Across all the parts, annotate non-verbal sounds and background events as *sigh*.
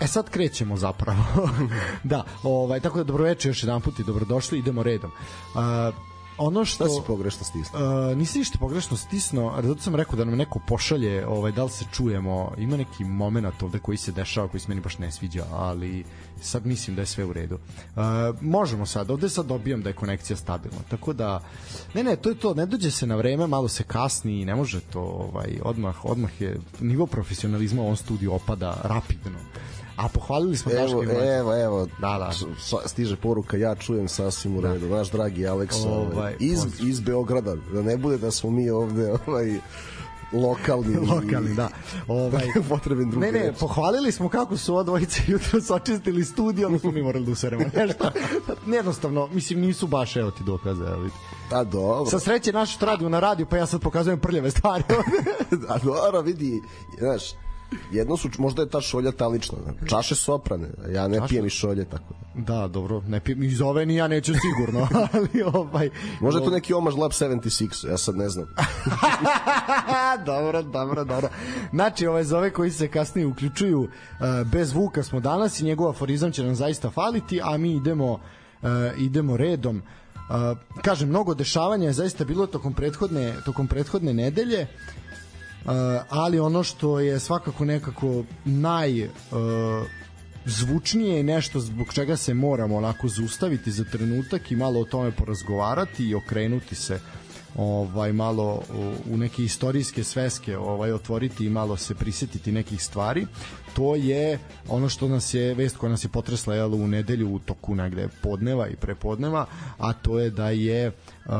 E sad krećemo zapravo. *laughs* da, ovaj, tako da dobroveče još jedan put i dobrodošli, idemo redom. Uh, ono što... Šta si pogrešno stisnuo? Uh, nisi ništa pogrešno stisnuo, zato sam rekao da nam neko pošalje, ovaj, da li se čujemo, ima neki moment ovde koji se dešava, koji se meni baš ne sviđa, ali sad mislim da je sve u redu. Uh, možemo sad, ovde sad dobijam da je konekcija stabilna, tako da, ne, ne, to je to, ne dođe se na vreme, malo se kasni i ne može to, ovaj, odmah, odmah je, nivo profesionalizma u ovom studiju opada rapidno. A pohvalili smo evo, Daška i Evo, evo, Da, da. stiže poruka, ja čujem sasvim u redu. Naš dragi Aleksa, Ovaj, ovaj, iz, pozdrav. iz Beograda, da ne bude da smo mi ovde ovaj, lokalni. *laughs* lokalni, da. Ovaj *laughs* Potreban drugi Ne, ne, reč. pohvalili smo kako su ova dvojica jutro očistili studio, onda smo mi morali da useremo *laughs* nešto. Jednostavno, mislim, nisu baš, evo ti dokaze, evo vidi. A dobro, Sa sreće naš radio na radiju, pa ja sad pokazujem prljave stvari. a dobro, vidi, znaš, jedno su, možda je ta šolja talična, čaše su oprane, ja ne Čaše? pijem iz šolje, tako da. da, dobro, ne pijem, iz ove ni ja neću sigurno, *laughs* ali ovaj... Možda je to neki omaž Lab 76, ja sad ne znam. *laughs* dobro, dobro, dobro. Znači, ovaj ove koji se kasnije uključuju, uh, bez Vuka smo danas i njegov aforizam će nam zaista faliti, a mi idemo uh, idemo redom. Uh, kažem, mnogo dešavanja je zaista bilo tokom prethodne, tokom prethodne nedelje, uh, ali ono što je svakako nekako naj... Uh, zvučnije i nešto zbog čega se moramo onako zaustaviti za trenutak i malo o tome porazgovarati i okrenuti se ovaj malo u, neke istorijske sveske ovaj otvoriti i malo se prisetiti nekih stvari. To je ono što nas je vest koja nas je potresla jel, u nedelju u toku negde podneva i prepodneva a to je da je uh,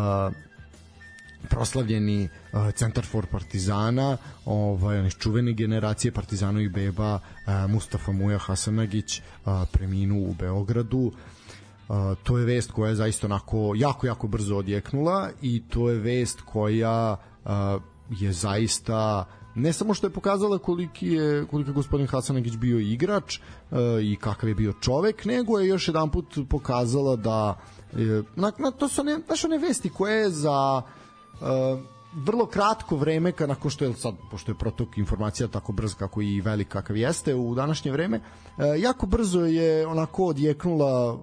proslavljeni uh, centar for Partizana, ovaj on iz čuvene generacije Partizanovih beba uh, Mustafa Muja Hasanagić uh, preminuo u Beogradu. Uh, to je vest koja je zaista onako jako jako brzo odjeknula i to je vest koja uh, je zaista ne samo što je pokazala koliki je koliki je gospodin Hasanagić bio igrač uh, i kakav je bio čovek, nego je još jedanput pokazala da je, na, na, to su one, znaš, one vesti koje za uh, vrlo kratko vreme nakon što je sad pošto je protok informacija tako brz kako i velik kakav jeste u današnje vreme uh, jako brzo je onako odjeknula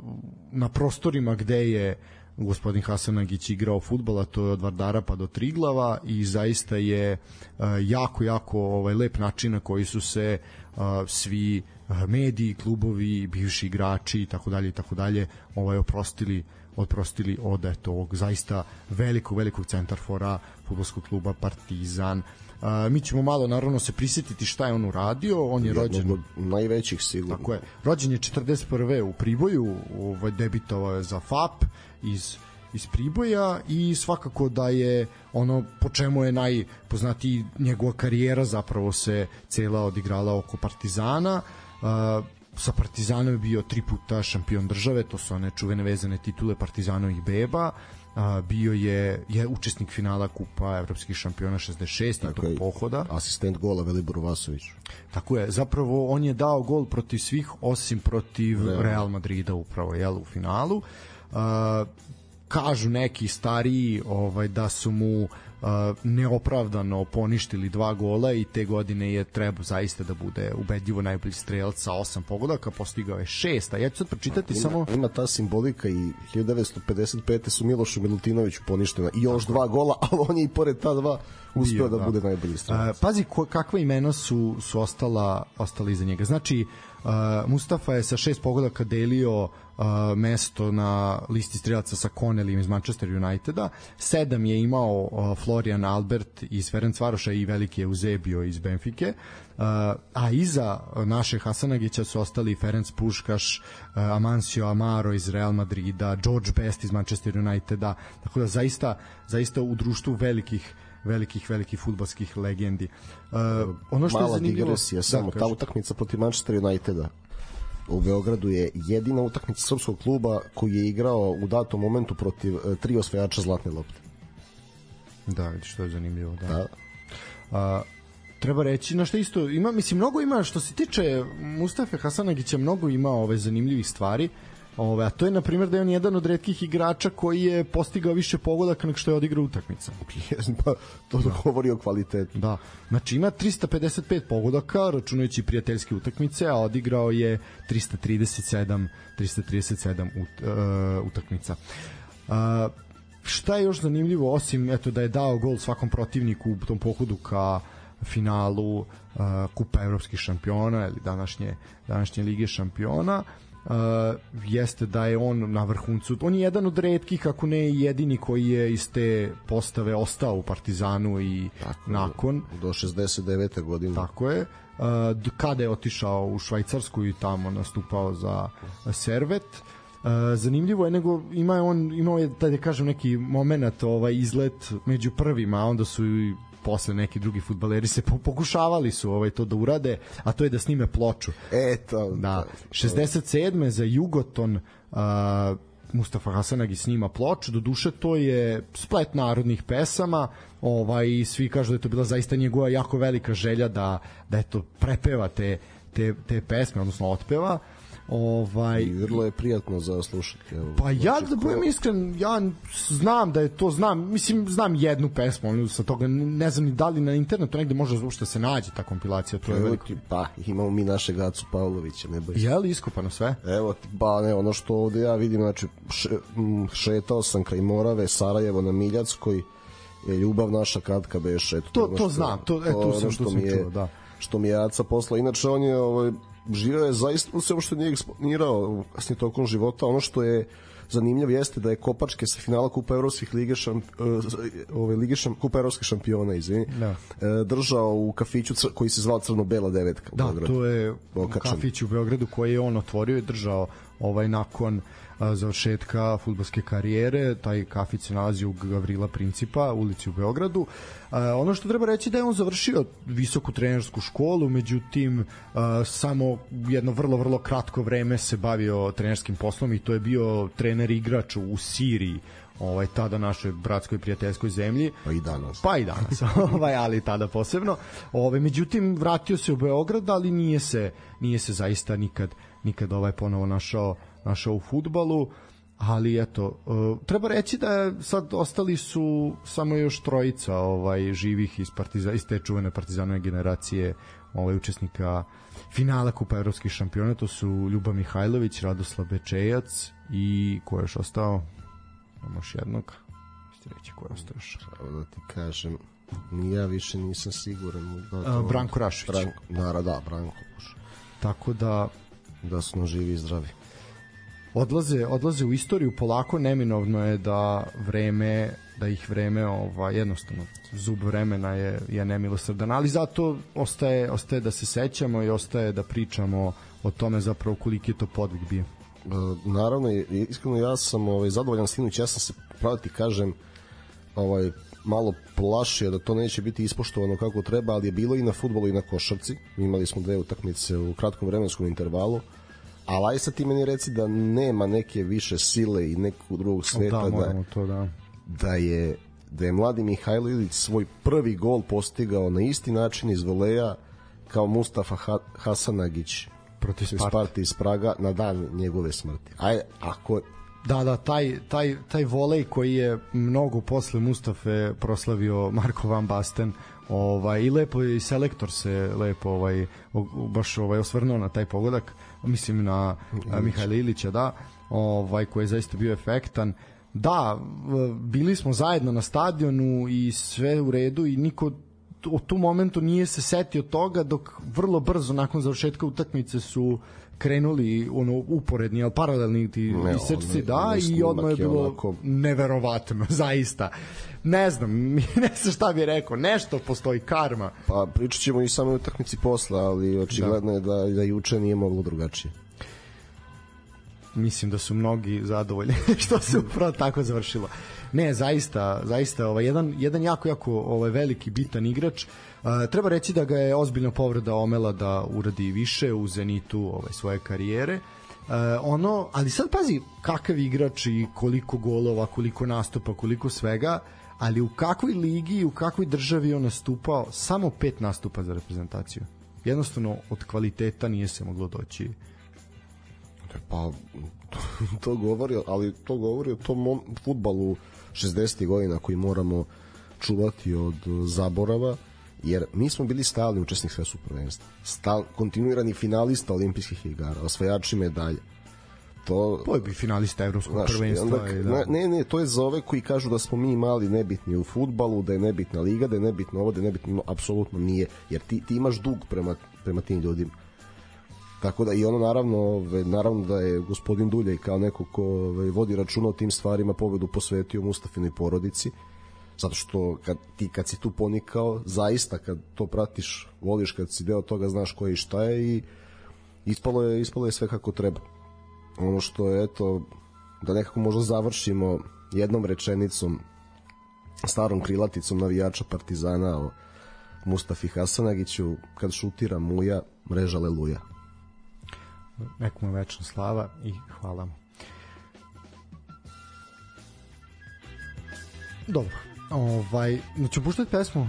na prostorima gde je gospodin Hasanagić igrao fudbala, to je od Vardara pa do Triglava i zaista je uh, jako, jako ovaj, lep način na koji su se uh, svi uh, mediji, klubovi, bivši igrači i tako dalje i tako dalje ovaj oprostili oprostili od eto ovog zaista velikog velikog centarfora fudbalskog kluba Partizan. Uh, mi ćemo malo naravno se prisetiti šta je on uradio. On je rođen Jednog od najvećih sigurno. Tako je. Rođen je 41. u Priboju, ovaj debitovao je za FAP iz iz Priboja i svakako da je ono po čemu je najpoznatiji njegova karijera zapravo se cela odigrala oko Partizana. Uh, sa Partizanom je bio tri puta šampion države, to su one čuvene vezane titule Partizanovih beba. Uh, bio je je učesnik finala kupa evropskih šampiona 66 i tog je. pohoda. Asistent gola Velibor Vasović. Tako je, zapravo on je dao gol protiv svih osim protiv Real, Real Madrida upravo jel u finalu. Uh, kažu neki stariji ovaj da su mu uh, neopravdano poništili dva gola i te godine je treba zaista da bude ubedljivo najbolji strelac sa osam pogodaka, postigao je šest, a ja ću sad pročitati Ima, samo ima ta simbolika i 1955. su Milošu Milutinoviću poništena i još dva gola, *laughs* ali on je i pored ta dva uspeo Bio, da, da. bude najbolji strelac. Pazi ko, kakva imena su su ostala ostala iza njega. Znači uh, Mustafa je sa šest pogodaka delio mesto na listi strelaca sa Connellyem iz Manchester Uniteda. Sedam je imao Florian Albert iz Ferencvaroša i veliki Eusebio iz Benfike. A iza naše Hasanagića su ostali Ferenc Puškaš, Amancio Amaro iz Real Madrida, George Best iz Manchester Uniteda. Tako da zaista zaista u društvu velikih velikih velikih fudbalskih legendi. Uh, ono što je Mala zanimljivo digresija, samo da, ta utakmica protiv Manchester Uniteda u Beogradu je jedina utakmica srpskog kluba koji je igrao u datom momentu protiv e, tri osvajača zlatne lopte. Da, vidiš što je zanimljivo, da. Da. A, treba reći na što isto ima mislim mnogo ima što se tiče Mustafe Hasanagića mnogo ima ove zanimljivih stvari Ove, a to je, na primjer, da je on jedan od redkih igrača koji je postigao više pogodaka nego što je odigrao utakmica. *laughs* pa, to da. govori o kvalitetu. Da. Znači, ima 355 pogodaka, računajući prijateljske utakmice, a odigrao je 337, 337 ut, uh, utakmica. Uh, šta je još zanimljivo, osim eto, da je dao gol svakom protivniku u tom pohodu ka finalu uh, Kupa evropskih šampiona ili današnje, današnje lige šampiona, uh, jeste da je on na vrhuncu. On je jedan od redkih, ako ne jedini koji je iz te postave ostao u Partizanu i tako, nakon. Do 69. godine. Tako je. Uh, kada je otišao u Švajcarsku i tamo nastupao za Servet. Uh, zanimljivo je nego ima on imao je da kažem neki momenat ovaj izlet među prvima a onda su i posle neki drugi fudbaleri se pokušavali su ovaj to da urade, a to je da snime ploču. Eto. Da. 67. za Jugoton uh, Mustafa Hasanagi snima ploču, do duše to je splet narodnih pesama, ovaj svi kažu da je to bila zaista njegova jako velika želja da da eto prepeva te te, te pesme, odnosno otpeva. Uh, Ovaj I vrlo je prijatno za slušati. Evo, pa ja da budem iskren, ja znam da je to znam, mislim znam jednu pesmu, ono sa toga ne znam ni da li na internetu negde može uopšte se nađe ta kompilacija, to je veliko. Pa imamo mi naše Gacu Pavlovića, ne boj. Je li iskopano sve? Evo, pa ne, ono što ovde ja vidim, znači šetao sam kraj Morave, Sarajevo na Miljackoj, je ljubav naša kratka beše. To, to, to što, znam, to, e, to, sam, što mi je, čuo, da. Što mi je Aca posla. Inače, on je ovaj, živeo je zaista sve što nije eksponirao kasnije tokom života. Ono što je zanimljivo jeste da je Kopačke sa finala Kupa Evropskih lige šamp, e, ove lige šamp, Kupa Evropskih šampiona, izvini, da. E, držao u kafiću koji se zvao Crno-bela devetka u da, Beogradu. to je Okačan. kafić u Beogradu koji je on otvorio i držao ovaj nakon završetka futbolske karijere. Taj kafić se nalazi u Gavrila Principa, ulici u Beogradu. Ono što treba reći da je on završio visoku trenersku školu, međutim samo jedno vrlo vrlo kratko vreme se bavio trenerskim poslom i to je bio trener igrač u Siriji ovaj tada našoj bratskoj prijateljskoj zemlji pa i danas pa i danas *laughs* ovaj ali tada posebno ovaj međutim vratio se u Beograd ali nije se nije se zaista nikad nikad ovaj ponovo našao našao u futbalu ali eto uh, treba reći da sad ostali su samo još trojica ovaj živih iz partiza iz te čuvene partizanove generacije ovaj učesnika finala Kupa evropskih šampiona to su Ljuba Mihajlović, Radoslav Bečejac i ko je još ostao? Imamo još jednog. Ste reći ko je ostao još? Da ti kažem, ja više nisam siguran. Da uh, Branko Rašović. Branko, da, da, Branko. Tako da da su živi i zdravi odlaze odlaze u istoriju polako neminovno je da vreme da ih vreme ova jednostavno zub vremena je je nemilosrdan ali zato ostaje ostaje da se sećamo i ostaje da pričamo o tome zapravo koliki je to podvig bio e, naravno iskreno ja sam ovaj zadovoljan sinoć ja sam se pravo ti kažem ovaj malo plašio da to neće biti ispoštovano kako treba, ali je bilo i na futbolu i na košarci. Imali smo dve utakmice u kratkom vremenskom intervalu ali aj sad ti meni reci da nema neke više sile i nekog drugog sveta da, da, to, da. da je da je mladi Mihajlo Ilić svoj prvi gol postigao na isti način iz voleja kao Mustafa ha Hasanagić protiv Sparta. Sparta iz Praga na dan njegove smrti. Aj, ako Da, da, taj, taj, taj volej koji je mnogo posle Mustafe proslavio Marko Van Basten, ovaj, i lepo i selektor se lepo ovaj, baš ovaj, osvrnuo na taj pogodak mislim na Mihajla Ilića, da, ovaj, koji je zaista bio efektan. Da, bili smo zajedno na stadionu i sve u redu i niko u tu momentu nije se setio toga dok vrlo brzo nakon završetka utakmice su krenuli ono uporedni al paralelni ti ne, isečci da i odmah je bilo onako... neverovatno *laughs* zaista ne znam *laughs* ne znam šta bih rekao nešto postoji karma pa pričat ćemo i samo utakmici posla ali očigledno da. je da, da juče nije moglo drugačije mislim da su mnogi zadovoljni *laughs* što se upravo tako završilo. Ne, zaista, zaista ovaj jedan jedan jako jako ovaj veliki bitan igrač. Uh, treba reći da ga je ozbiljna povreda omela da uradi više u Zenitu ovaj svoje karijere. Uh, ono, ali sad pazi kakav igrač i koliko golova, koliko nastupa, koliko svega, ali u kakvoj ligi, u kakvoj državi on nastupao, samo pet nastupa za reprezentaciju. Jednostavno od kvaliteta nije se moglo doći Pa to, *laughs* to govori, ali to govori o tom futbalu 60. godina koji moramo čuvati od zaborava jer mi smo bili stalni učesnik svetskog prvenstva. Stal, kontinuirani finalista olimpijskih igara, osvajači medalja. To, to je bi finalista evropskog znaš, prvenstva. Onda, i da. Ne, ne, to je za ove koji kažu da smo mi mali nebitni u futbalu, da je nebitna liga, da je nebitno ovo, da je nebitno, no, apsolutno nije, jer ti, ti imaš dug prema, prema tim ljudima. Tako da i ono naravno, ove, naravno da je gospodin Duljaj kao neko ko ove, vodi računa o tim stvarima pobedu posvetio Mustafinoj porodici zato što kad ti kad si tu ponikao zaista kad to pratiš voliš kad si deo toga znaš ko je i šta je i ispalo je, ispalo je sve kako treba ono što je eto da nekako možda završimo jednom rečenicom starom krilaticom navijača Partizana o Mustafi Hasanagiću kad šutira Muja mreža Leluja nekomu večna slava i hvala mu. Dobro. Ovaj, znači puštati pesmu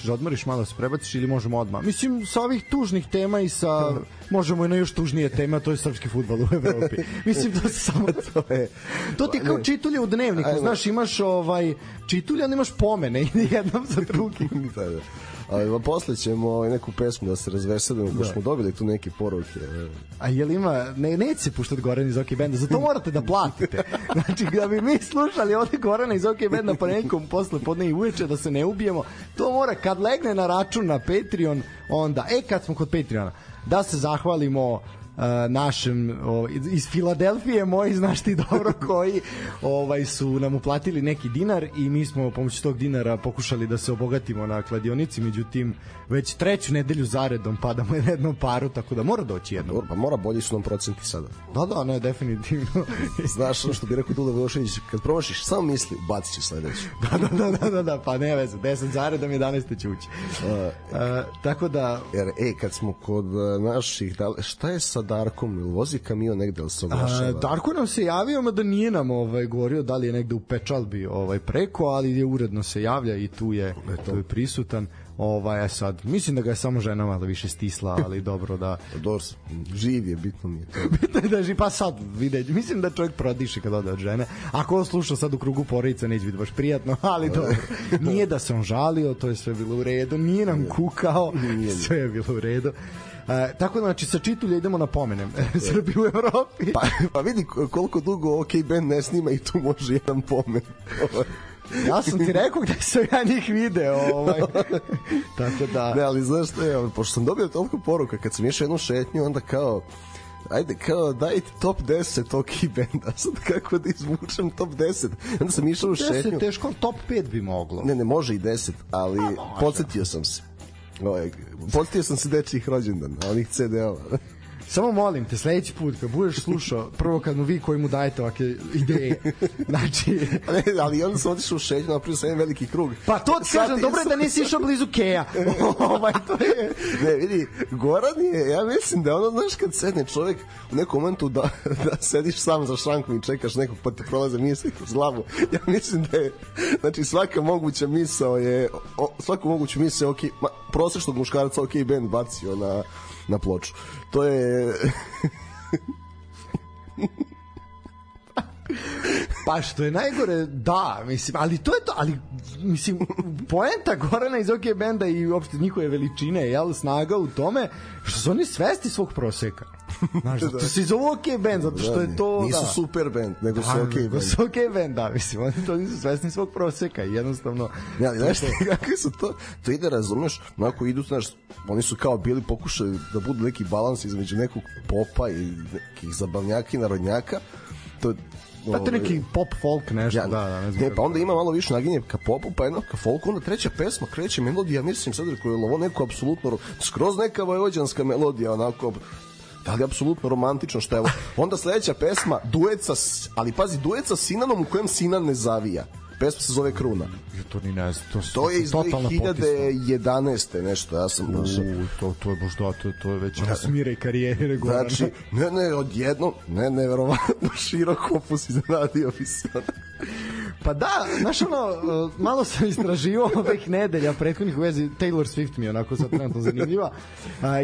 ćeš da odmoriš malo se prebaciš ili možemo odmah? Mislim sa ovih tužnih tema i sa *laughs* možemo i na još tužnije teme a to je srpski fudbal u Evropi. *laughs* Mislim da se samo *laughs* to je to ti kao čitulje u dnevniku znaš imaš ovaj čitulje a nemaš pomene jednom za drugim. Da, da. Ali posle ćemo ovaj, neku pesmu da se razveselimo, da. smo dobili tu neke poruke. A je li ima, ne, neće se puštati Goran iz OK Benda, zato morate da platite. *laughs* Znači, da bi mi slušali ovde Gorana iz OK Benda po nekom posle podne i uveče da se ne ubijemo, to mora kad legne na račun na Patreon, onda, e, kad smo kod Patreona, da se zahvalimo našem o, iz Filadelfije moji znaš ti dobro *laughs* koji ovaj su nam uplatili neki dinar i mi smo pomoću tog dinara pokušali da se obogatimo na kladionici. Međutim već treću nedelju zaredom padamo *laughs* na jednom paru tako da mora doći jedno pa mora bolji su nam procenti sada. Da da ne definitivno. *laughs* Znaš što bi rekao Dula Vošević kad promašiš samo misli bacit sledeću. Da, da, da, da, da, da, pa ne veze 10 zaredom 11 će ući. Uh, uh, tako da jer ej kad smo kod naših da, šta je sa Darkom, ili vozi kamion negde ili se oglašava? Darko nam se javio, da nije nam ovaj, govorio da li je negde u Pečalbi ovaj, preko, ali je uredno se javlja i tu je, tu je prisutan. Ovaj, sad, mislim da ga je samo žena malo više stisla, ali *laughs* dobro da... Dobro, živ je, bitno mi je to. *laughs* bitno je da živ, pa sad vide, mislim da čovjek prodiše kad ode od žene. Ako on sluša sad u krugu porodice, neće biti baš prijatno, *laughs* ali dobro. Nije da se on žalio, to je sve bilo u redu, nije nam kukao, sve je bilo u redu. E, tako da, znači, sa čitulja idemo na pomenem Srbi u Evropi. Pa, pa vidi koliko dugo OK band ne snima i tu može jedan pomen. ja sam ti rekao gde sam ja njih video ovaj. *laughs* tako da ne ali znaš što je pošto sam dobio toliko poruka kad sam išao jednu šetnju onda kao ajde kao dajte top 10 OK benda sad kako da izvučem top 10 onda sam išao u šetnju. 10 teško top 5 bi moglo. Ne ne može i 10 ali podsjetio sam se Ovaj, Postio sam se dečijih rođendana, onih CD-ova. Samo molim te, sledeći put kad budeš slušao, prvo kad mu vi koji mu dajete ovake ideje, znači... *laughs* ne, ali onda sam otišao u šeću, napravio sam jedan veliki krug. Pa to ti kažem, dobro je da nisi išao blizu Keja. *laughs* ovaj, to je... Ne, vidi, Goran je, ja mislim da ono, znaš, kad sedne čovjek u nekom momentu da, da sediš sam za šankom i čekaš nekog pa te prolaze misli kroz glavu, ja mislim da je, znači svaka moguća misao je, o, svaku moguću misao, ok, ma, prosečnog muškarca ok band bacio na na ploču. To je... pa što je najgore, da, mislim, ali to je to, ali mislim, poenta Gorana iz OK benda i uopšte njihove veličine, jel, snaga u tome, što su oni svesti svog proseka. Znaš, *laughs* zato da. se zove OK band, zato što je to... Nisu da. super band, nego su da, OK band. su OK band, da, mislim, oni to nisu svesni svog proseka i jednostavno... Ne, ali znaš *laughs* kakvi su to? To ide, razumeš, onako idu, znaš, oni su kao bili pokušali da budu neki balans između nekog popa i nekih zabavnjaka i narodnjaka, to Pa to neki pop folk nešto, ja, da, da, ne znam. Ne, pa onda ima malo više naginje ka popu, pa jedno ka folku, onda treća pesma kreće melodija, mislim sad rekao je ovo neko apsolutno skroz neka vojvođanska melodija, onako da li apsolutno romantično što je ovo. Onda sledeća pesma, duet sa, ali pazi, duet sa Sinanom u kojem Sinan ne zavija pesma se zove Kruna. Ja to ni ne znam. To, to je iz 2011. nešto, ja sam došao. To, to je baš da, to, to je već da. smire karijere. Znači, ne, ne, odjedno, ne, ne, verovatno, širok opus izradio bi se. Pa da, znaš ono, uh, malo sam istraživao *laughs* ovih nedelja prethodnih u vezi Taylor Swift mi je onako sad trenutno zanimljiva.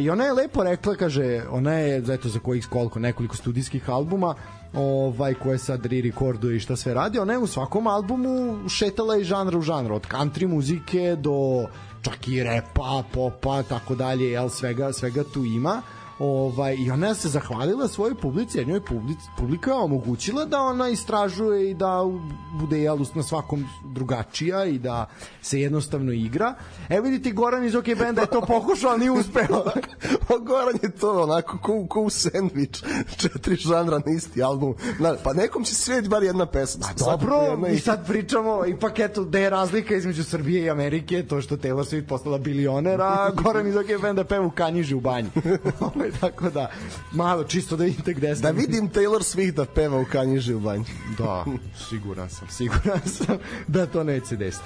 I ona je lepo rekla, kaže, ona je, eto, za kojih koliko, nekoliko studijskih albuma, ovaj koje sad re-recorduje i šta sve radi, ona je u svakom albumu šetala i žanra u žanr, od country muzike do čak i repa, popa, tako dalje, jel, svega, svega tu ima ovaj, i ona se zahvalila svojoj publici, jer njoj public, publika je omogućila da ona istražuje i da bude jel, na svakom drugačija i da se jednostavno igra. Evo vidite, Goran iz OK Benda je to pokušao, ali nije uspeo. *laughs* Goran je to onako ko, ko u sandvič, četiri žanra na isti album. Na, pa nekom će svet bar jedna pesma. Pa dobro, mi sad pričamo, ipak eto, da je razlika između Srbije i Amerike, to što Taylor Swift postala bilionera, Goran iz OK Benda peva u kanjiži u banji. *laughs* Tako da, malo čisto da vidite gde. Da vidim Taylor Swift da peva u kanjiži u banji. Da, siguran sam, siguran sam da to neće desiti.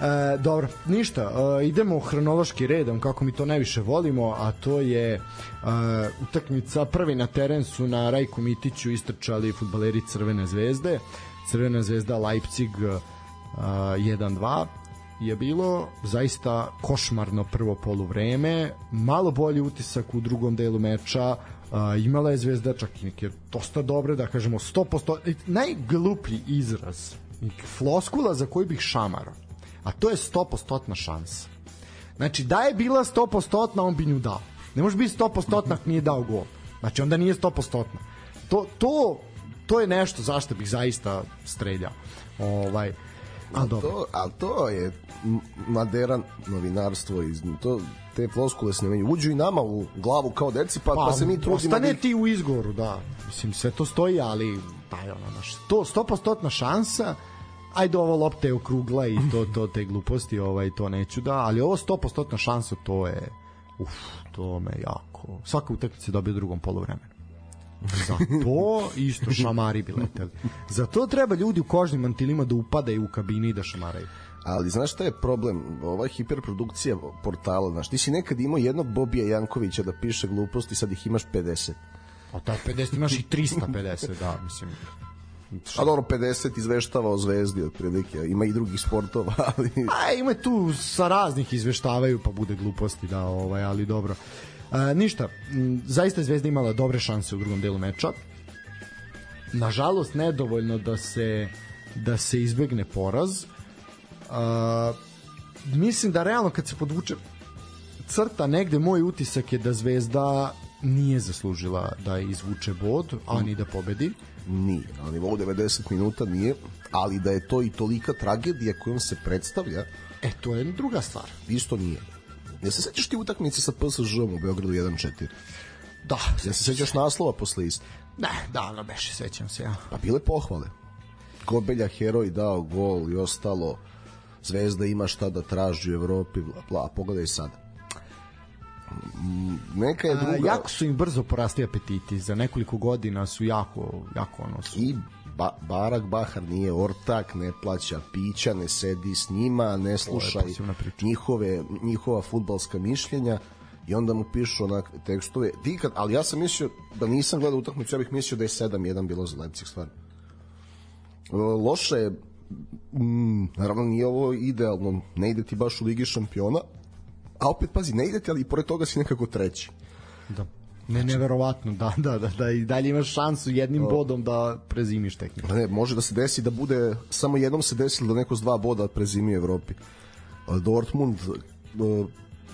E, dobro, ništa, e, idemo hronološki redom kako mi to najviše volimo, a to je e, utakmica prvi na teren su na Rajku Mitiću istrčali futbaleri Crvene zvezde. Crvena zvezda Leipzig e, 1-2 je bilo zaista košmarno prvo poluvreme, malo bolji utisak u drugom delu meča, Uh, imala je Zvezda čak i neke dosta dobre, da kažemo 100%, najgluplji izraz floskula za koju bih šamarao a to je 100% šansa. Znači da je bila 100% on bi nju dao. Ne može biti 100% ako nije dao gol. Znači onda nije 100% to, to, to je nešto zašto bih zaista streljao. Ovaj, A, dobro. To, a to je maderan novinarstvo iz to te floskule se nemaju uđu i nama u glavu kao deci pa, pa, pa se mi trudimo ostane da ti u izgovoru da. Mislim sve to stoji ali taj ono naš to 100% šansa ajde ovo lopta je okrugla i to, to te gluposti ovaj, to neću da, ali ovo 100% šansa to je uf, to me jako svaka utakmica dobije u drugom poluvremenu za to isto šamari bi leteli. Za to treba ljudi u kožnim mantilima da upadaju u kabini i da šamaraju. Ali znaš šta je problem? Ova hiperprodukcija portala, znaš, ti si nekad imao jednog Bobija Jankovića da piše gluposti, sad ih imaš 50. A ta 50 imaš i 350, da, mislim. A dobro, 50 izveštava o zvezdi otprilike, ima i drugih sportova, ali... A ima tu sa raznih izveštavaju, pa bude gluposti, da, ovaj, ali dobro. A, ništa, m, zaista Zvezda imala dobre šanse u drugom delu meča. Nažalost, nedovoljno da se da se izbegne poraz. A, mislim da realno kad se podvuče crta negde moj utisak je da Zvezda nije zaslužila da izvuče bod, a ni da pobedi. Nije, na nivou 90 minuta nije, ali da je to i tolika tragedija kojom se predstavlja, E, to je druga stvar. Isto nije. Ja se sećaš ti utakmice sa PSG-om u Beogradu 1-4? Da. Ja se sećaš naslova posle isto? Ne, davno beše, sećam se ja. Pa bile pohvale. Gobelja heroj dao gol i ostalo. Zvezda ima šta da traži u Evropi, bla, bla. A pogledaj sada. Neka je druga... A, jako su im brzo porasli apetiti. Za nekoliko godina su jako, jako ono su... I ba, Barak Bahar nije ortak, ne plaća pića, ne sedi s njima, ne sluša njihove, njihova futbalska mišljenja i onda mu pišu onak tekstove. Ti kad, ali ja sam mislio da nisam gledao utakmicu, ja bih mislio da je 7-1 bilo za Leipzig stvarno. Loše je mm, naravno nije ovo idealno, ne ide ti baš u Ligi šampiona, a opet pazi, ne ide ti, ali i pored toga si nekako treći. Da. Ne, neverovatno, da, da, da, da i dalje imaš šansu jednim o, bodom da prezimiš tehniku. Ne, može da se desi da bude, samo jednom se desilo da neko s dva boda prezimi u Evropi. Dortmund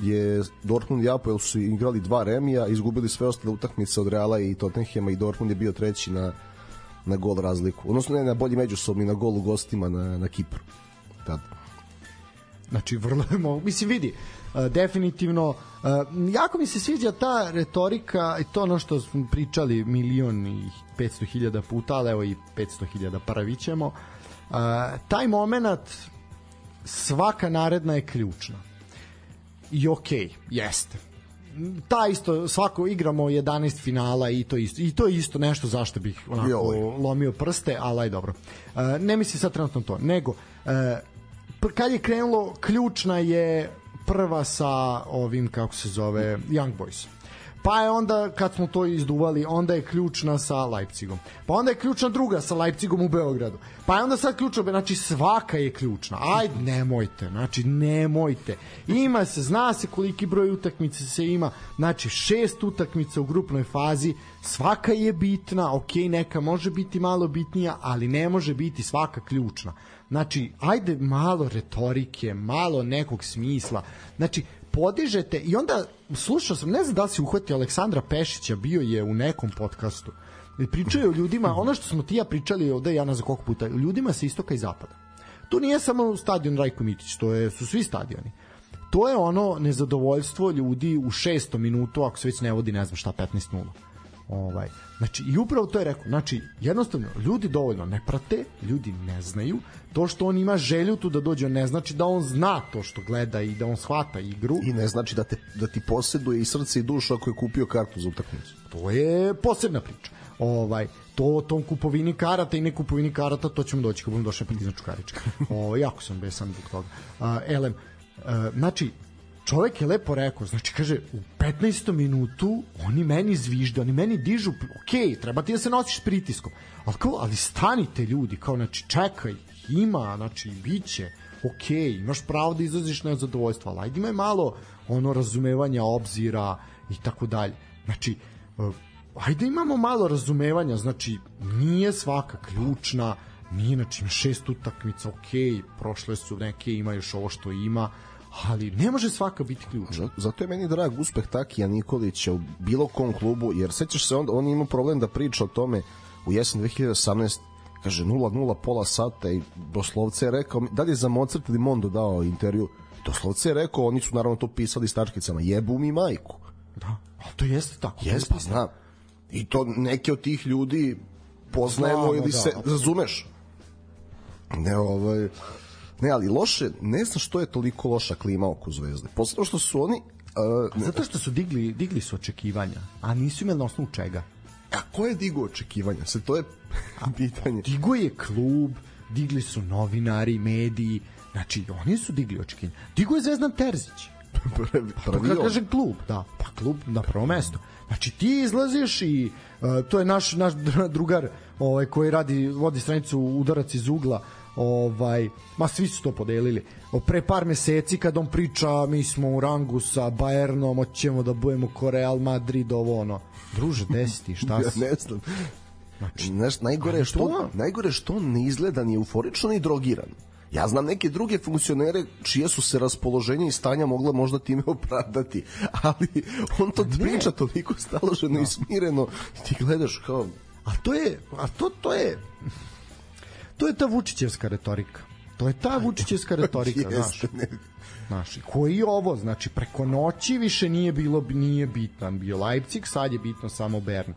je Dortmund i Apoel su igrali dva remija, izgubili sve ostale utakmice od Reala i Tottenhama i Dortmund je bio treći na, na gol razliku. Odnosno ne na bolji međusobni, na gol u gostima na, na Kipru. Tad. Znači, vrlo je Mislim, vidi, definitivno, uh, jako mi se sviđa ta retorika i to ono što smo pričali milion i 500 hiljada puta, ali evo i 500 hiljada pravićemo. Uh, taj moment svaka naredna je ključna. I okej, okay, jeste ta isto svako igramo 11 finala i to isto i to je isto nešto zašto bih onako Joj. lomio prste, ali aj dobro. Uh, ne mislim sad trenutno to, nego uh, kad je krenulo ključna je prva sa ovim kako se zove Young Boys pa je onda kad smo to izduvali, onda je ključna sa Leipzigom. Pa onda je ključna druga sa Leipzigom u Beogradu. Pa je onda sad ključna, znači svaka je ključna. Ajde, nemojte, znači nemojte. Ima se, zna se koliki broj utakmica se ima, znači šest utakmica u grupnoj fazi, svaka je bitna, ok, neka može biti malo bitnija, ali ne može biti svaka ključna. Znači, ajde malo retorike, malo nekog smisla. Znači, podižete i onda slušao sam, ne znam da li si uhvatio Aleksandra Pešića, bio je u nekom podcastu. Pričaju o ljudima, ono što smo ti ja pričali ovde, ja za koliko puta, ljudima sa istoka i zapada. To nije samo stadion Rajko Mitić, to je, su svi stadioni. To je ono nezadovoljstvo ljudi u šestom minutu, ako se već ne vodi, ne znam šta, 15-0. Ovaj. Znači, i upravo to je rekao. Znači, jednostavno, ljudi dovoljno ne prate, ljudi ne znaju. To što on ima želju tu da dođe, ne znači da on zna to što gleda i da on shvata igru. I ne znači da, te, da ti posjeduje i srce i duša ako je kupio kartu za utakmicu. To je posebna priča. Ovaj, to tom kupovini karata i ne kupovini karata, to ćemo doći kad budemo došli na Čukarička. *laughs* Ovaj, jako sam besan zbog toga. Uh, elem, uh, znači, čovek je lepo rekao, znači kaže u 15. minutu oni meni zvižde, oni meni dižu, ok, treba ti da se nosiš s pritiskom, ali, kao, ali stanite ljudi, kao znači čekaj, ima, znači biće, ok, imaš pravo da izlaziš na zadovoljstvo, ali ajde imaj malo ono razumevanja obzira i tako dalje. Znači, uh, ajde imamo malo razumevanja, znači nije svaka ključna, nije znači šest utakmica, ok, prošle su neke, ima još ovo što ima, ali ne može svaka biti ključna. Zato je meni drag uspeh Takija Nikolića u bilo kom klubu, jer sećaš se, on, on ima problem da priča o tome u jesen 2018 kaže 0-0 pola sata i doslovce je rekao, da li je za Mozart ili Mondo dao intervju, doslovce je rekao, oni su naravno to pisali s tačkicama, jebu mi majku. Da, ali to jeste tako. Jeste, pa znam. I to neke od tih ljudi poznajemo Znamo, ili da, se, razumeš? Ne, ovaj, Ne, ali loše, ne znam što je toliko loša klima oko Zvezde. Posle što su oni Uh, Zato što su digli, digli su očekivanja, a nisu imali na osnovu čega. A ko je digo očekivanja? Se to je *laughs* pitanje. Digo je klub, digli su novinari, mediji, znači oni su digli očekivanja. Digo je Zvezdan Terzić. *laughs* Prvi pa, kaže klub, da, pa klub na prvo mesto. Znači ti izlaziš i uh, to je naš naš drugar ovaj koji radi vodi stranicu udarac iz ugla ovaj ma svi su to podelili o pre par meseci kad on priča mi smo u rangu sa Bayernom hoćemo da budemo ko Real Madrid ovo ono druže desiti *laughs* šta si ja ne znam Znači, Znaš, najgore je što, to... najgore što on ne izgleda ni euforično ni drogiran. Ja znam neke druge funkcionere čije su se raspoloženje i stanja mogla možda time *laughs* opravdati, ali on to ne. priča toliko staloženo no. i smireno i ti gledaš kao... A to je, a to, to je, to je ta Vučićevska retorika. To je ta Vučićevska retorika, *laughs* znaš. Znaš, koji ovo, znači preko noći više nije bilo nije bitan bio Leipzig, sad je bitno samo Bern.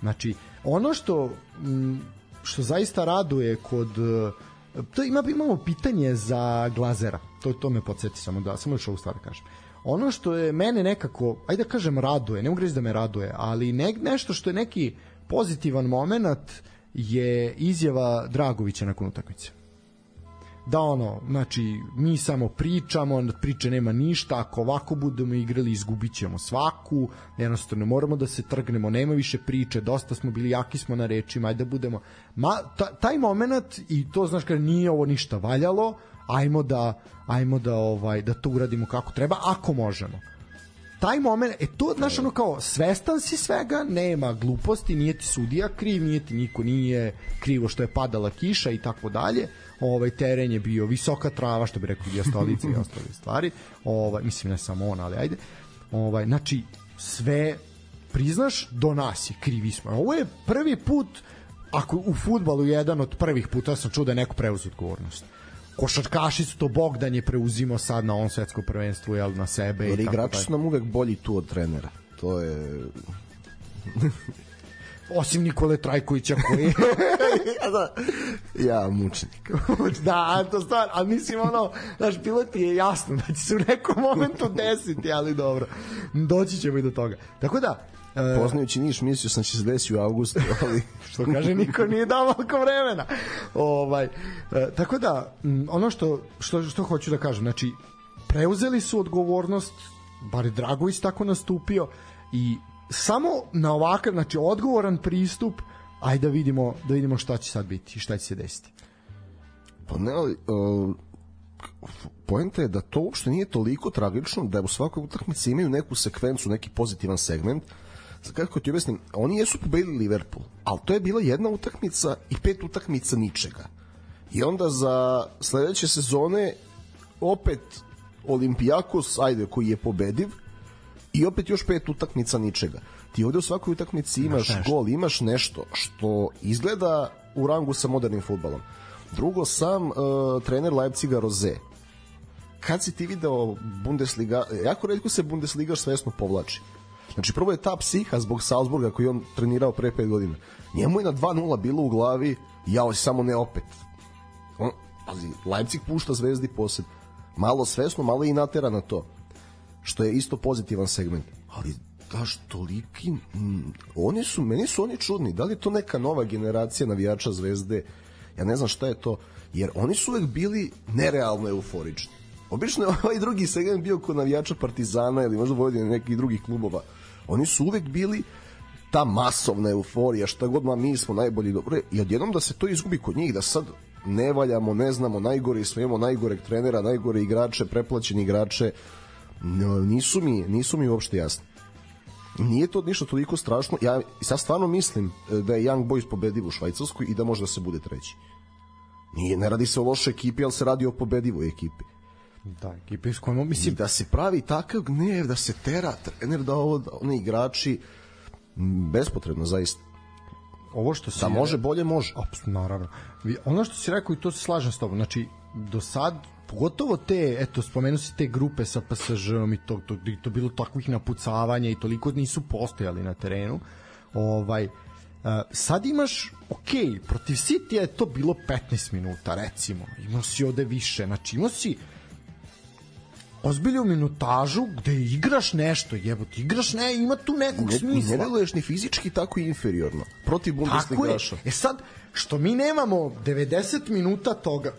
Znači, ono što što zaista raduje kod to ima imamo pitanje za Glazera. To to me podsjeti samo da samo još ovu stvar da kažem. Ono što je mene nekako, ajde da kažem raduje, ne mogu reći da me raduje, ali ne, nešto što je neki pozitivan moment je izjava Dragovića nakon utakmice. Da ono, znači mi samo pričamo, priče nema ništa, ako ovako budemo igrali izgubit ćemo svaku, jednostavno moramo da se trgnemo, nema više priče, dosta smo bili, jaki smo na rečima, ajde da budemo, ma, ta, taj moment i to znaš kada nije ovo ništa valjalo, ajmo da, ajmo da, ovaj, da to uradimo kako treba, ako možemo taj moment, e to, znaš, ono kao, svestan si svega, nema gluposti, nije ti sudija kriv, nije ti niko nije krivo što je padala kiša i tako dalje, ovaj teren je bio visoka trava, što bi rekli i stolice i ostale stvari, ovaj, mislim ne samo on, ali ajde, ovaj, znači, sve priznaš, do nas je krivi smo. Ovo je prvi put, ako u futbalu jedan od prvih puta sam čuo da je neko preuzeo odgovornost košarkaši su to Bogdan je preuzimao sad na on svetsko prvenstvo jel na sebe Jer igrači su nam uvek bolji tu od trenera. To je *laughs* osim Nikole Trajkovića koji ja, *laughs* da. ja mučenik *laughs* da, to stvar, ali mislim ono znaš, bilo ti je jasno da će se u nekom momentu desiti, ali dobro. Doći ćemo i do toga. Tako da, Poznajući Niš, mislio sam da će se desiti u avgustu, *laughs* ali... što kaže, niko nije dao malko vremena. Ovaj, e, tako da, ono što, što, što hoću da kažem, znači, preuzeli su odgovornost, bar je Dragović tako nastupio, i samo na ovakav, znači odgovoran pristup, ajde da vidimo, da vidimo šta će sad biti i šta će se desiti. Pa ne, ali, uh, poenta je da to uopšte nije toliko tragično da u svakoj utakmici imaju neku sekvencu, neki pozitivan segment. Kako ti objasnim, oni jesu pobedili Liverpool, ali to je bila jedna utakmica i pet utakmica ničega. I onda za sledeće sezone opet Olimpijakos, ajde, koji je pobediv, i opet još pet utakmica ničega. Ti ovde u svakoj utakmici imaš nešto. gol, imaš nešto što izgleda u rangu sa modernim futbalom. Drugo, sam uh, trener Leipziga Roze, kad si ti video Bundesliga, jako redko se Bundesliga svesno povlači. Znači, prvo je ta psiha zbog Salzburga koji on trenirao pre 5 godina. Njemu je na 2-0 bilo u glavi, jao, samo ne opet. On, pazi, Leipzig pušta zvezdi posed. Malo svesno, malo i natera na to. Što je isto pozitivan segment. Ali daš toliki... Mm, oni su, meni su oni čudni. Da li je to neka nova generacija navijača zvezde? Ja ne znam šta je to. Jer oni su uvek bili nerealno euforični. Obično je ovaj drugi segment bio kod navijača Partizana ili možda Vojvodine nekih drugih klubova. Oni su uvek bili ta masovna euforija, šta god ma mi smo najbolji dobro i odjednom da se to izgubi kod njih, da sad ne valjamo, ne znamo, najgori smo, imamo najgoreg trenera, najgore igrače, preplaćeni igrače, no, nisu mi, nisu mi uopšte jasni. Nije to ništa toliko strašno. Ja sad stvarno mislim e, da je Young Boys pobediv u Švajcarskoj i da može da se bude treći. Nije, ne radi se o lošoj ekipi, ali se radi o pobedivoj ekipi. Da, ekipe s kojom, I mislim, da se pravi takav gnev, da se tera trener, da ovo, da oni igrači, bespotrebno zaista. ovo što si... Da može, bolje može. Apsolutno, naravno. Vi- Ono što si rekao i to se slažem s tobom, znači, do sad, pogotovo te, eto, spomenu si te grupe sa PSG-om i to, to, i to bilo takvih napucavanja i toliko nisu postojali na terenu, ovaj, Uh, sad imaš, ok, protiv City je to bilo 15 minuta, recimo. Imao si ovde više. Znači, imao si ozbilju minutažu gde igraš nešto, jebote, igraš ne, ima tu nekog Ne, smisla. ne deluješ ni fizički tako inferiorno. Protiv. Bundesligaša. E sad, što mi nemamo 90 minuta toga,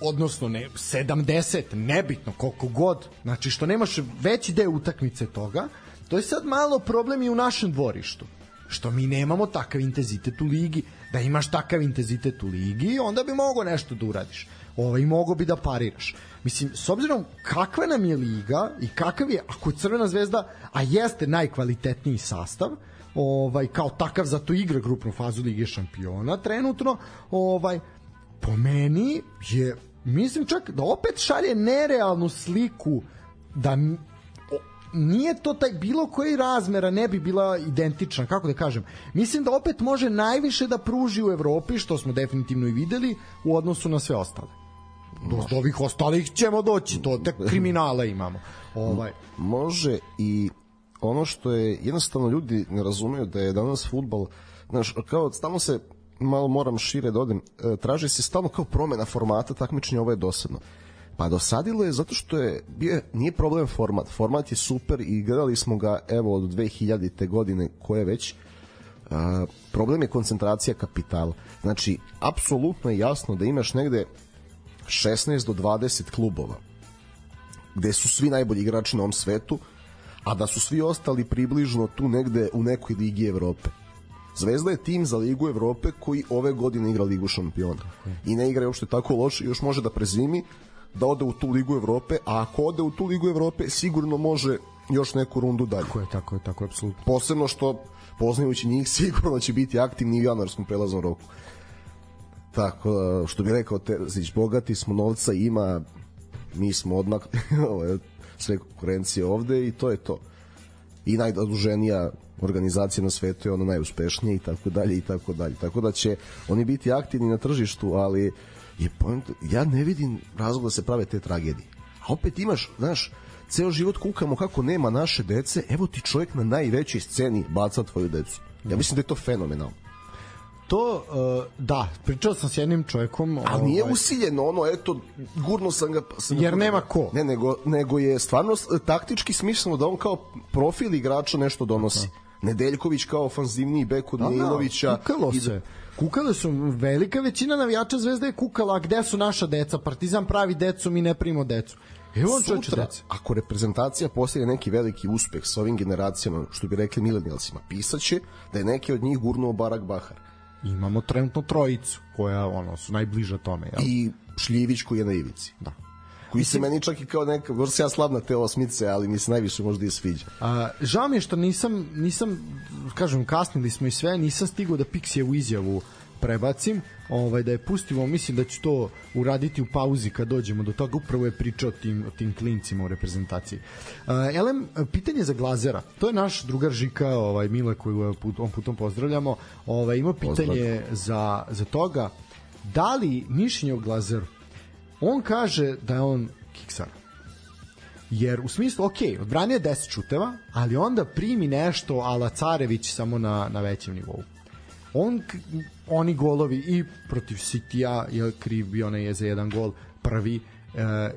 odnosno ne, 70, nebitno, koliko god, znači što nemaš veći deo utakmice toga, to je sad malo problem i u našem dvorištu. Što mi nemamo takav intenzitet u ligi, da imaš takav intenzitet u ligi, onda bi mogo nešto da uradiš. Ovaj, mogo bi da pariraš. Mislim, s obzirom kakva nam je liga i kakav je, ako je Crvena zvezda, a jeste najkvalitetniji sastav, ovaj kao takav zato igra grupnu fazu Lige šampiona trenutno ovaj po meni je mislim čak da opet šalje nerealnu sliku da nije to taj bilo koji razmera ne bi bila identična, kako da kažem. Mislim da opet može najviše da pruži u Evropi, što smo definitivno i videli, u odnosu na sve ostale. Do, do ovih ostalih ćemo doći, to tek kriminala imamo. Ovaj, Može i ono što je jednostavno ljudi ne razumeju da je danas futbal znaš, kao stalno se malo moram šire da odem e, traži se stalno kao promena formata takmičenja ovo je dosadno pa dosadilo je zato što je bio, nije problem format format je super i gledali smo ga evo od 2000. godine koje već a, problem je koncentracija kapitala znači apsolutno je jasno da imaš negde 16 do 20 klubova gde su svi najbolji igrači na ovom svetu, a da su svi ostali približno tu negde u nekoj ligi Evrope. Zvezda je tim za Ligu Evrope koji ove godine igra Ligu šampiona. I ne igra uopšte tako loše, još može da prezimi, da ode u tu Ligu Evrope, a ako ode u tu Ligu Evrope, sigurno može još neku rundu dalje. tako je, tako je, tako je, apsolutno. Posebno što, poznajući njih, *laughs* sigurno će biti aktivni u januarskom prelaznom roku. Tako, da, što bi rekao Terzić, bogati smo, novca ima, mi smo *laughs* je sve konkurencije ovde i to je to. I najzaduženija organizacija na svetu je ona najuspešnija i tako dalje i tako dalje. Tako da će oni biti aktivni na tržištu, ali je point, ja ne vidim razlog da se prave te tragedije. A opet imaš, znaš, ceo život kukamo kako nema naše dece, evo ti čovjek na najvećoj sceni baca tvoju decu. Ja mislim da je to fenomenalno. To, uh, da, pričao sam s jednim čovjekom... Ali nije ovaj, usiljeno ono, eto, gurno sam ga... Sam ga Jer nema ko. Ne, nego, nego je stvarno taktički smisleno da on kao profil igrača nešto donosi. Nedeljković kao ofanzivniji bek od Da, da, Milovića. Kukalo i da- se. Kukale su, velika većina navijača Zvezde je kukala, a gde su naša deca? Partizan pravi decu, mi ne primimo decu. Evo on Sutra, dece. ako reprezentacija postaje neki veliki uspeh sa ovim generacijama, što bi rekli milenijalsima, pisaće da je neki od njih gurnuo Barak Bahar. Imamo trenutno trojicu koja ono su najbliža tome, jel? I Šljivić koji je na ivici. Da. Koji se meni čak i kao neka, se ja slabna te osmice, ali mi se najviše možda i sviđa. A, žao mi je što nisam, nisam, kažem, kasnili smo i sve, nisam stigao da Pixijevu izjavu prebacim, ovaj, da je pustimo, mislim da ću to uraditi u pauzi kad dođemo do toga, upravo je pričao o tim, o tim klincima u reprezentaciji. Uh, Elem, pitanje za Glazera, to je naš drugar Žika, ovaj, Mile, koju put, on putom pozdravljamo, ovaj, ima pitanje za, za toga, da li mišljenje o Glazeru, on kaže da je on kiksar, jer u smislu, ok, odbranio je 10 šuteva, ali onda primi nešto ala Carević samo na, na većem nivou. On, oni golovi i protiv Citya je kriv bio onaj je za jedan gol prvi e,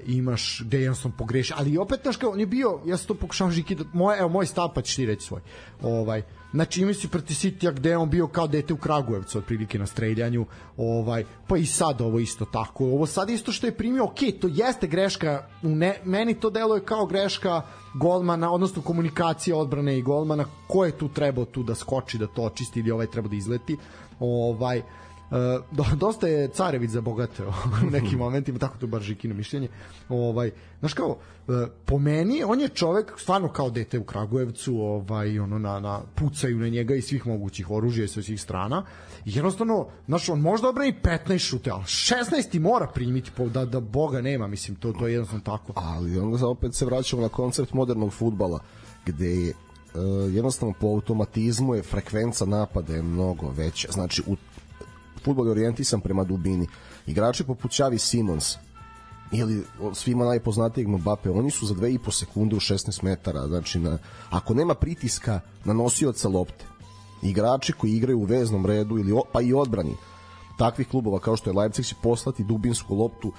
imaš gde jednostavno pogreši ali opet znaš kao on je bio ja sam to pokušao žiki da, moj, evo moj stav pa ćeš ti reći svoj. Ovaj, znači imaš si protiv Citya gde on bio kao dete u Kragujevcu otprilike na streljanju ovaj, pa i sad ovo isto tako. Ovo sad isto što je primio ok, to jeste greška u ne, meni to deluje kao greška golmana, odnosno komunikacija odbrane i golmana, ko je tu trebao tu da skoči, da to očisti ili ovaj treba da izleti ovaj Uh, do, dosta je Carević za bogate *laughs* u nekim momentima, tako to bar Žikino mišljenje. Ovaj, znaš kao, uh, po meni, on je čovek stvarno kao dete u Kragujevcu, ovaj, ono, na, na, pucaju na njega iz svih mogućih oružja i sa svih strana. I jednostavno, znaš, on možda obrani 15 šute, ali 16 ti mora primiti, po, da, da boga nema, mislim, to, to je jednostavno tako. ali onda opet se vraćamo na koncept modernog futbala gde je uh, jednostavno po automatizmu je frekvenca napada je mnogo veća znači u futbol je orijentisan prema dubini igrači poput Xavi Simons ili svima najpoznatijeg Mbappe, oni su za 2,5 sekunde u 16 metara, znači na, ako nema pritiska na nosioca lopte, igrači koji igraju u veznom redu ili pa i odbrani takvih klubova kao što je Leipzig će poslati dubinsku loptu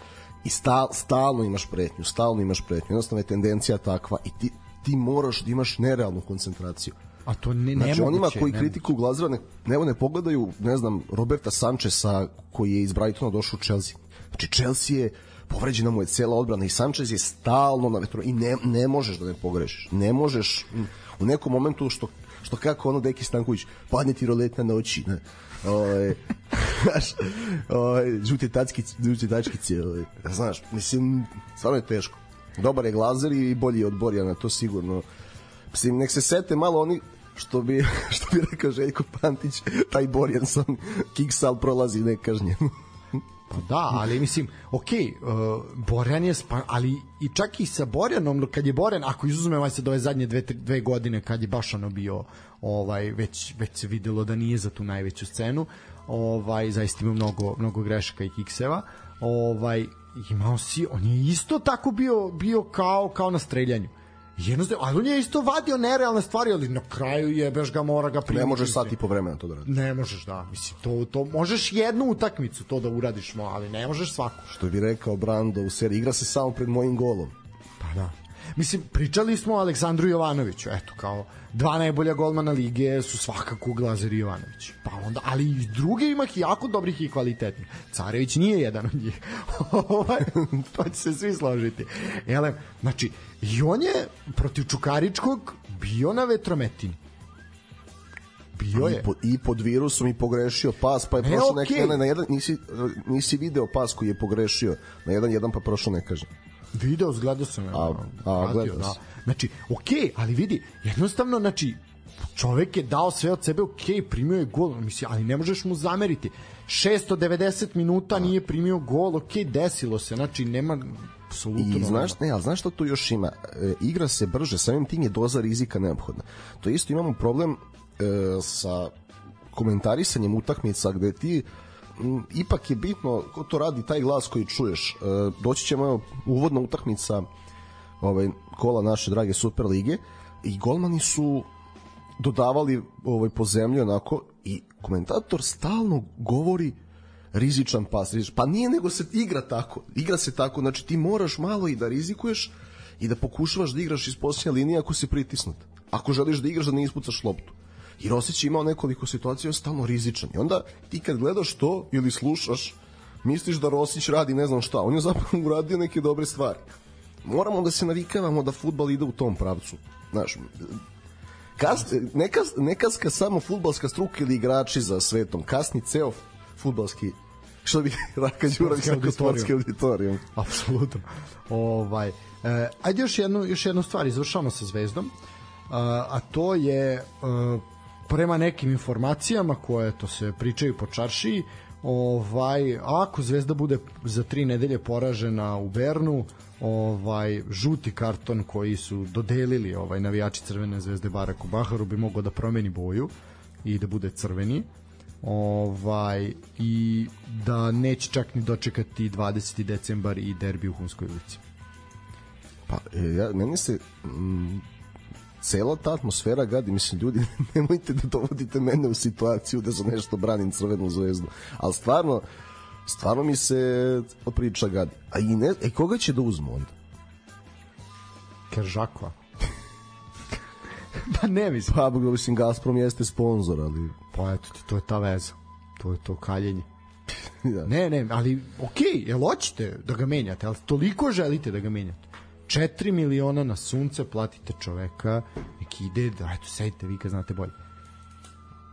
i stal, stalno imaš pretnju, stalno imaš pretnju. Jednostavno je tendencija takva i ti, ti moraš da imaš nerealnu koncentraciju. A to ne, Znači nemoguće, onima koji kritikuju Glazera ne, ne, ne pogledaju, ne znam, Roberta Sančesa koji je iz Brightona došao u Chelsea. Znači Chelsea je povređena mu je cela odbrana i Sanchez je stalno na vetru i ne, ne možeš da ne pogrešiš. Ne možeš u nekom momentu što što kako ono Deki Stanković padne ti roletna na oči ne. Ovaj *laughs* znaš, ovaj žuti tački žuti tačkice, ovaj. Znaš, mislim stvarno je teško. Dobar je Glazer i bolji je od Borjana, to sigurno. Mislim, nek se sete malo oni što bi, *laughs* što bi rekao Željko Pantić, taj Borjanson kiksal prolazi nekažnjen. Pa da, ali mislim, ok, uh, Borjan je, spa, ali i čak i sa Borjanom, kad je Borjan, ako izuzmemo aj sad ove zadnje dve, tri, dve godine, kad je baš ono bio, ovaj, već, već se videlo da nije za tu najveću scenu, ovaj, zaista ima mnogo, mnogo grešaka i kikseva, ovaj, imao si, on je isto tako bio, bio kao, kao na streljanju. Jednostavno, ali on je isto vadio nerealne stvari, ali na kraju je beš ga mora ga primiti. Ne možeš sat i po vremena to da radi. Ne možeš, da. Mislim, to, to možeš jednu utakmicu to da uradiš, mo, ali ne možeš svaku. Što bi rekao Brando u seriji, igra se samo pred mojim golom. Pa. Mislim, pričali smo o Aleksandru Jovanoviću, eto, kao dva najbolja golmana lige su svakako Glazer i Jovanović. Pa onda, ali i druge ima jako dobrih i kvalitetnih. Carević nije jedan od njih. *laughs* Ovaj, to će se svi složiti. Ele, znači, i on je protiv Čukaričkog bio na vetrometini. Bio je. I, po, I pod virusom i pogrešio pas, pa je E, prošao okej. neki, ne, na jedan, nisi, nisi video pas koji je pogrešio na jedan, jedan pa prošao nekažnjen. Video, gledao sam. A- ono, a, pratio, gledao da. Znači, okej, ali vidi, jednostavno, znači, čovek je dao sve od sebe, okej, primio je gol, mislim, ali ne možeš mu zameriti. 690 minuta nije primio gol, okej, desilo se, znači, nema apsolutno... I znaš, ne, ali znaš šta tu još ima? E, igra se brže, samim tim je doza rizika neophodna. To isto imamo problem e, sa komentarisanjem utakmica gde ti ipak je bitno ko to radi taj glas koji čuješ. E, doći ćemo uvodna utakmica ovaj, kola naše drage Super lige i golmani su dodavali ovaj po zemlji onako i komentator stalno govori rizičan pas, rizičan. pa nije nego se igra tako, igra se tako, znači ti moraš malo i da rizikuješ i da pokušavaš da igraš iz posljednje linije ako si pritisnut. Ako želiš da igraš da ne ispucaš loptu. I Rosić je imao nekoliko situacija stalno rizičan. I onda ti kad gledaš to ili slušaš, misliš da Rosić radi ne znam šta. On je zapravo *laughs* uradio neke dobre stvari. moramo da se navikavamo da futbal ide u tom pravcu. Znaš, kas, ne, kas, ne kaska samo futbalska struka ili igrači za svetom, kasni ceo futbalski što bi *laughs* Raka Đurović rekao sportski auditorijum. Apsolutno. Ovaj, e, ajde još jednu, još jednu stvar, izvršamo sa Zvezdom, a, a to je e, prema nekim informacijama koje to se pričaju po čaršiji, ovaj ako Zvezda bude za tri nedelje poražena u Bernu, ovaj žuti karton koji su dodelili ovaj navijači Crvene zvezde Baraku Baharu bi mogao da promeni boju i da bude crveni ovaj i da neće čak ni dočekati 20. decembar i derbi u Hunskoj ulici. Pa e, ja meni se mm, cela ta atmosfera gadi, mislim, ljudi, *laughs* nemojte da dovodite mene u situaciju da za nešto branim crvenu zvezdu, ali stvarno, stvarno mi se priča gadi. A i ne, e, koga će da uzmu onda? Keržakva. *laughs* pa ne mislim. Pa, mislim, Gazprom jeste sponsor, ali... Pa eto ti, to je ta veza. To je to kaljenje. *laughs* da. Ne, ne, ali okej, okay, jel hoćete da ga menjate, ali toliko želite da ga menjate. 4 miliona na sunce platite čoveka, neki ide, da, eto, sedite vi kad znate bolje.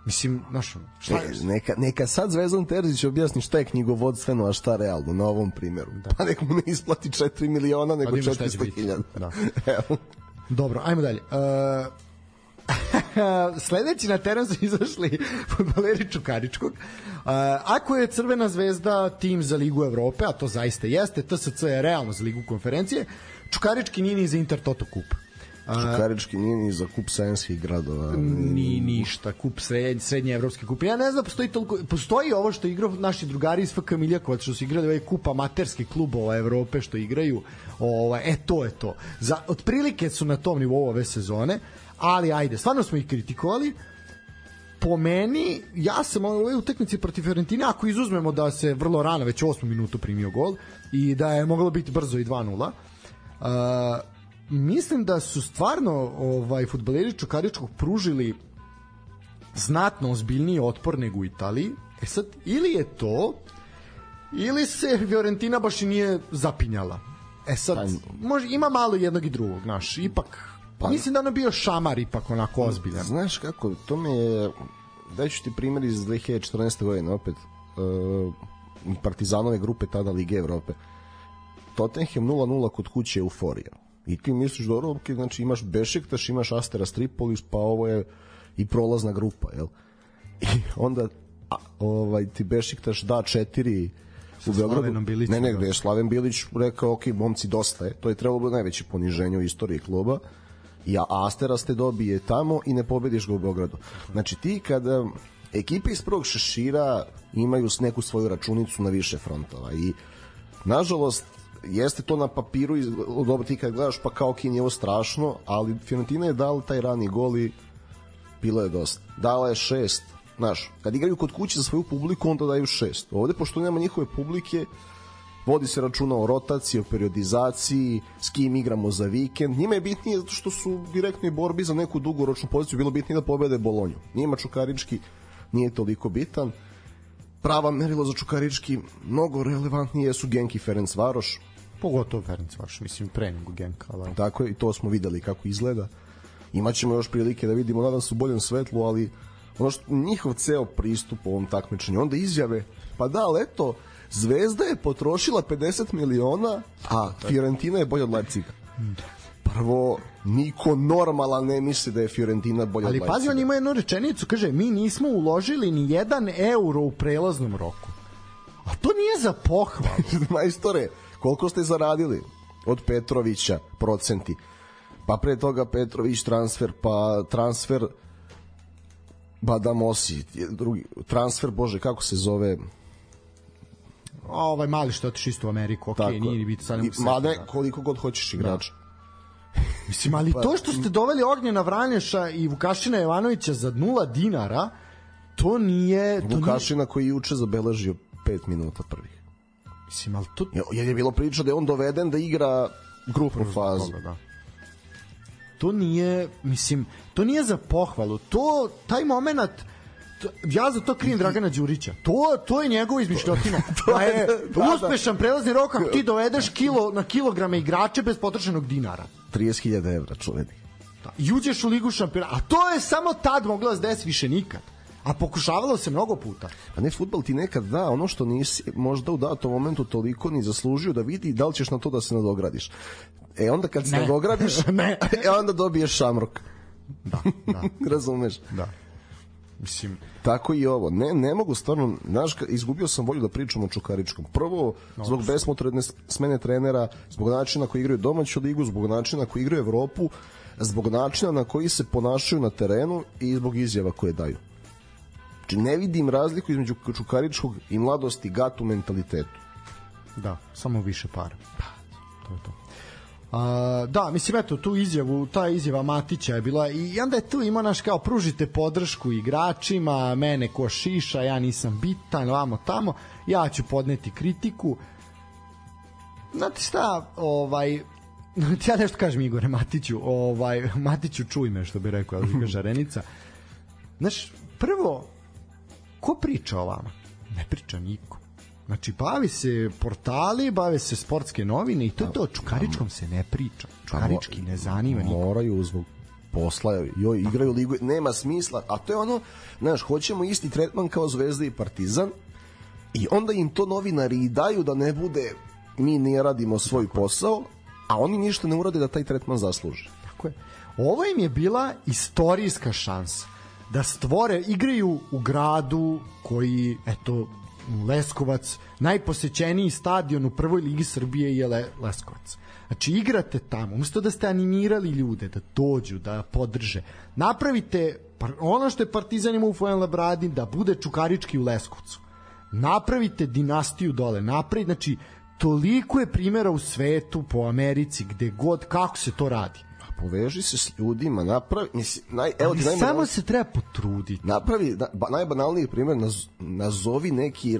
Mislim, znaš, šta je? Neka, neka sad Zvezdan Terzić objasni šta je knjigovodstveno, a šta realno na ovom primjeru. Da. Pa nek mu ne isplati 4 miliona, nego 400.000. Da. *laughs* Evo. Dobro, ajmo dalje. Uh, *laughs* sledeći na teren su izašli futbaleri Čukaričkog. Ako je Crvena zvezda tim za Ligu Evrope, a to zaista jeste, TSC je realno za Ligu konferencije, Čukarički nije ni za Intertoto kup. Čukarički nije ni za kup sajenskih gradova. Ni ništa, kup srednje, srednje evropski kup. Ja ne znam, postoji, toliko, postoji ovo što igraju naši drugari iz FK Miljakovac, što su igrali ovaj kup amaterskih klubova Evrope, što igraju, ovaj, e, to je to. Za, otprilike su na tom nivou ove sezone, ali ajde, stvarno smo ih kritikovali, po meni, ja sam u ovoj utakmici protiv Fiorentine, ako izuzmemo da se vrlo rano, već 8 minutu primio gol i da je moglo biti brzo i 2-0, uh, mislim da su stvarno ovaj fudbaleri Čukaričkog pružili znatno ozbiljniji otpor nego u Italiji. E sad, ili je to, ili se Fiorentina baš i nije zapinjala. E sad, pa, može, ima malo jednog i drugog, znaš, ipak, pa, mislim da ono bio šamar ipak onako ozbiljan. Znaš kako, to mi je, daću ti primjer iz 2014. godine opet, uh, Partizanove grupe tada Lige Evrope. Tottenham 0-0 kod kuće euforija I ti misliš, dobro, ok, znači imaš Bešiktaš, imaš Asteras Tripolis, pa ovo je i prolazna grupa, jel? I onda a, ovaj, ti Bešiktaš da četiri u Beogradu. Ne, ne, gde je Slaven Bilić rekao, ok, momci, dosta je. To je trebalo biti najveće poniženje u istoriji kluba. I Asteras te dobije tamo i ne pobediš ga u Beogradu. Znači ti kada ekipe iz prvog šešira imaju neku svoju računicu na više frontova i nažalost jeste to na papiru i dobro ti kad gledaš pa kao kin je ovo strašno, ali Fiorentina je dala taj rani gol i bilo je dosta. Dala je šest. Znaš, kad igraju kod kuće za svoju publiku, onda daju šest. Ovde, pošto nema njihove publike, vodi se računa o rotaciji, o periodizaciji, s kim igramo za vikend. Njima je bitnije zato što su direktni borbi za neku dugoročnu poziciju, bilo bitnije da pobede Bolonju. Njima Čukarički nije toliko bitan. Prava merila za Čukarički mnogo relevantnije su Genki Ferenc Varoš, Pogotovo Ferenc Vaš, mislim, pre nego Genka. Ali... Tako je, i to smo videli kako izgleda. Imaćemo još prilike da vidimo, nadam se u boljem svetlu, ali ono što njihov ceo pristup ovom takmičenju, onda izjave, pa da, ali eto, Zvezda je potrošila 50 miliona, a Fiorentina je bolja od Leipziga. Prvo, niko normalan ne misli da je Fiorentina bolja Ali od Leipziga. Ali pazi, on ima jednu rečenicu, kaže, mi nismo uložili ni jedan euro u prelaznom roku. A to nije za pohvalu. *laughs* Majstore, koliko ste zaradili od Petrovića procenti pa pre toga Petrović transfer pa transfer Badamosi drugi transfer bože kako se zove ovaj mali što otišao isto u Ameriku, ok, Tako. nije ni biti sad ne Ma ne, koliko god hoćeš igrača. Da. *laughs* Mislim, ali pa, to što ste doveli Ognjena Vranješa i Vukašina Jovanovića za nula dinara, to nije... To Vukašina nije... koji juče zabeležio 5 minuta prvih. Mislim, ali to... Jer je bilo priča da je on doveden da igra grupnu fazu. Da. To nije, mislim, to nije za pohvalu. To, taj moment, ja za to krijem Dragana Đurića. To, to je njegova izmišljotina. *laughs* da je da, da. uspešan prelazni rok ako ti dovedeš kilo na kilograme igrače bez potrošenog dinara. 30.000 evra, čuveni. Da. I uđeš u ligu šampiona. A to je samo tad moglo da se desi više nikad. A pokušavalo se mnogo puta. Pa ne, futbal ti nekad da ono što nisi možda u datom momentu toliko ni zaslužio da vidi da li ćeš na to da se nadogradiš. E onda kad se Ne. nadogradiš, *laughs* Ne. e onda dobiješ šamrok. Da, da, *laughs* Razumeš? da. Mislim, Tako i ovo. Ne, ne mogu stvarno, znaš, izgubio sam volju da pričam o Čukaričkom. Prvo, zbog besmotredne smene trenera, zbog načina koji igraju domaću ligu, zbog načina koji igraju Evropu, zbog načina na koji se ponašaju na terenu i zbog izjava koje daju. Znači, ne vidim razliku između Čukaričkog i mladosti gatu mentalitetu. Da, samo više para. Pa, to je to. A, da, mislim, eto, tu izjavu, ta izjava Matića je bila i onda je tu imao naš kao pružite podršku igračima, mene ko šiša, ja nisam bitan, vamo tamo, ja ću podneti kritiku. Znate šta, ovaj, *laughs* ja nešto kažem Igore Matiću, ovaj, Matiću čuj me, što bi rekao Elvika *laughs* Žarenica. Znaš, prvo, ko priča o vama? Ne priča niko. Znači, bavi se portali, bave se sportske novine i to je to. Čukaričkom se ne priča. Čukarički ne zanima niko. Moraju zbog posla, joj, igraju ligu, nema smisla, a to je ono, znaš, hoćemo isti tretman kao Zvezda i Partizan i onda im to novinari i daju da ne bude mi ne radimo svoj posao, a oni ništa ne urade da taj tretman zasluže. Tako je. Ovo im je bila istorijska šansa da stvore, igraju u gradu koji, eto, Leskovac, najposećeniji stadion u prvoj ligi Srbije je Le, Leskovac. Znači, igrate tamo, umesto da ste animirali ljude da dođu, da podrže, napravite ono što je Partizan ima u Fojen Labradi, da bude Čukarički u Leskovcu. Napravite dinastiju dole, napravite, znači, toliko je primjera u svetu, po Americi, gde god, kako se to radi. Poveži se s ljudima, napravi, mislim, naj, evo ti najbanalniji- samo se treba potruditi. napravi, da, ba, najbanalniji primjer, naz, nazovi neki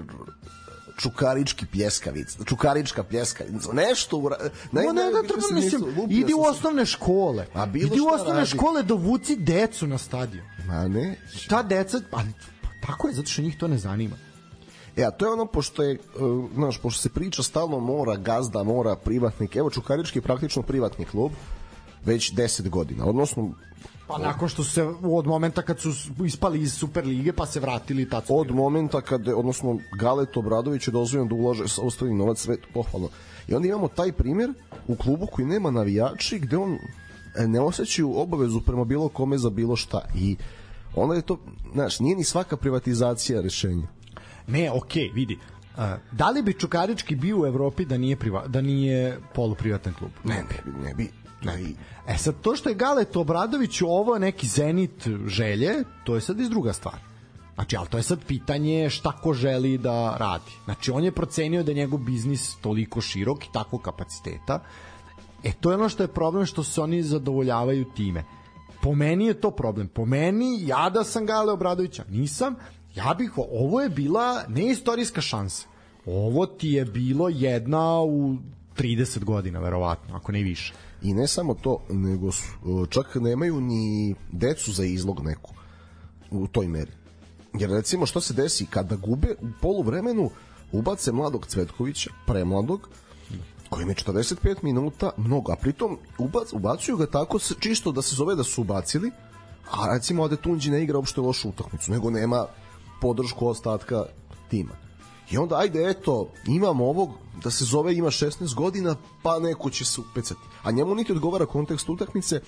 čukarički pljeskavic, čukarička pljeskavica, nešto ura... No, ne, ne, više treba, mislim, idi u osnovne škole. A bilo idi u osnovne radi. škole, dovuci decu na stadion. Ma ne, Ta deca, pa, pa tako je, zato što njih to ne zanima. E, a to je ono, pošto je, uh, znaš, pošto se priča stalno mora gazda, mora privatnik, evo Čukarički je praktično privatni klub, već 10 godina, odnosno Pa nakon što se od momenta kad su ispali iz Superlige pa se vratili tad od momenta kad je, odnosno Galet Obradović je dozvoljen da ulaže sa ostali novac sve pohvalno. I onda imamo taj primjer u klubu koji nema navijači gde on e, ne osjećaju obavezu prema bilo kome za bilo šta i onda je to, znaš, nije ni svaka privatizacija rešenje. Ne, okej, vidi. Uh, da li bi Čukarički bio u Evropi da nije priva, da nije poluprivatan klub? Ne, ne bi, ne bi. Ne. I, E sad, to što je Galet Obradović ovo neki zenit želje, to je sad iz druga stvar. Znači, ali to je sad pitanje šta ko želi da radi. Znači, on je procenio da je njegov biznis toliko širok i takvog kapaciteta. E, to je ono što je problem što se oni zadovoljavaju time. Po meni je to problem. Po meni, ja da sam Gale Obradovića, nisam, ja bih, ovo je bila neistorijska šansa. Ovo ti je bilo jedna u 30 godina, verovatno, ako ne više. I ne samo to, nego su, čak nemaju ni decu za izlog neku u toj meri. Jer recimo što se desi kada gube u poluvremenu ubace mladog Cvetkovića, premladog, koji ima 45 minuta, mnogo, a pritom ubac, ubacuju ga tako čisto da se zove da su ubacili, a recimo ovde Tunđi ne igra uopšte lošu utakmicu, nego nema podršku ostatka tima. I onda, ajde, eto, imamo ovog, da se zove, ima 16 godina, pa neko će se upecati. A njemu niti odgovara kontekst utakmice,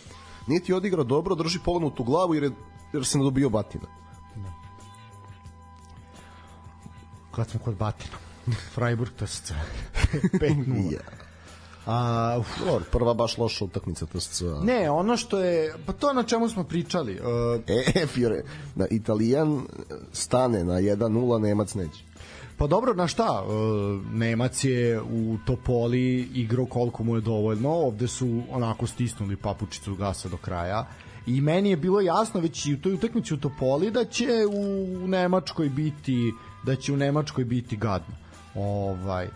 niti odigra dobro, drži pognutu glavu jer, je, jer se nadobio batina. kad smo kod Batina. Freiburg TSC. 5-0. *laughs* Ja. A, uf, Dobro, prva baš loša utakmica TSC. ne, ono što je, pa to na čemu smo pričali. Uh, E, Fiore, da Italijan stane na 1-0, Nemac neće. Pa dobro, na šta? Uh, Nemac je u Topoli igrao koliko mu je dovoljno. Ovde su onako stisnuli papučicu gasa do kraja. I meni je bilo jasno već i u toj utakmici u Topoli da će u Nemačkoj biti da će u Nemačkoj biti gadno. Ovaj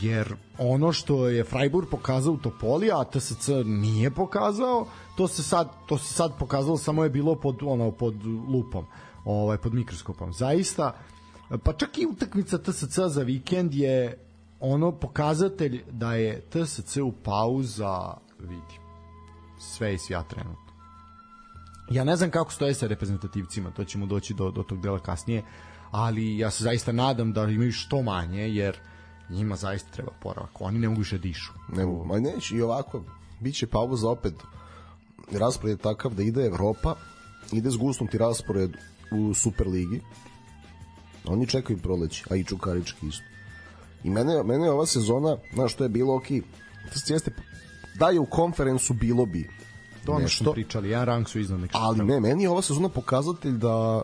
jer ono što je Freiburg pokazao u Topoli, a TSC nije pokazao, to se sad to se sad pokazalo samo je bilo pod ono pod lupom. ovaj pod mikroskopom. Zaista pa čak i utakmica TSC za vikend je ono pokazatelj da je TSC u pauza vidi sve i svja trenutno. Ja ne znam kako stoje sa reprezentativcima, to ćemo doći do, do tog dela kasnije, ali ja se zaista nadam da imaju što manje, jer njima zaista treba poravak. Oni ne mogu više da dišu. Ne mogu, ma neće i ovako, bit će pauza opet raspored je takav da ide Evropa, ide zgusnuti raspored u Superligi, oni čekaju proleći, a i Čukarički isto. I mene, mene je ova sezona, znaš, što je bilo ok, jeste, da je u konferencu bilo bi to nešto, smo pričali, jedan rang su iznad nekih. Ali ne, meni je ova sezona pokazatelj da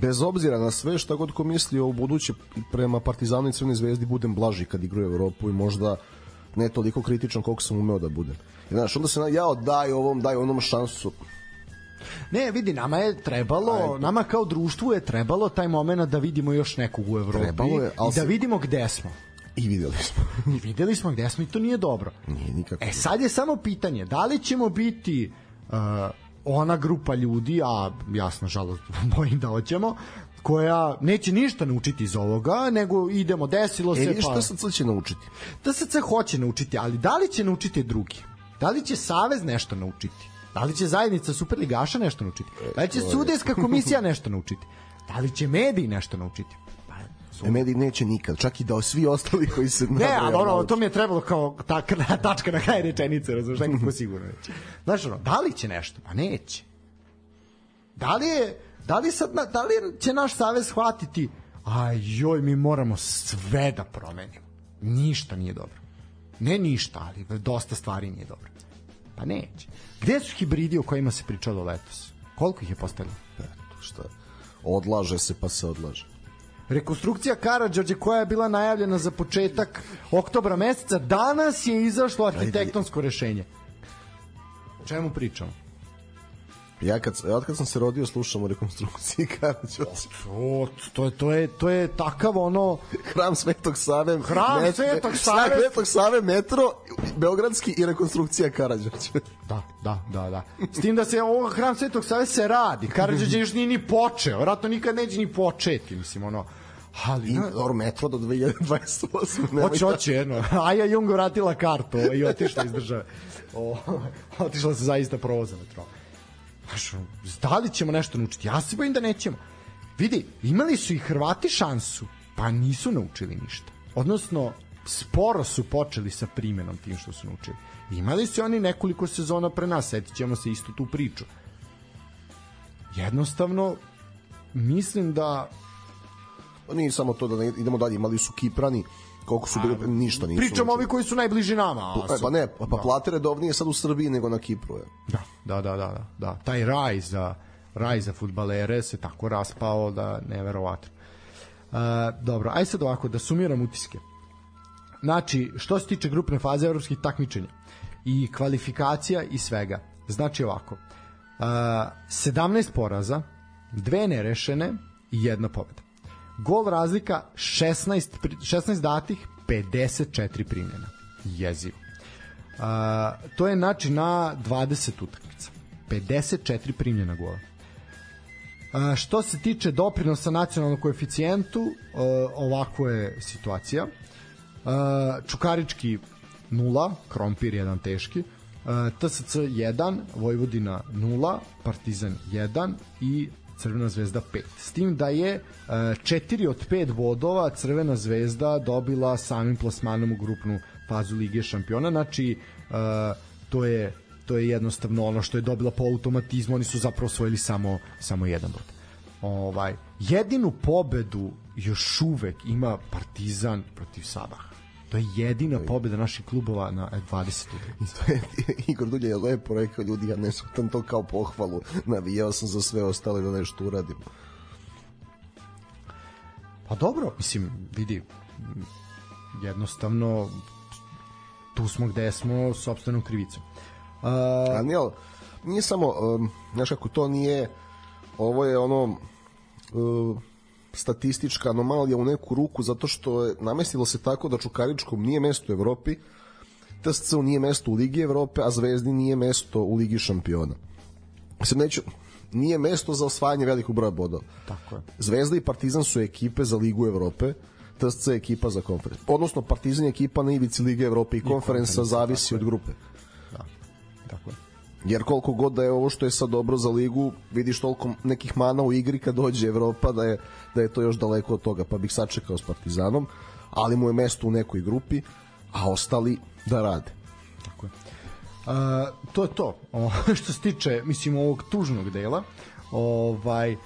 bez obzira na sve šta god ko misli o buduće prema Partizanu i Crvenoj zvezdi budem blaži kad igraju Evropu i možda ne toliko kritičan koliko sam umeo da budem. I znaš, onda se na, jao daj ovom, daj onom šansu. Ne, vidi, nama je trebalo, Aj, nama kao društvu je trebalo taj moment da vidimo još nekog u Evropi je, i da vidimo gde smo. I videli smo. I videli smo gde smo i to nije dobro. Nije nikako. E sad je samo pitanje, da li ćemo biti uh, ona grupa ljudi, a jasno, žalost, *laughs* bojim da hoćemo, koja neće ništa naučiti iz ovoga, nego idemo, desilo se. E, pa... šta sad će naučiti? Da se hoće naučiti, ali da li će naučiti drugi? Da li će Savez nešto naučiti? Da li će zajednica Superligaša nešto naučiti? Da li će sudijska komisija nešto naučiti? Da li će mediji nešto naučiti? E, mediji neće nikad, čak i da svi ostali koji se Ne, a dobro, to mi je trebalo kao ta, *laughs* tačka na kraju rečenice, razumiješ, nekako *laughs* sigurno neće. Znaš, ono, da li će nešto? Pa neće. Da li je, da li sad, da li će naš savez shvatiti a joj, mi moramo sve da promenimo. Ništa nije dobro. Ne ništa, ali dosta stvari nije dobro. Pa neće. Gde su hibridi o kojima se pričalo letos? Koliko ih je postavljeno? Eto, šta? Odlaže se pa se odlaže. Rekonstrukcija Karadžorđe koja je bila najavljena za početak oktobra meseca, danas je izašlo arhitektonsko rešenje. O čemu pričamo? Ja kad, od kad sam se rodio slušam o rekonstrukciji *laughs* Karadžorđe. To, to, to, je, to je takav ono... Hram Svetog Save. Hram met, Svetog Save. Svetog Save, metro, Beogradski i rekonstrukcija Karadžorđe. *laughs* Da, da, da, da. S tim da se ovo Hram Svetog Save se radi. Karadžorđe još nije ni počeo. Vratno nikad neće ni početi. Mislim, ono Ali, I, dobro, metro do 2028. Hoće, hoće, jedno. *laughs* Aja Jung vratila kartu i otišla iz države. O, otišla se zaista provoza metro. Znaš, da li ćemo nešto naučiti? Ja se bojim da nećemo. Vidi, imali su i Hrvati šansu, pa nisu naučili ništa. Odnosno, sporo su počeli sa primenom tim što su naučili. Imali su oni nekoliko sezona pre nas, setit ćemo se istu tu priču. Jednostavno, mislim da Pa nije samo to da idemo dalje, imali su Kiprani, koliko su bili, ništa nisu. Pričamo ovi koji su najbliži nama. Pa, pa ne, pa, pa da. plate redovnije sad u Srbiji nego na Kipru. Je. Da, da, da, da, da. Taj raj za, raj za futbalere se tako raspao da neverovatno. Uh, dobro, aj sad ovako, da sumiram utiske. Znači, što se tiče grupne faze evropskih takmičenja i kvalifikacija i svega, znači ovako, uh, 17 poraza, dve nerešene i jedna pobeda. Gol razlika 16, 16 datih, 54 primljena. Jezivo. Uh, to je znači na 20 utakmica. 54 primljena gola. Uh, što se tiče doprinosa nacionalnom koeficijentu, uh, ovako je situacija. Uh, Čukarički 0, Krompir 1 teški, uh, TSC 1, Vojvodina 0, Partizan 1 i Crvena zvezda 5. S tim da je 4 e, od 5 bodova Crvena zvezda dobila samim plasmanom u grupnu fazu Lige šampiona. Znači, e, to je to je jednostavno ono što je dobila po automatizmu, oni su zapravo osvojili samo samo jedan bod. Ovaj jedinu pobedu još uvek ima Partizan protiv Sabaha. To je jedina pobeda naših klubova na 20. I *laughs* to je Igor Dulje je lepo rekao ljudi, ja ne shvatam to kao pohvalu. Navijao sam za sve ostale da nešto uradim. Pa dobro, mislim, vidi, jednostavno tu smo gde smo sobstvenom krivicom. Uh, A nije, nije samo, um, znaš kako to nije, ovo je ono, uh, statistička anomalija u neku ruku zato što je namestilo se tako da Čukaričkom nije mesto u Evropi, TSC nije mesto u Ligi Evrope, a Zvezdi nije mesto u Ligi šampiona. Sad neću, nije mesto za osvajanje velikog broja bodova. Tako je. Zvezda i Partizan su ekipe za Ligu Evrope, TSC je ekipa za konferens. Odnosno, Partizan je ekipa na ivici Lige Evrope i, I konferensa zavisi od grupe. Da, tako je. Jer koliko god da je ovo što je sad dobro za ligu, vidiš toliko nekih mana u igri kad dođe Evropa da je, da je to još daleko od toga, pa bih sačekao s Partizanom, ali mu je mesto u nekoj grupi, a ostali da rade. Tako je. Uh, to je to. O, *laughs* što se tiče, mislim, ovog tužnog dela, ovaj, uh,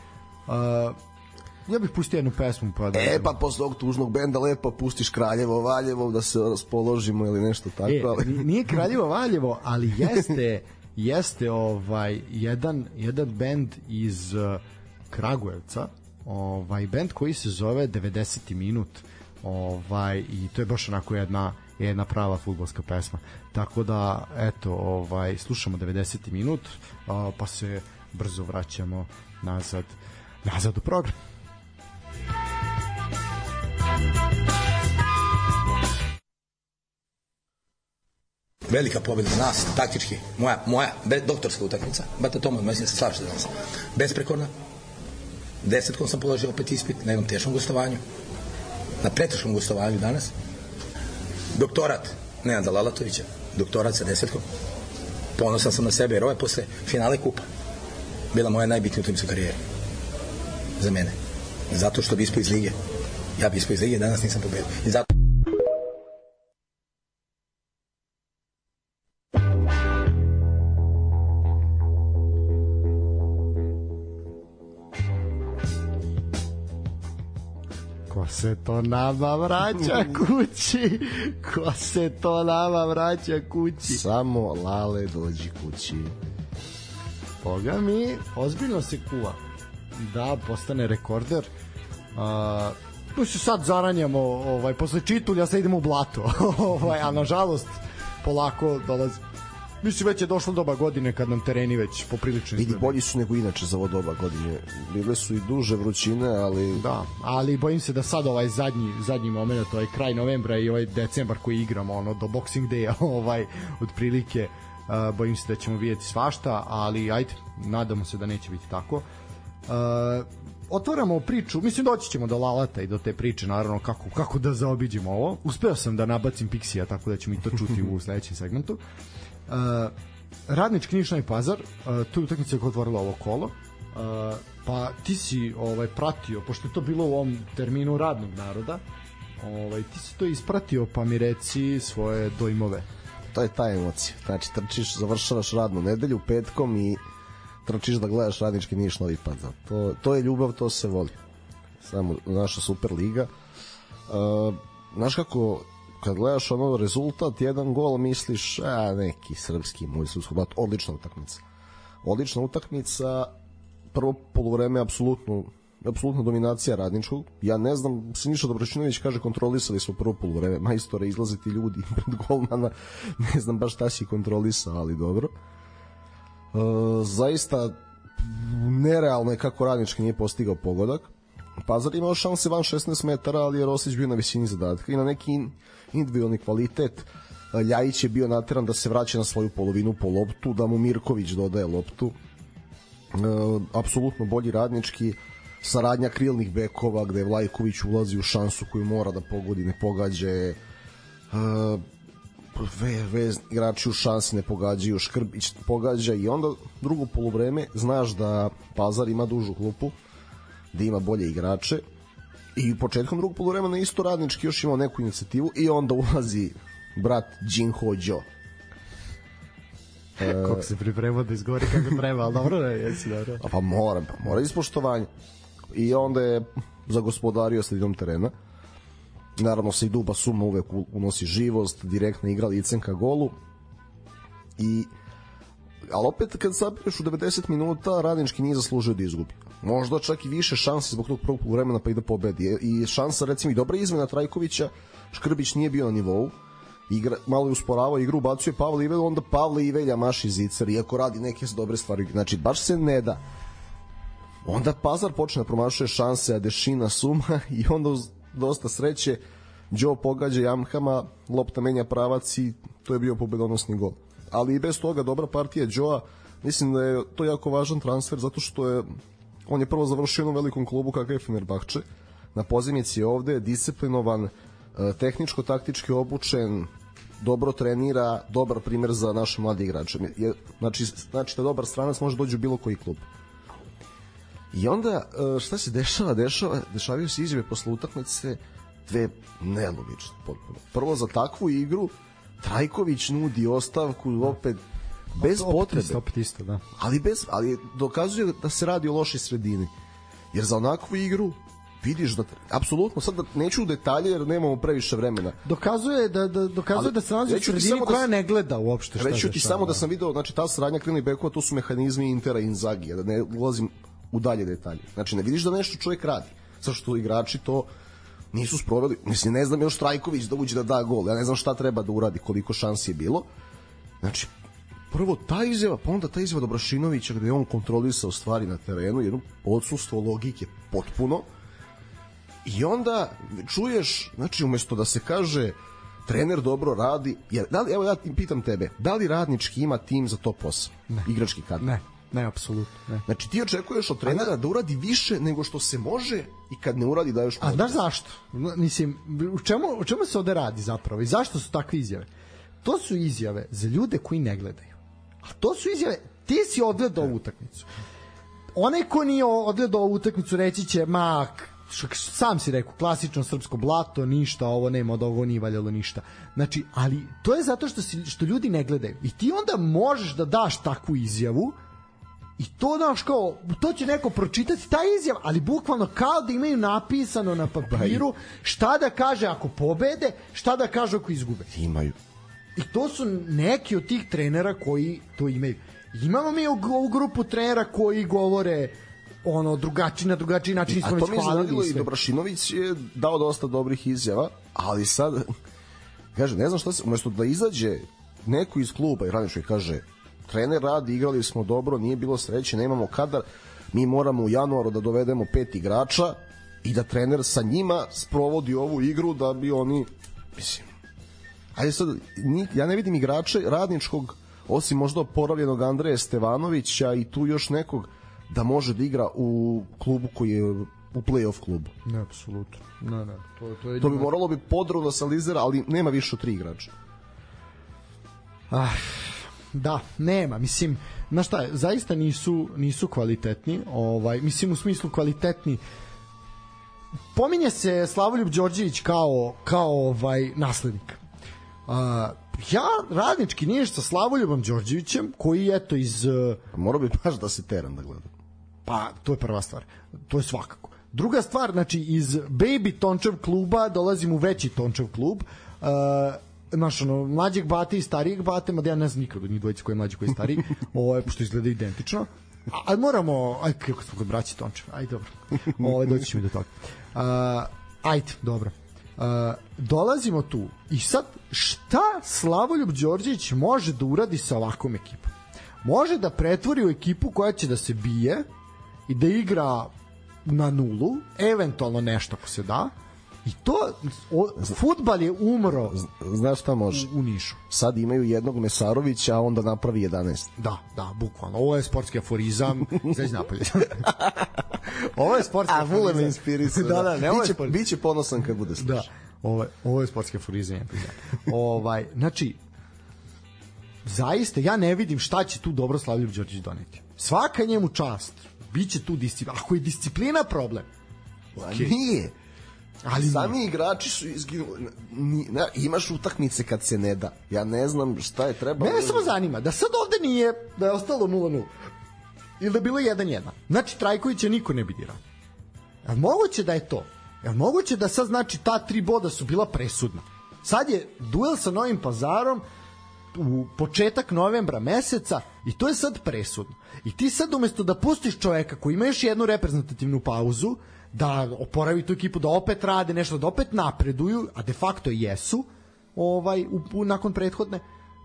ja bih pustio jednu pesmu pa da E pa posle ovog tužnog benda lepo pustiš Kraljevo Valjevo da se raspoložimo ili nešto tako e, ali nije Kraljevo Valjevo ali *laughs* jeste jeste ovaj jedan jedan bend iz uh, Kragujevca ovaj bend koji se zove 90. minut ovaj i to je baš onako jedna jedna prava fudbalska pesma. Tako da eto, ovaj slušamo 90. minut, uh, pa se brzo vraćamo nazad nazad u program. Velika pobjeda za nas, taktički, moja, moja be, doktorska utakmica, bata Toma, mislim da se slažete danas, besprekorna, desetkom sam položio opet ispit na jednom teškom gostovanju, na preteškom gostovanju danas, doktorat Nenada Lalatovića, doktorat sa desetkom, ponosan sam na sebe, jer ovo je posle finale kupa bila moja najbitnija utakmica u karijeri. Za mene, zato što bi ispao iz lige, ja bi ispao iz lige, danas nisam pobedio, i zato se to nama vraća kući? Ko se to nama vraća kući? Samo Lale dođi kući. Boga mi, ozbiljno se kuva. Da, postane rekorder. Uh, se sad zaranjamo, ovaj, posle čitulja sad idemo u blato. *laughs* ovaj, a nažalost, polako dolazi Mislim već je došlo doba godine kad nam tereni već poprilično Vidi, bolji su nego inače za ovo doba godine. Bile su i duže vrućine, ali... Da, ali bojim se da sad ovaj zadnji, zadnji moment, ovaj kraj novembra i ovaj decembar koji igramo, ono, do Boxing Day-a, *laughs* ovaj, otprilike, uh, bojim se da ćemo vidjeti svašta, ali ajde, nadamo se da neće biti tako. Uh, otvaramo priču, mislim doći ćemo do Lalata i do te priče, naravno kako, kako da zaobiđemo ovo. Uspeo sam da nabacim Pixija, tako da ćemo i to čuti u *laughs* sledećem segmentu. Uh, Uh, Radnički Niš Novi Pazar, uh, tu utakmica koja otvorila ovo kolo. Uh, pa ti si ovaj pratio pošto je to bilo u ovom terminu radnog naroda. Ovaj ti si to ispratio pa mi reci svoje dojmove. To je ta emocija. Znači trčiš, završavaš radnu nedelju petkom i trčiš da gledaš Radnički Niš Novi Pazar. To to je ljubav, to se voli. Samo naša super liga. Uh, znaš kako kad gledaš ono rezultat, jedan gol, misliš, a neki srpski moj srpski brat, odlična utakmica. Odlična utakmica, prvo polovreme apsolutno apsolutna dominacija radničkog. Ja ne znam, Siniša Dobročinović kaže kontrolisali smo prvo polovreme, majstore izlaziti ljudi *laughs* pred golmana, ne znam baš šta si kontrolisao, ali dobro. E, zaista nerealno je kako radnički nije postigao pogodak. Pazar imao šanse van 16 metara, ali je Rosić bio na visini zadatka. I na neki individualni kvalitet Ljajić je bio nateran da se vraća na svoju polovinu po loptu, da mu Mirković dodaje loptu. E, apsolutno bolji radnički saradnja krilnih bekova gde Vlajković ulazi u šansu koju mora da pogodi, ne pogađa je. E, ve, ve, igrači u šansi ne pogađaju, Škrbić pogađa i onda drugo polovreme znaš da Pazar ima dužu klupu, da ima bolje igrače i početkom drugog poluvremena isto radnički još imao neku inicijativu i onda ulazi brat Jin Ho Jo E, *laughs* Kako se pripremao da izgovori kako treba, ali dobro ne, jesi dobro. A pa mora, pa mora ispoštovanje. I onda je zagospodario sredinom terena. Naravno se i Duba Suma uvek unosi živost, direktna igra licem ka golu. I ali opet kad sabireš u 90 minuta radnički nije zaslužio da izgubi možda čak i više šanse zbog tog prvog vremena pa i da pobedi. I šansa recimo i dobra izmena Trajkovića, Škrbić nije bio na nivou, igra, malo je usporavao igru, ubacuje Pavle Ivelja, onda Pavle Ivelja maši zicer, iako radi neke dobre stvari. Znači, baš se ne da. Onda Pazar počne da promašuje šanse, a Dešina suma *laughs* i onda uz dosta sreće Đo pogađa Jamhama, lopta menja pravac i to je bio pobedonosni gol. Ali i bez toga dobra partija Đoa, mislim da je to jako važan transfer zato što je on je prvo završio u velikom klubu kakav je Fenerbahče na pozimici je ovde disciplinovan e, tehničko-taktički obučen dobro trenira, dobar primer za naše mlade igrače. Je, znači, znači da dobar stranac može doći u bilo koji klub. I onda, e, šta se dešava? Dešava, dešavaju se izjave posle utakmice dve nelogične potpuno. Prvo, za takvu igru Trajković nudi ostavku opet bez opet potrebe. Isto, opet isto, da. Ali, bez, ali dokazuje da se radi o lošoj sredini. Jer za onakvu igru vidiš da apsolutno sad da neću u detalje jer nemamo previše vremena. Dokazuje da da dokazuje Ali, da se nalazi u sredini da koja s- ne gleda uopšte šta Reći ću se ti samo da sam video, znači ta saradnja krilnih bekova, to su mehanizmi Intera i Inzaghi, da ne ulazim u dalje detalje. Znači ne vidiš da nešto čovjek radi. Zato što igrači to nisu sproveli. Mislim, ne znam još Trajković da uđe da da gol. Ja ne znam šta treba da uradi, koliko šansi je bilo. Znači, prvo ta izjava, pa onda ta izjava Dobrašinovića gde je on kontrolisao stvari na terenu, jedno odsustvo logike potpuno. I onda čuješ, znači umesto da se kaže trener dobro radi, jer, da li, evo ja pitam tebe, da li radnički ima tim za to posao? Ne. Igrački kadar? Ne, ne, apsolutno, ne. Znači ti očekuješ od trenera da uradi više nego što se može i kad ne uradi da još A znaš zašto? Mislim, u čemu, u čemu se ovde radi zapravo i zašto su takve izjave? To su izjave za ljude koji ne gledaju. A to su izjave, ti si odgledao ovu utakmicu. Onaj ko nije odgledao ovu utakmicu reći će, ma, sam si rekao, klasično srpsko blato, ništa, ovo nema, od ovo nije valjalo ništa. Znači, ali to je zato što, si, što ljudi ne gledaju. I ti onda možeš da daš takvu izjavu, I to znaš kao, to će neko pročitati taj izjav, ali bukvalno kao da imaju napisano na *laughs* papiru šta da kaže ako pobede, šta da kaže ako izgube. Imaju. I to su neki od tih trenera koji to imaju. Imamo mi ovu grupu trenera koji govore ono drugačiji na drugačiji način smo već hvalili i. Dobrašinović je dao dosta dobrih izjava, ali sad, kaže, ne znam šta se, umesto da izađe neko iz kluba i radnički kaže, trener radi, igrali smo dobro, nije bilo sreće, nemamo kadar, mi moramo u januaru da dovedemo pet igrača i da trener sa njima sprovodi ovu igru da bi oni, mislim, ajde sad, ja ne vidim igrače radničkog, osim možda oporavljenog Andreja Stevanovića i tu još nekog da može da igra u klubu koji je u play-off klubu. Ne, apsolutno. Ne, ne, to, to je To bi moralo bi podrobno sa Lizera, ali nema više od tri igrača. Ah, da, nema, mislim, na šta je, zaista nisu nisu kvalitetni, ovaj, mislim u smislu kvalitetni. Pominje se Slavoljub Đorđević kao kao ovaj naslednik. Uh, ja radnički nije sa Slavoljubom Đorđevićem koji eto iz uh, Morao bi baš da se teram da gleda. Pa, to je prva stvar. To je svakako. Druga stvar, znači, iz Baby Tončev kluba dolazim u veći Tončev klub. Uh, znaš, ono, mlađeg bate i starijeg bate, mada ja ne znam nikog od njih dvojice koji je mlađi, koji je stariji, *laughs* ovo, pošto izgleda identično. A, ali moramo, aj, kako smo kod braći Tončev, aj, dobro. *laughs* Ovo, doći ćemo i do toga. Uh, ajde, dobro. Uh, dolazimo tu i sad šta Slavoljub Đorđević može da uradi sa ovakvom ekipom? Može da pretvori u ekipu koja će da se bije i da igra na nulu, eventualno nešto ako se da. I to, o, futbal je umro Znaš šta može? u Nišu. Sad imaju jednog Mesarovića, a onda napravi 11. Da, da, bukvalno. Ovo je sportski aforizam, izađi napolje. *laughs* ovo je sportski A, vule me inspirisao. Da, da, ne, ovo je biće, sportski. biće ponosan kad bude Da, slušao. ovo, je- ovo je sportski aforizam. ovaj, znači, zaista, ja ne vidim šta će tu dobro Slavljub Đorđević doneti. Svaka njemu čast. Biće tu disciplina. Ako je disciplina problem, A nije. Ali Sami igrači su izginuli. Ni, na, imaš utakmice kad se ne da. Ja ne znam šta je trebalo. Mene samo zanima da sad ovde nije da je ostalo 0-0 ili da je bilo 1-1. Znači Trajkovića niko ne bi dirao. Je moguće da je to? Je moguće da sad znači ta tri boda su bila presudna? Sad je duel sa Novim pazarom u početak novembra meseca i to je sad presudno. I ti sad umesto da pustiš čoveka koji ima još jednu reprezentativnu pauzu, da oporavi tu ekipu, da opet rade nešto, da opet napreduju, a de facto jesu, ovaj, u, u, nakon prethodne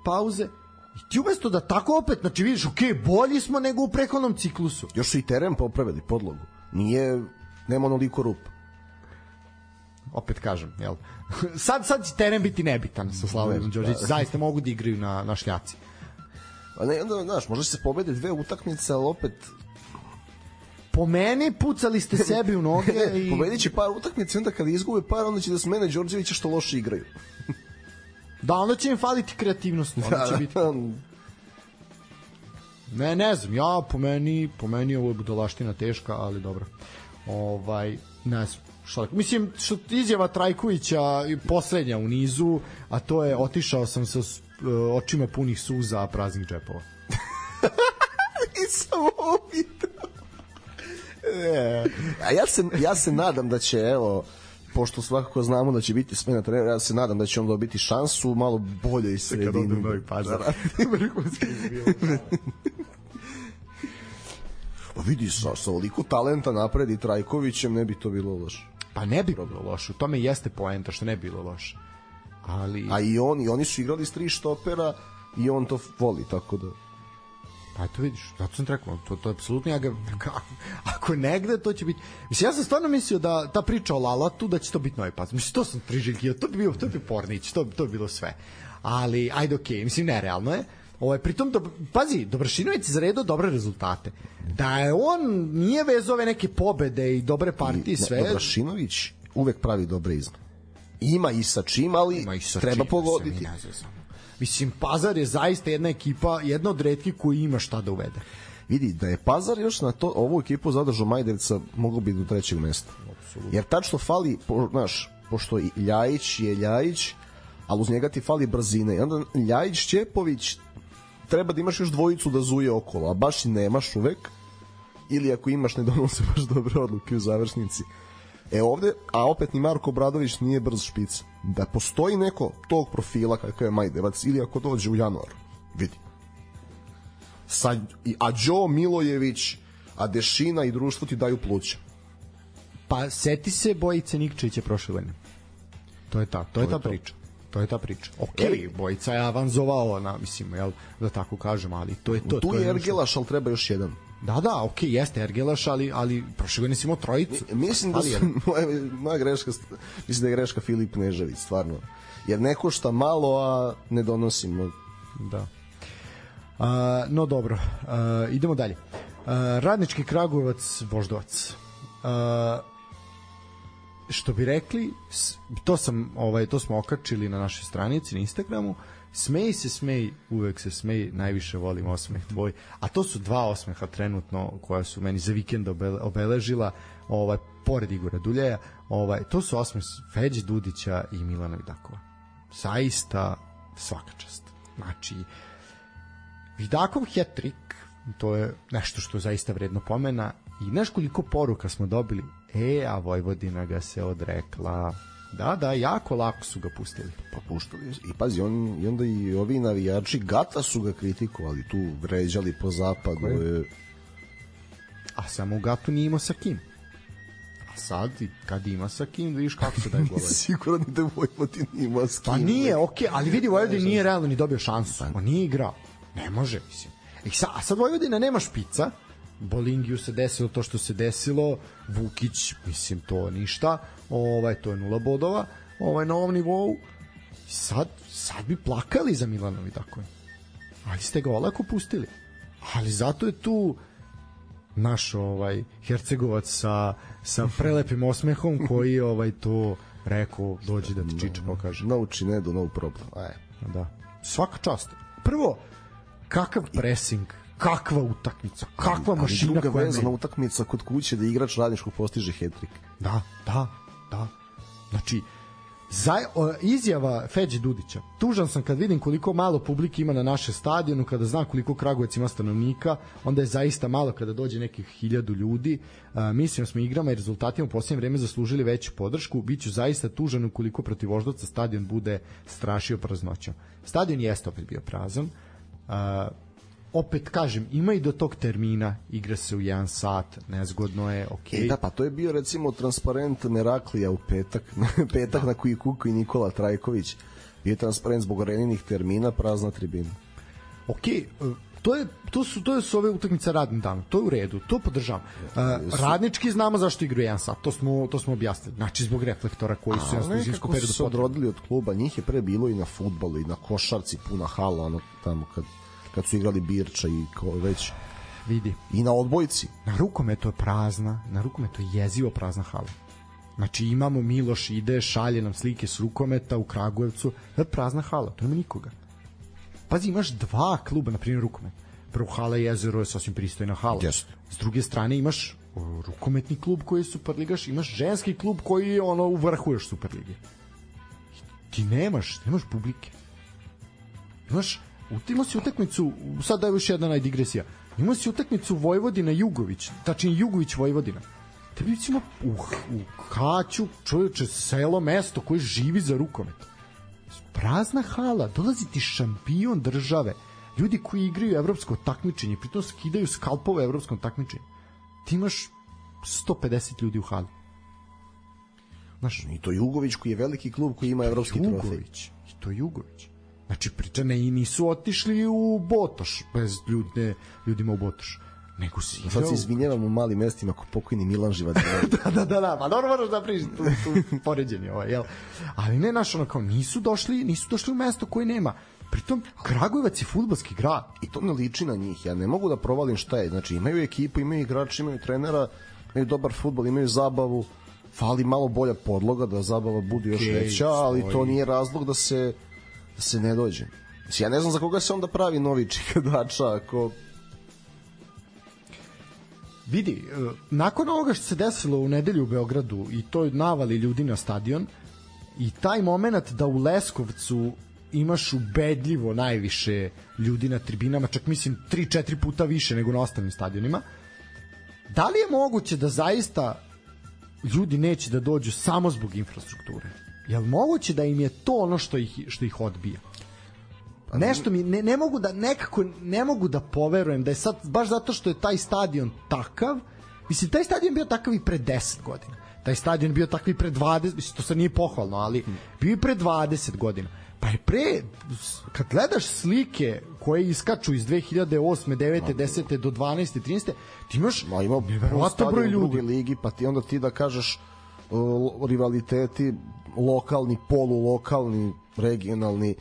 pauze, i ti umesto da tako opet, znači vidiš, ok, bolji smo nego u prethodnom ciklusu. Još su i teren popravili, podlogu. Nije, nema onoliko rupa. opet kažem, jel? *laughs* sad, sad će teren biti nebitan sa Slavojom Ne, Đorđević, da. zaista mogu da igraju na, na šljaci. A ne, onda, znaš, možda se pobede dve utakmice, ali opet Po meni pucali ste sebi u noge *laughs* i... pobedit će par utakmice, onda kada izgube par, onda će da smene Đorđevića što loše igraju. *laughs* Da, onda će im faliti kreativnost. Onda će biti... Ne, ne znam, ja po meni, po meni ovo je budalaština teška, ali dobro. Ovaj, ne znam. Šta, da- mislim, što izjava Trajkovića i poslednja u nizu, a to je otišao sam sa s- očima punih suza, a praznih džepova. *laughs* Nisam ovo video. E, a ja se, ja se nadam da će, evo, pošto svakako znamo da će biti smena trenera, ja se nadam da će on dobiti šansu u malo boljoj sredini. Pazar. Vrhunski je bilo. Pa vidi, sa, sa oliko talenta napred i Trajkovićem ne bi to bilo loše. Pa ne bi bilo loše, u tome jeste poenta što ne bi bilo loše. Ali... A i on, i oni su igrali s tri štopera i on to voli, tako da... Pa to vidiš, zato sam rekao, to, to je apsolutno, ja ga, *laughs* ako, negde, to će biti, mislim, ja sam stvarno mislio da ta priča o Lalatu, da će to biti novi pas, mislim, to sam priželjkio, to bi bio, to bi Pornić, to, to bi bilo sve, ali, ajde, okej, okay, mislim, nerealno je, Ovaj pritom do, pazi, Dobrašinović je zaredao dobre rezultate. Da je on nije vezao ove neke pobede i dobre partije i Ne, sve. Dobrašinović uvek pravi dobre izme. Ima i sa čim, ali Ima i sa treba čim, pogoditi. Mislim, Pazar je zaista jedna ekipa, jedna od retkih koji ima šta da uvede. Vidi, da je Pazar još na to, ovu ekipu zadržao Majdevca, mogu bi do trećeg mesta. Jer tačno fali, po, znaš, pošto i Ljajić je Ljajić, ali uz njega ti fali brzine. I onda Ljajić, Ćepović, treba da imaš još dvojicu da zuje okolo, a baš i nemaš uvek. Ili ako imaš, ne donose baš dobre odluke u završnici. E ovde, a opet ni Marko Bradović nije brz špic. Da postoji neko tog profila kakav je Majdevac ili ako dođe u januaru, vidi. Sa, a Đo Milojević, a Dešina i društvo ti daju pluća. Pa seti se Bojice Nikčevića prošle godine. To je ta, to je ta to. priča. To je ta priča. Ok, Jeli? Bojica je avanzovao na, mislim, jel, da tako kažem, ali to je to. Tu to je ono što- Ergelaš, ali treba još jedan. Da, da, ok, jeste Ergelaš, ali, ali prošle godine si imao trojicu. Mislim da su, *laughs* moja, moja greška, mislim da je greška Filip Nežević, stvarno. Jer ne košta malo, a ne donosi mnogo. Da. A, no dobro, a, idemo dalje. A, radnički Kragujevac, Voždovac. A, što bi rekli, to sam ovaj to smo okačili na našoj stranici na Instagramu. Smej se, smej, uvek se smej, najviše volim osmeh tvoj. A to su dva osmeha trenutno koja su meni za vikend obele, obeležila, ovaj pored Igora Duljeja, ovaj to su osmeh Feđi Dudića i Milana Vidakova. Zaista svaka čast. Znači, Vidakov hat-trick, to je nešto što je zaista vredno pomena i znaš koliko poruka smo dobili e, a Vojvodina ga se odrekla da, da, jako lako su ga pustili Pa puštali. I pazi, on, i onda i ovi navijači Gata su ga kritikovali, tu vređali po zapadu. Je, a samo Gatu nije imao sa kim a sad, kad ima sa kim, vidiš kako se daje *laughs* golovi Sigurno da Vojvodin ima s kim. Pa nije, okej, ali vidi Vojvodina nije realno ni dobio šansu. On nije igrao. Ne može, mislim. I sad, a sad Vojvodina nema špica. Bolingiju se desilo to što se desilo. Vukić, mislim, to ništa. Ovaj, to je nula bodova. Ovaj, na ovom nivou. Sad, sad bi plakali za Milanovi tako. Ali ste ga olako pustili. Ali zato je tu naš ovaj Hercegovac sa sa *laughs* prelepim osmehom koji ovaj to rekao dođi da ti Čiča pokaže. No Chinedu, no problem. Aj. Da. Svaka čast. Prvo, kakav pressing, kakva utakmica, kakva Ali mašina druga koja vezana utakmica kod kuće da igrač radničkog postiže hat-trick. Da, da, da. Znači, za, o, izjava Feđi Dudića. Tužan sam kad vidim koliko malo publike ima na naše stadionu, kada znam koliko Kragujevac ima stanovnika, onda je zaista malo kada dođe nekih hiljadu ljudi. A, mislim smo igrama i rezultatima u posljednje vreme zaslužili veću podršku. Biću zaista tužan ukoliko protiv Voždovca stadion bude strašio praznoćom. Stadion jeste opet bio prazan. A, opet kažem, ima i do tog termina, igra se u jedan sat, nezgodno je, okej. E, da, pa to je bio recimo transparent Meraklija u petak, *laughs* petak na koji kuku i Nikola Trajković. Bio je transparent zbog areninih termina, prazna tribina. ok, e, to je to su to su ove utakmice radni dan. To je u redu, to podržavam. Uh, radnički znamo zašto igraju jedan sat. To smo to smo objasnili. Znači zbog reflektora koji su jasno u zimskom periodu odrodili od kluba, njih je pre bilo i na futbolu i na košarci puna hala, ono tamo kad kad su igrali Birča i ko već Vidi, i na odbojci. na rukometu je prazna, na rukometu je jezivo prazna hala. Znači imamo Miloš ide, šalje nam slike s rukometa u Kragujevcu, je prazna hala, to nema nikoga. Pazi, imaš dva kluba, na primjer rukomet. Prvo hala Jezero je sasvim pristojna hala. Jeste. S druge strane imaš rukometni klub koji je Superligaš, imaš ženski klub koji je ono u vrhu još Superlige. Ti nemaš, nemaš publike. Imaš, imao si utakmicu, sad da je još jedna najdigresija, imao si utakmicu Vojvodina Jugović, tačnije Jugović Vojvodina. Tebi recimo u, u Kaću, čovječe, selo, mesto koje živi za rukomet. Prazna hala, dolazi ti šampion države, ljudi koji igraju evropsko takmičenje, pritom skidaju skalpove evropskom takmičenju. Ti imaš 150 ljudi u hali. Znaš, I to Jugović koji je veliki klub koji ima evropski trofej. Jugović. I to Jugović. Znači, priča ne, i nisu otišli u Botoš, bez ljude, ljudima u Botoš. Nego si Sad se izvinjavam u malim mestima ako pokojni Milan Živac. *laughs* da, da, da, da, pa dobro moraš da priš tu, tu poređenje, ovaj, jel? Ali ne, naš, ono, kao, nisu došli, nisu došli u mesto koje nema. Pritom, Kragujevac je futbalski grad. I to ne liči na njih. Ja ne mogu da provalim šta je. Znači, imaju ekipu, imaju igrača, imaju trenera, imaju dobar futbol, imaju zabavu. Fali malo bolja podloga da zabava bude još Okej, veća, ali to stoji. nije razlog da se se ne dođe. Ja ne znam za koga se onda pravi novi čikadača ako Vidi, e, nakon ovoga što se desilo u nedelju u Beogradu i to navali ljudi na stadion i taj moment da u Leskovcu imaš ubedljivo najviše ljudi na tribinama, čak mislim 3-4 puta više nego na ostalim stadionima, da li je moguće da zaista ljudi neće da dođu samo zbog infrastrukture? Je li moguće da im je to ono što ih, što ih odbija? Nešto mi ne, ne mogu da nekako ne mogu da poverujem da je sad baš zato što je taj stadion takav mislim taj stadion bio takav i pre 10 godina taj stadion bio takav i pre 20 mislim to sad nije pohvalno ali bio i pre 20 godina pa je pre kad gledaš slike koje iskaču iz 2008. 9. 10. do 12. 13. ti imaš Ma ima neverovatan broj ljudi ligi, pa ti onda ti da kažeš rivaliteti lokalni, polulokalni, regionalni,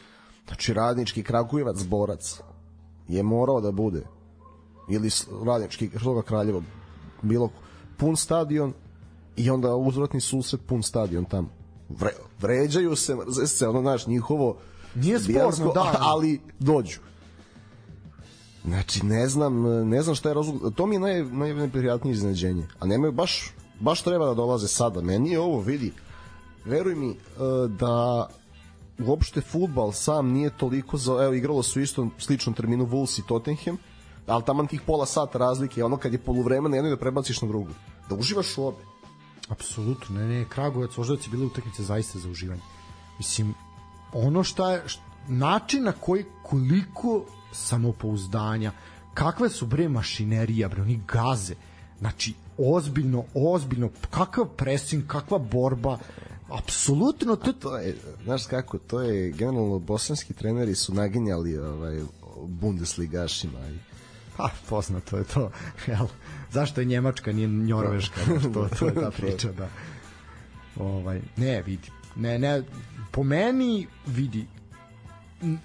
znači radnički Kragujevac, Borac je morao da bude ili radnički Hrvatska Kraljevo bilo pun stadion i onda uzvratni susret pun stadion tamo. Vre, vređaju se, mrze se, ono, znaš, njihovo Nije sporno, da. ali dođu. Znači, ne znam, ne znam šta je razlog. To mi je naj, najprijatnije iznenađenje. A nemaju baš, baš treba da dolaze sada. Meni je ovo, vidi, veruj mi e, da uopšte futbal sam nije toliko za, evo igralo su isto sličnom terminu Wolves i Tottenham ali taman tih pola sata razlike ono kad je poluvreme na jednu da prebaciš na drugu da uživaš u obe Apsolutno, ne, ne, Kragujevac, Voždovac je bila utakmica zaista za uživanje. Mislim, ono šta je, št, način na koji, koliko samopouzdanja, kakve su bre mašinerija, bre, oni gaze, znači, ozbiljno, ozbiljno, kakav pressing, kakva borba, apsolutno, to, to je, znaš kako, to je generalno bosanski treneri su naginjali ovaj, Bundesligašima i Pa, poznato je to. Jel? Zašto je Njemačka, nije Njorveška? znaš, to, to je ta *laughs* priča, da. Ovaj, ne, vidi. Ne, ne, po meni, vidi,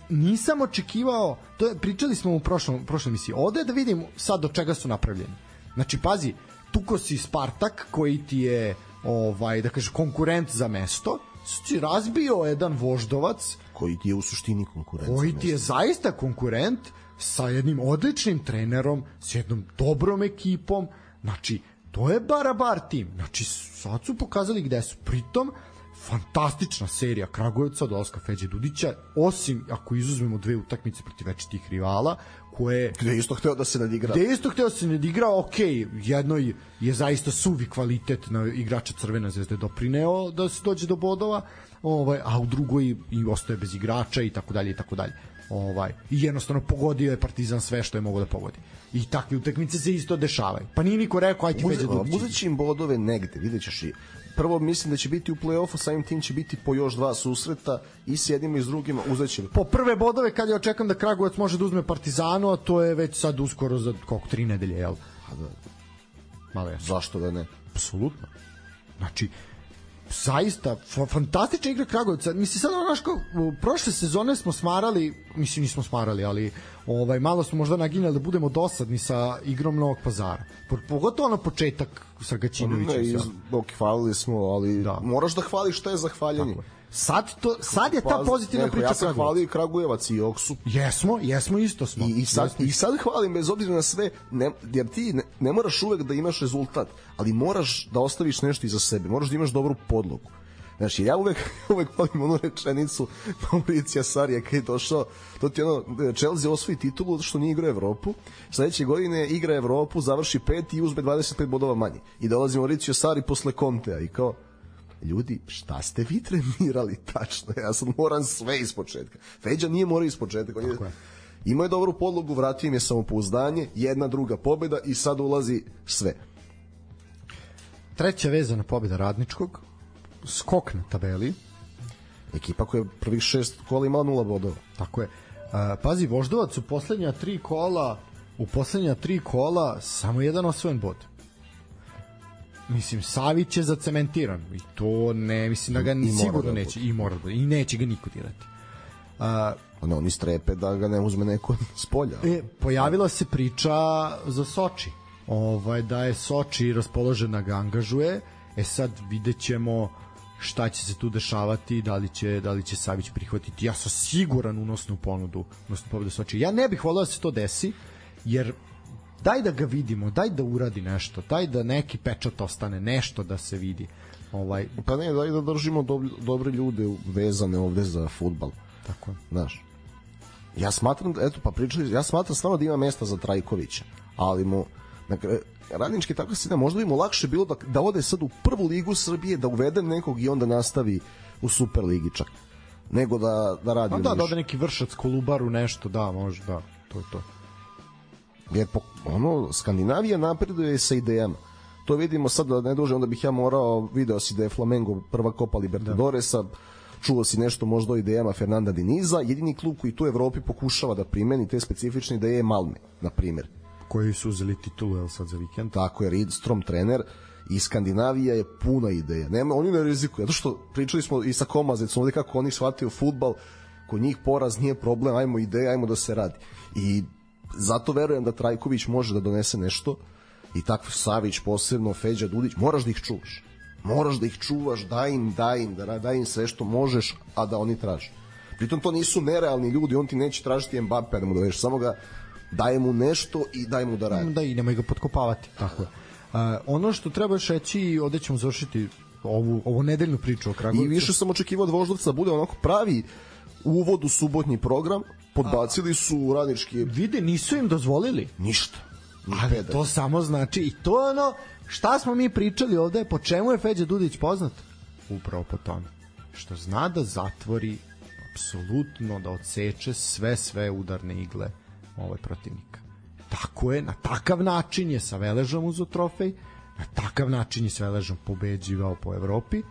nisam očekivao, to je, pričali smo u prošlom, prošloj emisiji, ovde da vidim sad do čega su napravljeni. Znači, pazi, tuko si Spartak koji ti je ovaj da kaže konkurent za mesto si razbio jedan voždovac koji ti je u suštini konkurencija. koji ti je zaista konkurent sa jednim odličnim trenerom, s jednom dobrom ekipom, znači to je barabar tim. Znači sad su pokazali gde su. Pritom, fantastična serija Kragujevca od Olaska Feđe Dudića, osim ako izuzmemo dve utakmice protiv večitih rivala, koje Gde je isto hteo da se nadigra. Gde je isto hteo se ne igra, ok, jednoj je zaista suvi kvalitet na igrača Crvene zvezde doprineo da se dođe do bodova, ovaj, a u drugoj i ostaje bez igrača i tako dalje i tako dalje. Ovaj, I jednostavno pogodio je Partizan sve što je mogo da pogodi. I takve utakmice se isto dešavaju. Pa nije niko rekao, aj ti Feđa Uze, Dudić. uzet će im bodove negde, vidjet ćeš i prvo mislim da će biti u play-offu, samim tim će biti po još dva susreta i s jednima i s drugima uzet će Po prve bodove kad ja očekam da Kragujevac može da uzme Partizanu, a to je već sad uskoro za koliko, tri nedelje, jel? Pa da, Malo je. zašto da ne? Apsolutno. Znači, zaista fa fantastična igra Kragujevca. Mislim sad ono kao prošle sezone smo smarali, mislim nismo smarali, ali ovaj malo smo možda naginjali da budemo dosadni sa igrom Novog Pazara. Pogotovo ono početak sa Gaćinovićem. Ne, iz, dok hvalili smo, ali Da. moraš da hvališ šta je zahvaljenje. Sad, to, sad je ta pozitivna Neko, priča. Ja sam Kragujevac. hvalio i Kragujevac i Oksu. Jesmo, jesmo isto smo. I, i, sad, Jesmo I sad hvalim bez obzira na sve, ne, jer ti ne, ne moraš uvek da imaš rezultat, ali moraš da ostaviš nešto iza sebe, moraš da imaš dobru podlogu. Znači, ja uvek, *laughs* uvek volim onu rečenicu Mauricija Sarija kad je došao, to ti ono, Chelsea osvoji titulu što nije igrao Evropu, sledeće godine igra Evropu, završi pet i uzme 25 bodova manje. I dolazi Mauricio Sari posle Contea i kao, ljudi, šta ste vi trenirali tačno? Ja sad moram sve iz početka. Feđa nije morao iz početka. On je, imao je dobru podlogu, vratio im je samopouzdanje, jedna druga pobeda i sad ulazi sve. Treća vezana pobjeda radničkog, skok na tabeli, Ekipa koja je prvih šest kola imala nula bodova. tako je. Uh, pazi, Voždovac u poslednja tri kola, u poslednja tri kola samo jedan osvojen bod. Mislim, Savić je zacementiran i to ne, mislim da ga I sigurno da neće, i mora da i neće ga niko dirati. Uh, Ono, oni strepe da ga ne uzme neko *laughs* s polja. E, pojavila se priča za Soči. Ovaj, da je Soči raspoložen da ga angažuje. E sad vidjet ćemo šta će se tu dešavati, da li će, da li će Savić prihvatiti. Ja sam siguran unosnu ponudu, unosnu pobedu Soči. Ja ne bih volao da se to desi, jer daj da ga vidimo, daj da uradi nešto, daj da neki pečat ostane, nešto da se vidi. Ovaj, Pa ne, daj da držimo dob, dobre ljude vezane ovde za futbal. tako je. Znaš. Ja smatram, eto, pa pričali, ja smatram stvarno da ima mesta za Trajkovića, ali mu, na kraju, se da možda bi mu lakše bilo da, da ode sad u prvu ligu Srbije, da uvede nekog i onda nastavi u Super ligi čak, nego da, da radi Pa u da, da ode neki vršac, kolubaru, nešto, da, može, da, to je to. Jer po, ono, Skandinavija napreduje sa idejama. To vidimo sad da ne duže, onda bih ja morao, video si da je Flamengo prva Copa Libertadoresa, čuo si nešto možda o idejama Fernanda Diniza, jedini klub koji tu u Evropi pokušava da primeni te specifične ideje je Malme, na primjer. Koji su uzeli titulu, jel sad za vikend? Tako je Ridstrom trener i Skandinavija je puna ideja. Nema, oni ne rizikuju, zato što pričali smo i sa Komazecom ovde kako oni shvataju futbal, kod njih poraz nije problem, ajmo ideja, ajmo da se radi. I zato verujem da Trajković može da donese nešto i tako Savić posebno, Feđa Dudić, moraš da ih čuvaš. Moraš da ih čuvaš, daj im, daj im, da, daj im sve što možeš, a da oni traže. Pritom to nisu nerealni ljudi, on ti neće tražiti Mbappe da mu doveš, samo ga daj mu nešto i daj mu da radi. Da, i nemoj ga potkopavati. Tako je. Uh, ono što treba još reći, i ovde ćemo završiti ovu, ovu nedeljnu priču o Kragujevcu. I više sam očekivao od Voždovca da bude onako pravi uvod u subotnji program, podbacili su radnički Vide, nisu im dozvolili. ništa. Ni Ali to samo znači, i to je ono, šta smo mi pričali ovde, po čemu je Feđa Dudić poznat? Upravo po tome. Što zna da zatvori apsolutno da odseče sve sve udarne igle ovaj protivnika. Tako je, na takav način je sa Veležom uzo trofej, na takav način je sa Veležom pobeđivao po Evropi.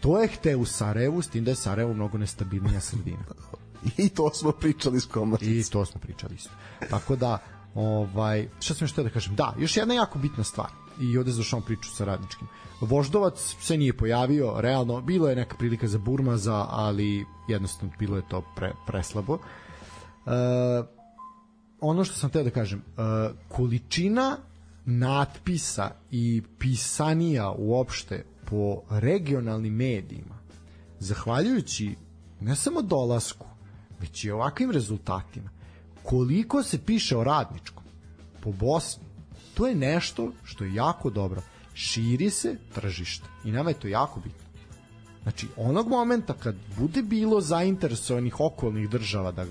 To je hteo u Sarajevu, s tim da je Sarajevo mnogo nestabilnija sredina. *laughs* I to smo pričali s komadic. I to smo pričali isto. Tako da, ovaj, šta sam još da kažem? Da, još jedna jako bitna stvar. I ovde završavam priču sa radničkim. Voždovac se nije pojavio, realno, bilo je neka prilika za Burmaza, ali jednostavno bilo je to pre, preslabo. E, ono što sam htio da kažem, e, količina natpisa i pisanija uopšte po regionalnim medijima, zahvaljujući ne samo dolasku, već i ovakvim rezultatima, koliko se piše o radničkom po Bosni, to je nešto što je jako dobro. Širi se tržište i nama je to jako bitno. Znači, onog momenta kad bude bilo zainteresovanih okolnih država da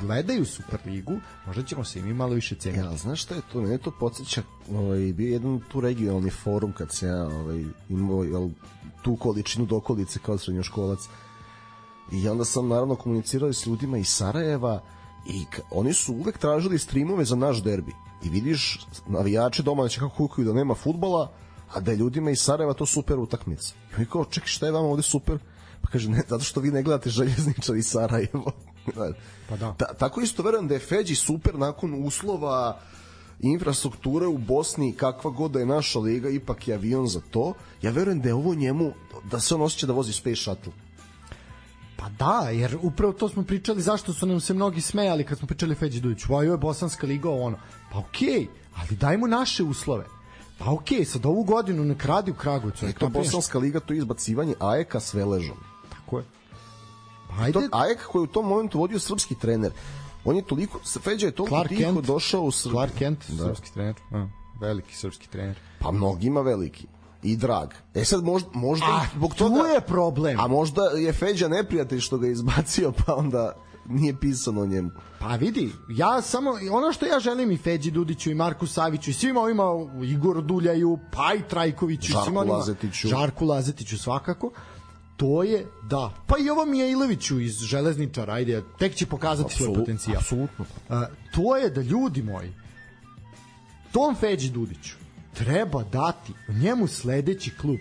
gledaju Superligu, možda ćemo se i malo više ceniti. Ja, znaš šta je to? Mene to podsjeća, ovaj, bio je jedan tu regionalni forum kad se ja ovaj, imao jel, tu količinu dokolice kao srednjoškolac. I onda sam naravno komunicirao s ljudima iz Sarajeva i oni su uvek tražili streamove za naš derbi. I vidiš navijače domaće kako kukaju da nema futbala, a da je ljudima iz Sarajeva to super utakmica. I mi kao, čekaj, šta je vama ovde super? Pa kaže, ne, zato što vi ne gledate željezničar iz Sarajevo. Pa da. Ta, tako isto verujem da je Feđi super nakon uslova infrastrukture u Bosni kakva god da je naša liga ipak je avion za to ja verujem da je ovo njemu da se on osjeća da vozi space shuttle Pa da, jer upravo to smo pričali zašto su nam se mnogi smejali kad smo pričali Feđi Dujiću. Ovo je Bosanska liga, ono. Pa okej, okay, ali dajmo naše uslove. Pa okej, okay, sad ovu godinu nek radi u Kragujevcu. I to Bosanska liga, to je izbacivanje Ajeka s Veležom. Tako je. Pa ajde. To, Ajek koji u tom momentu vodio srpski trener. On je toliko, Feđa je toliko Clark tiho Kent. došao u Srbiju. Clark Kent, da. srpski trener. A, veliki srpski trener. Pa mnogima veliki i drag. E sad možda, možda a, zbog toga... tu je problem. A možda je Feđa neprijatelj što ga izbacio, pa onda nije pisano o njemu. Pa vidi, ja samo, ono što ja želim i Feđi Dudiću i Marku Saviću i svima ovima, Igor Duljaju, pa i Trajkoviću, Žarku svima onima, Lazetiću. Žarku Lazetiću svakako, to je da. Pa i ovo Mijailoviću iz Železničara, ajde, tek će pokazati Absolut, svoj potencijal. Apsolutno. A, to je da ljudi moji, tom Feđi Dudiću, treba dati njemu sledeći klub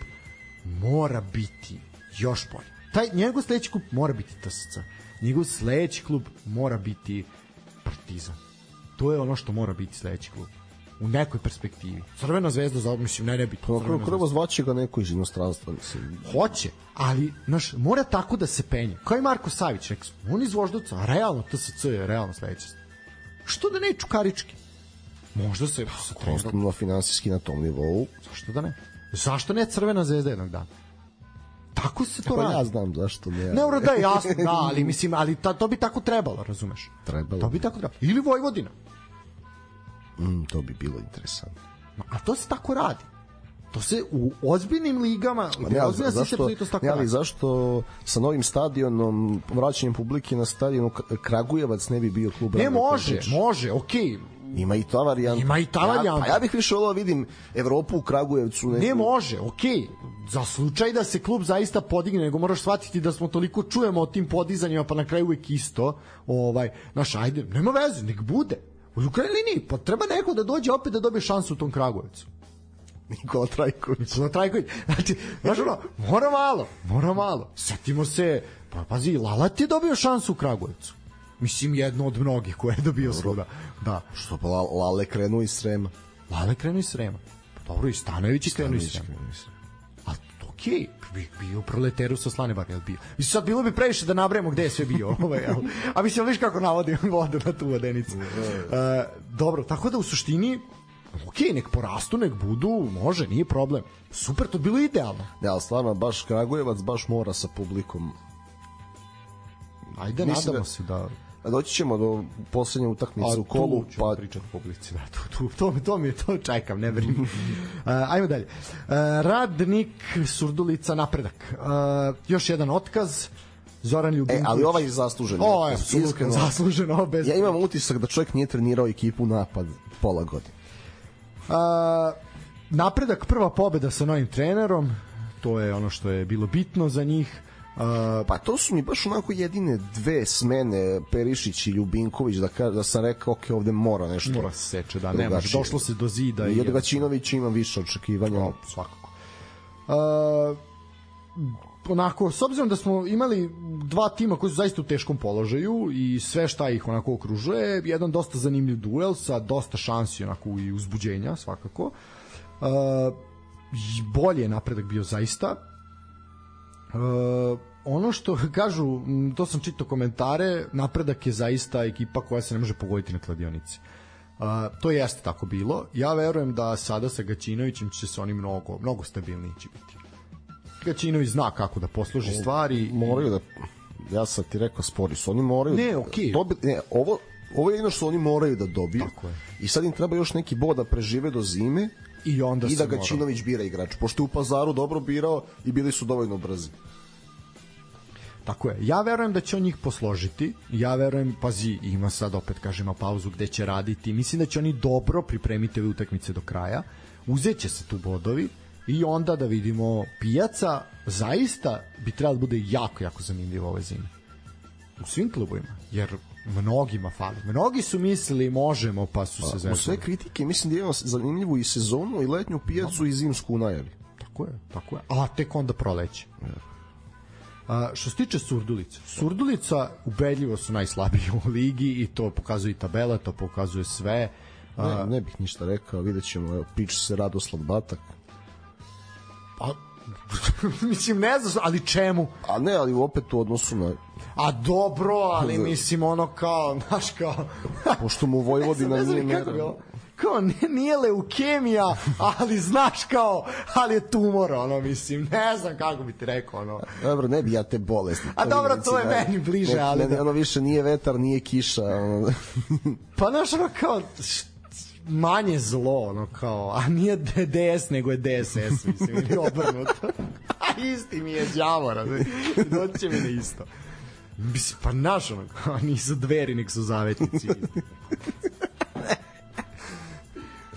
mora biti još bolji. Taj njegov sledeći klub mora biti TSC. Njegov sledeći klub mora biti Partizan. To je ono što mora biti sledeći klub u nekoj perspektivi. Crvena zvezda za mislim ne ne bi to. Prvo prvo zvaće ga neko iz inostranstva mislim. Hoće, ali naš mora tako da se penje. Kao i Marko Savić, rekao, on iz Voždovca, realno TSC je realno sledeći. Što da ne Čukarički? Možda se sa trenerom finansijski na tom nivou. Zašto da ne? Zašto ne Crvena zvezda jednog dana? Tako se to pa radi. ja znam zašto ne. Ne, da je jasno, da, ali mislim, ali ta, to bi tako trebalo, razumeš? Trebalo. To bi tako trebalo. Ili Vojvodina. Mm, to bi bilo interesantno. A to se tako radi. To se u ozbiljnim ligama, Ma ne, ozbiljna zašto, se to tako ne, ali zašto sa novim stadionom, vraćanjem publike na stadionu Kragujevac ne bi bio klub? Ne, može, može, okej. Okay Ima i ta varijanta. Ima i ta varijanta. Ja, pa ja bih više volao da vidim Evropu u Kragujevcu. Neku... Ne može, okej. Okay. Za slučaj da se klub zaista podigne, nego moraš shvatiti da smo toliko čujemo o tim podizanjima, pa na kraju uvek isto. Ovaj, naš, ajde, nema veze, nek bude. U krajnjoj liniji, pa treba neko da dođe opet da dobije šansu u tom Kragujevcu. Nikola Trajković. Nikola Trajković. Znači, znaš ono, mora malo, mora malo. Setimo se, pa pazi, Lala ti je dobio šansu u Kragujevcu. Mislim, jedno od mnogih koje je dobio svuda. Da. Što pa Lale krenu iz Srema? Lale krenu iz Srema. Pa dobro, i Stanojević krenu iz Srema. Okej, okay, bi, bio proleteru sa slane bar, jel bio? Mislim, sad bilo bi previše da nabremo gde je sve bio. *laughs* Ovaj, jel? A mislim, viš kako navodim *laughs* vodu na tu vodenicu. Uh, dobro, tako da u suštini ok, nek porastu, nek budu, može, nije problem. Super, to bilo idealno. Ne, ali stvarno, baš Kragujevac baš mora sa publikom. Ajde, Mislim nadamo da... se da doći ćemo do poslednje utakmice u kolu pa pričati publici da tu, tu, to, to mi je to čekam ne brini *laughs* uh, ajmo dalje uh, Radnik Surdulica napredak uh, još jedan otkaz Zoran Ljubinković. E, ali ovaj je zaslužen. O, je, iskreno. Zasluženo, bez... Ja imam utisak da čovjek nije trenirao ekipu napad pola godine. Uh, napredak, prva pobeda sa novim trenerom, to je ono što je bilo bitno za njih. Uh, pa to su mi baš onako jedine dve smene Perišić i Ljubinković da kaže da sam rekao ok ovde mora nešto mora se seče da nema došlo se do zida i od Gaćinović imam više očekivanja no, svakako uh, onako, s obzirom da smo imali dva tima koji su zaista u teškom položaju i sve šta ih onako okružuje, jedan dosta zanimljiv duel sa dosta šansi onako i uzbuđenja svakako. Uh, bolje je napredak bio zaista. Uh, ono što *laughs* kažu, to sam čitao komentare, napredak je zaista ekipa koja se ne može pogoditi na kladionici. Uh, to jeste tako bilo. Ja verujem da sada sa Gaćinovićem će se oni mnogo, mnogo stabilniji će biti. Gaćinović zna kako da posloži stvari. Moraju da ja sam ti rekao spori su, oni moraju ne, okay. dobi, ne, ovo ovo je jedno što oni moraju da dobiju. Tako je. I sad im treba još neki bod da prežive do zime i onda i da Gaćinović bira igrač. Pošto je u Pazaru dobro birao i bili su dovoljno brzi. Tako je. Ja verujem da će on njih posložiti. Ja verujem, pazi, ima sad opet kažemo pauzu gde će raditi. Mislim da će oni dobro pripremiti ove utakmice do kraja. Uzeće se tu bodovi i onda da vidimo pijaca zaista bi trebalo da bude jako, jako zanimljivo ove zime. U svim klubovima, jer mnogima fali. Mnogi su mislili možemo, pa su pa, se zezali. sve kritike, mislim da imamo zanimljivu i sezonu i letnju pijacu no. i zimsku u najavi. Tako je, tako je. A tek onda proleće. A, što se tiče Surdulica, Surdulica ubedljivo su najslabiji *laughs* u ligi i to pokazuje i tabela, to pokazuje sve. A, ne, ne bih ništa rekao, vidjet ćemo, evo, piče se Radoslav Batak, Pa, *laughs* mislim, ne znam, ali čemu? A ne, ali opet u odnosu na... A dobro, ali mislim ono kao, *laughs* znaš kao... Pošto mu Vojvodina *laughs* ne nije mera. Kao, ne, nije leukemija, *laughs* ali znaš kao, ali je tumor, ono, mislim, ne znam kako bi ti rekao, ono. Dobro, ne bi ja te bolesti. A dobro, to je da- meni bliže, ne, ali meni da. ono više nije vetar, nije kiša. Ono. Pa znaš, ono kao, manje zlo, ono kao, a nije DDS, nego je DSS, mislim, ili obrnuto. A isti mi je razumiješ? Doći će mi na isto. Mislim, pa naš, ono, *laughs* kao, nisu dveri, nek su zavetnici. *laughs*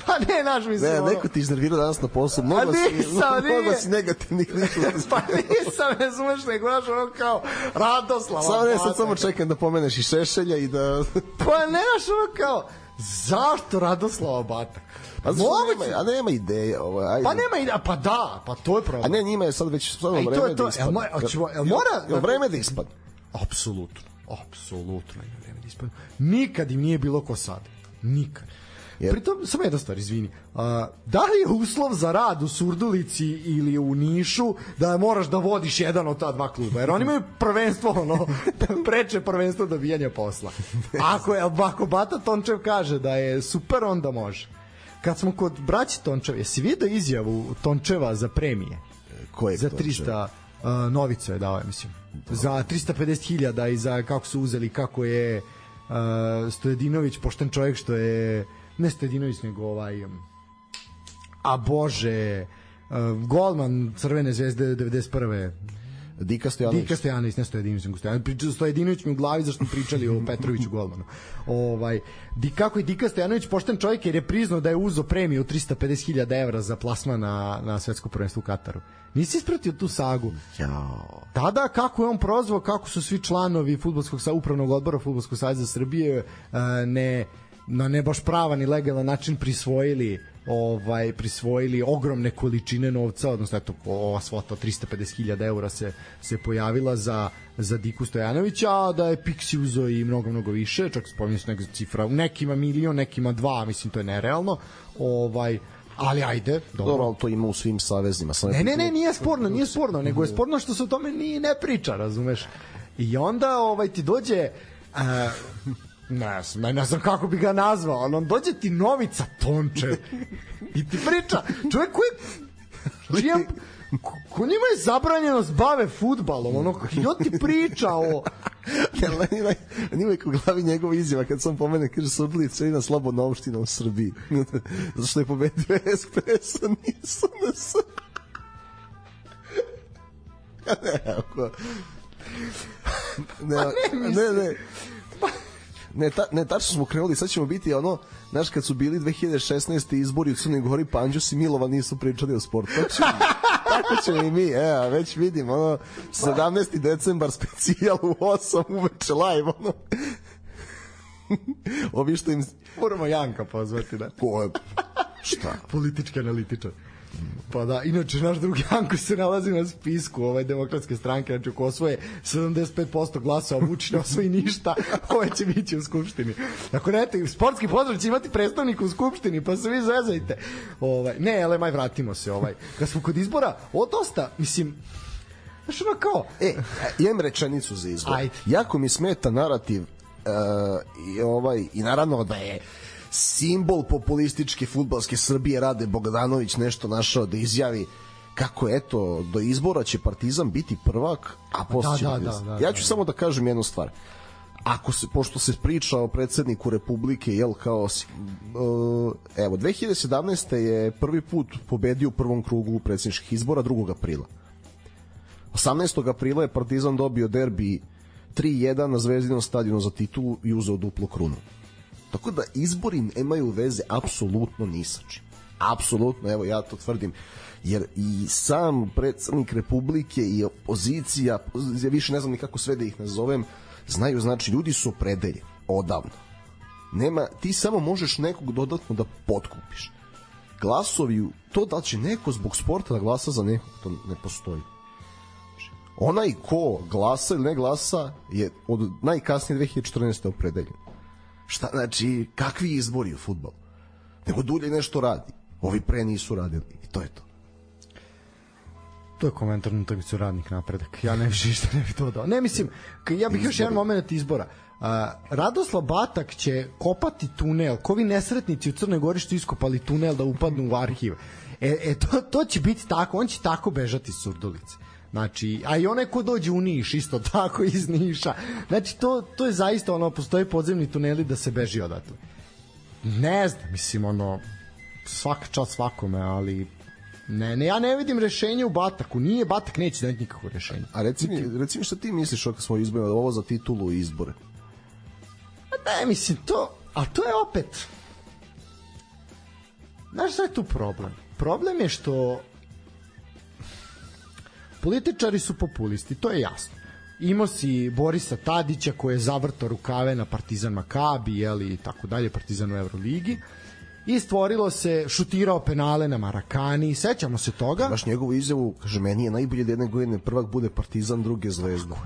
pa ne, naš, mislim, Ne, ono... neko ti iznervirao danas na poslu. Mnogo si, nisam, *laughs* mnogo nije. si negativnih ličnosti. Pa nisam, ne zumeš, nego znaš, ono kao Radoslava. Samo ne, sad samo čekam da pomeneš i Šešelja i da... Pa ne, znaš, ono kao, zašto Radoslava Batak? A, zašto Moguće. nema, a nema ideje. Ovo, ajde. Pa nema ide, pa da, pa to je problem. A ne, njima je sad već stvarno A i to vreme je to, da ispadne. jel mo- hoćemo- jel mora- Jel vreme da ispadne? Apsolutno, apsolutno je vreme da ispadne. Nikad im nije bilo ko sad. Nikad. Jer- Pritom, samo jedna stvar, izvini. A, da li je uslov za rad u Surdulici ili u Nišu da moraš da vodiš jedan od ta dva kluba? Jer oni imaju prvenstvo, ono, *laughs* preče prvenstvo dobijanja posla. Ako, je, ako Bata Tončev kaže da je super, onda može. Kad smo kod braći Tončeva, jesi vidio izjavu Tončeva za premije? Ko je za to? 300 uh, novica je dao, mislim. Za 350.000 i za kako su uzeli, kako je uh, Stojedinović pošten čovjek što je ne Stojedinović nego ovaj um, a bože uh, golman Crvene zvezde 91. Dika Stojanović. Dika Stojanović, ne Stojedinović, nego Stojanović. Priča Stojedinović mi u glavi zašto smo pričali o *laughs* Petroviću golmanu. Ovaj, di, kako je Dika Stojanović pošten čovjek jer je priznao da je uzo premiju 350.000 evra za plasman na, na svetsko prvenstvo u Kataru. Nisi ispratio tu sagu? Jao. Tada kako je on prozvao, kako su svi članovi fudbalskog sa upravnog odbora fudbalskog saveza Srbije e, ne na ne baš pravan i legalan način prisvojili ovaj prisvojili ogromne količine novca, odnosno eto ova svota od 350.000 eura se se pojavila za za Diku Stojanovića, a da je Pixi uzo i mnogo mnogo više, čak spominje se neka cifra, u nekima milion, nekima dva, mislim to je nerealno. Ovaj ali ajde, dobro. Dobro, ali to ima u svim savezima. Samo Ne, ne, ne, nije sporno, nije sporno, nego je sporno što se o tome ni ne priča, razumeš? I onda ovaj ti dođe uh, ne znam, ne, ne znam kako bi ga nazvao, ali on dođe ti Novica Tončev i ti priča, čovjek koji čijem, ko, njima je zabranjeno da se bave futbalom, ono, i on ti priča o *laughs* njima je u glavi njegova izjava kad sam pomene, kaže Surdulica je jedna slobodna opština u Srbiji. *laughs* Zato što je pobedio SPS, a nije SNS. *laughs* ne, ako... Ne, ne, ne. Ne, ta, ne, tačno smo krenuli, sad ćemo biti ono, znaš, kad su bili 2016. izbori u Crnoj Gori, Panđus i Milova nisu pričali o sportu. Tako ćemo i mi, evo, već vidim, ono, 17. decembar specijal u 8 uveče live, ono. *laughs* Ovi što im... Moramo Janka pozvati, da. Ko je? Šta? Politički analitičar. Pa da, inače naš drugi Janko se nalazi na spisku ove demokratske stranke, znači ako osvoje 75% glasova, Vučić ne osvoji ništa, *laughs* ove će biti u skupštini. Ako ne, te, sportski pozdrav će imati predstavnika u skupštini, pa se vi zezajte. Ovaj, ne, ale maj vratimo se. Ovaj. Kad smo kod izbora, o dosta, mislim, znaš ono kao, E, imam rečenicu za izbor. Ajde. Jako mi smeta narativ uh, i, ovaj, i naravno da je simbol populističke futbalske Srbije Rade Bogdanović nešto našao da izjavi kako eto do izbora će Partizan biti prvak, a posle Da, će da, da, da, Ja ću samo da kažem jednu stvar. Ako se pošto se priča o predsedniku Republike, jel kao uh, evo 2017. je prvi put pobedio u prvom krugu predsjedničkih izbora 2. aprila. 18. aprila je Partizan dobio derbi 3-1 na Zvezdinom stadionu za titulu i uzeo duplu krunu. Tako da izbori nemaju veze apsolutno ni sa čim. Apsolutno, evo ja to tvrdim. Jer i sam predsednik Republike i opozicija, ja više ne znam ni kako sve da ih nazovem, znaju, znači ljudi su opredeljeni odavno. Nema, ti samo možeš nekog dodatno da potkupiš. Glasovi, to da će neko zbog sporta da glasa za nekog, to ne postoji onaj ko glasa ili ne glasa je od najkasnije 2014. opredeljen. Šta, znači, kakvi izbori u futbolu? Nego dulje nešto radi. Ovi pre nisu radili. I to je to. to je komentar na utakmicu radnik napredak. Ja ne više ništa ne bih to dao. Ne mislim, ja bih još jedan moment izbora. Uh, Radoslav Batak će kopati tunel, ko vi nesretnici u Crnoj Gori što iskopali tunel da upadnu u arhiv. E, e to, to će biti tako, on će tako bežati iz Surdulice. Znači, a i onaj ko dođe u Niš, isto *laughs* tako iz Niša. Znači, to, to je zaista ono, postoje podzemni tuneli da se beži odatle. Ne znam, mislim, ono, svaka čast svakome, ali Ne, ne, ja ne vidim rešenje u Bataku. Nije Batak neće da nikakvo rešenje. A reci mi, reci mi šta ti misliš ako smo izbojili ovo za titulu i izbore? A ne, mislim, to, a to je opet, znaš šta je tu problem? Problem je što političari su populisti, to je jasno. Imao si Borisa Tadića koji je zavrto rukave na Partizan Makabi, jeli, i tako dalje, Partizan u Euroligi. I stvorilo se, šutirao penale na Marakani, sećamo se toga. Baš njegovu izjavu, kaže, meni je najbolje da jedne godine prvak bude Partizan, druge Zvezda.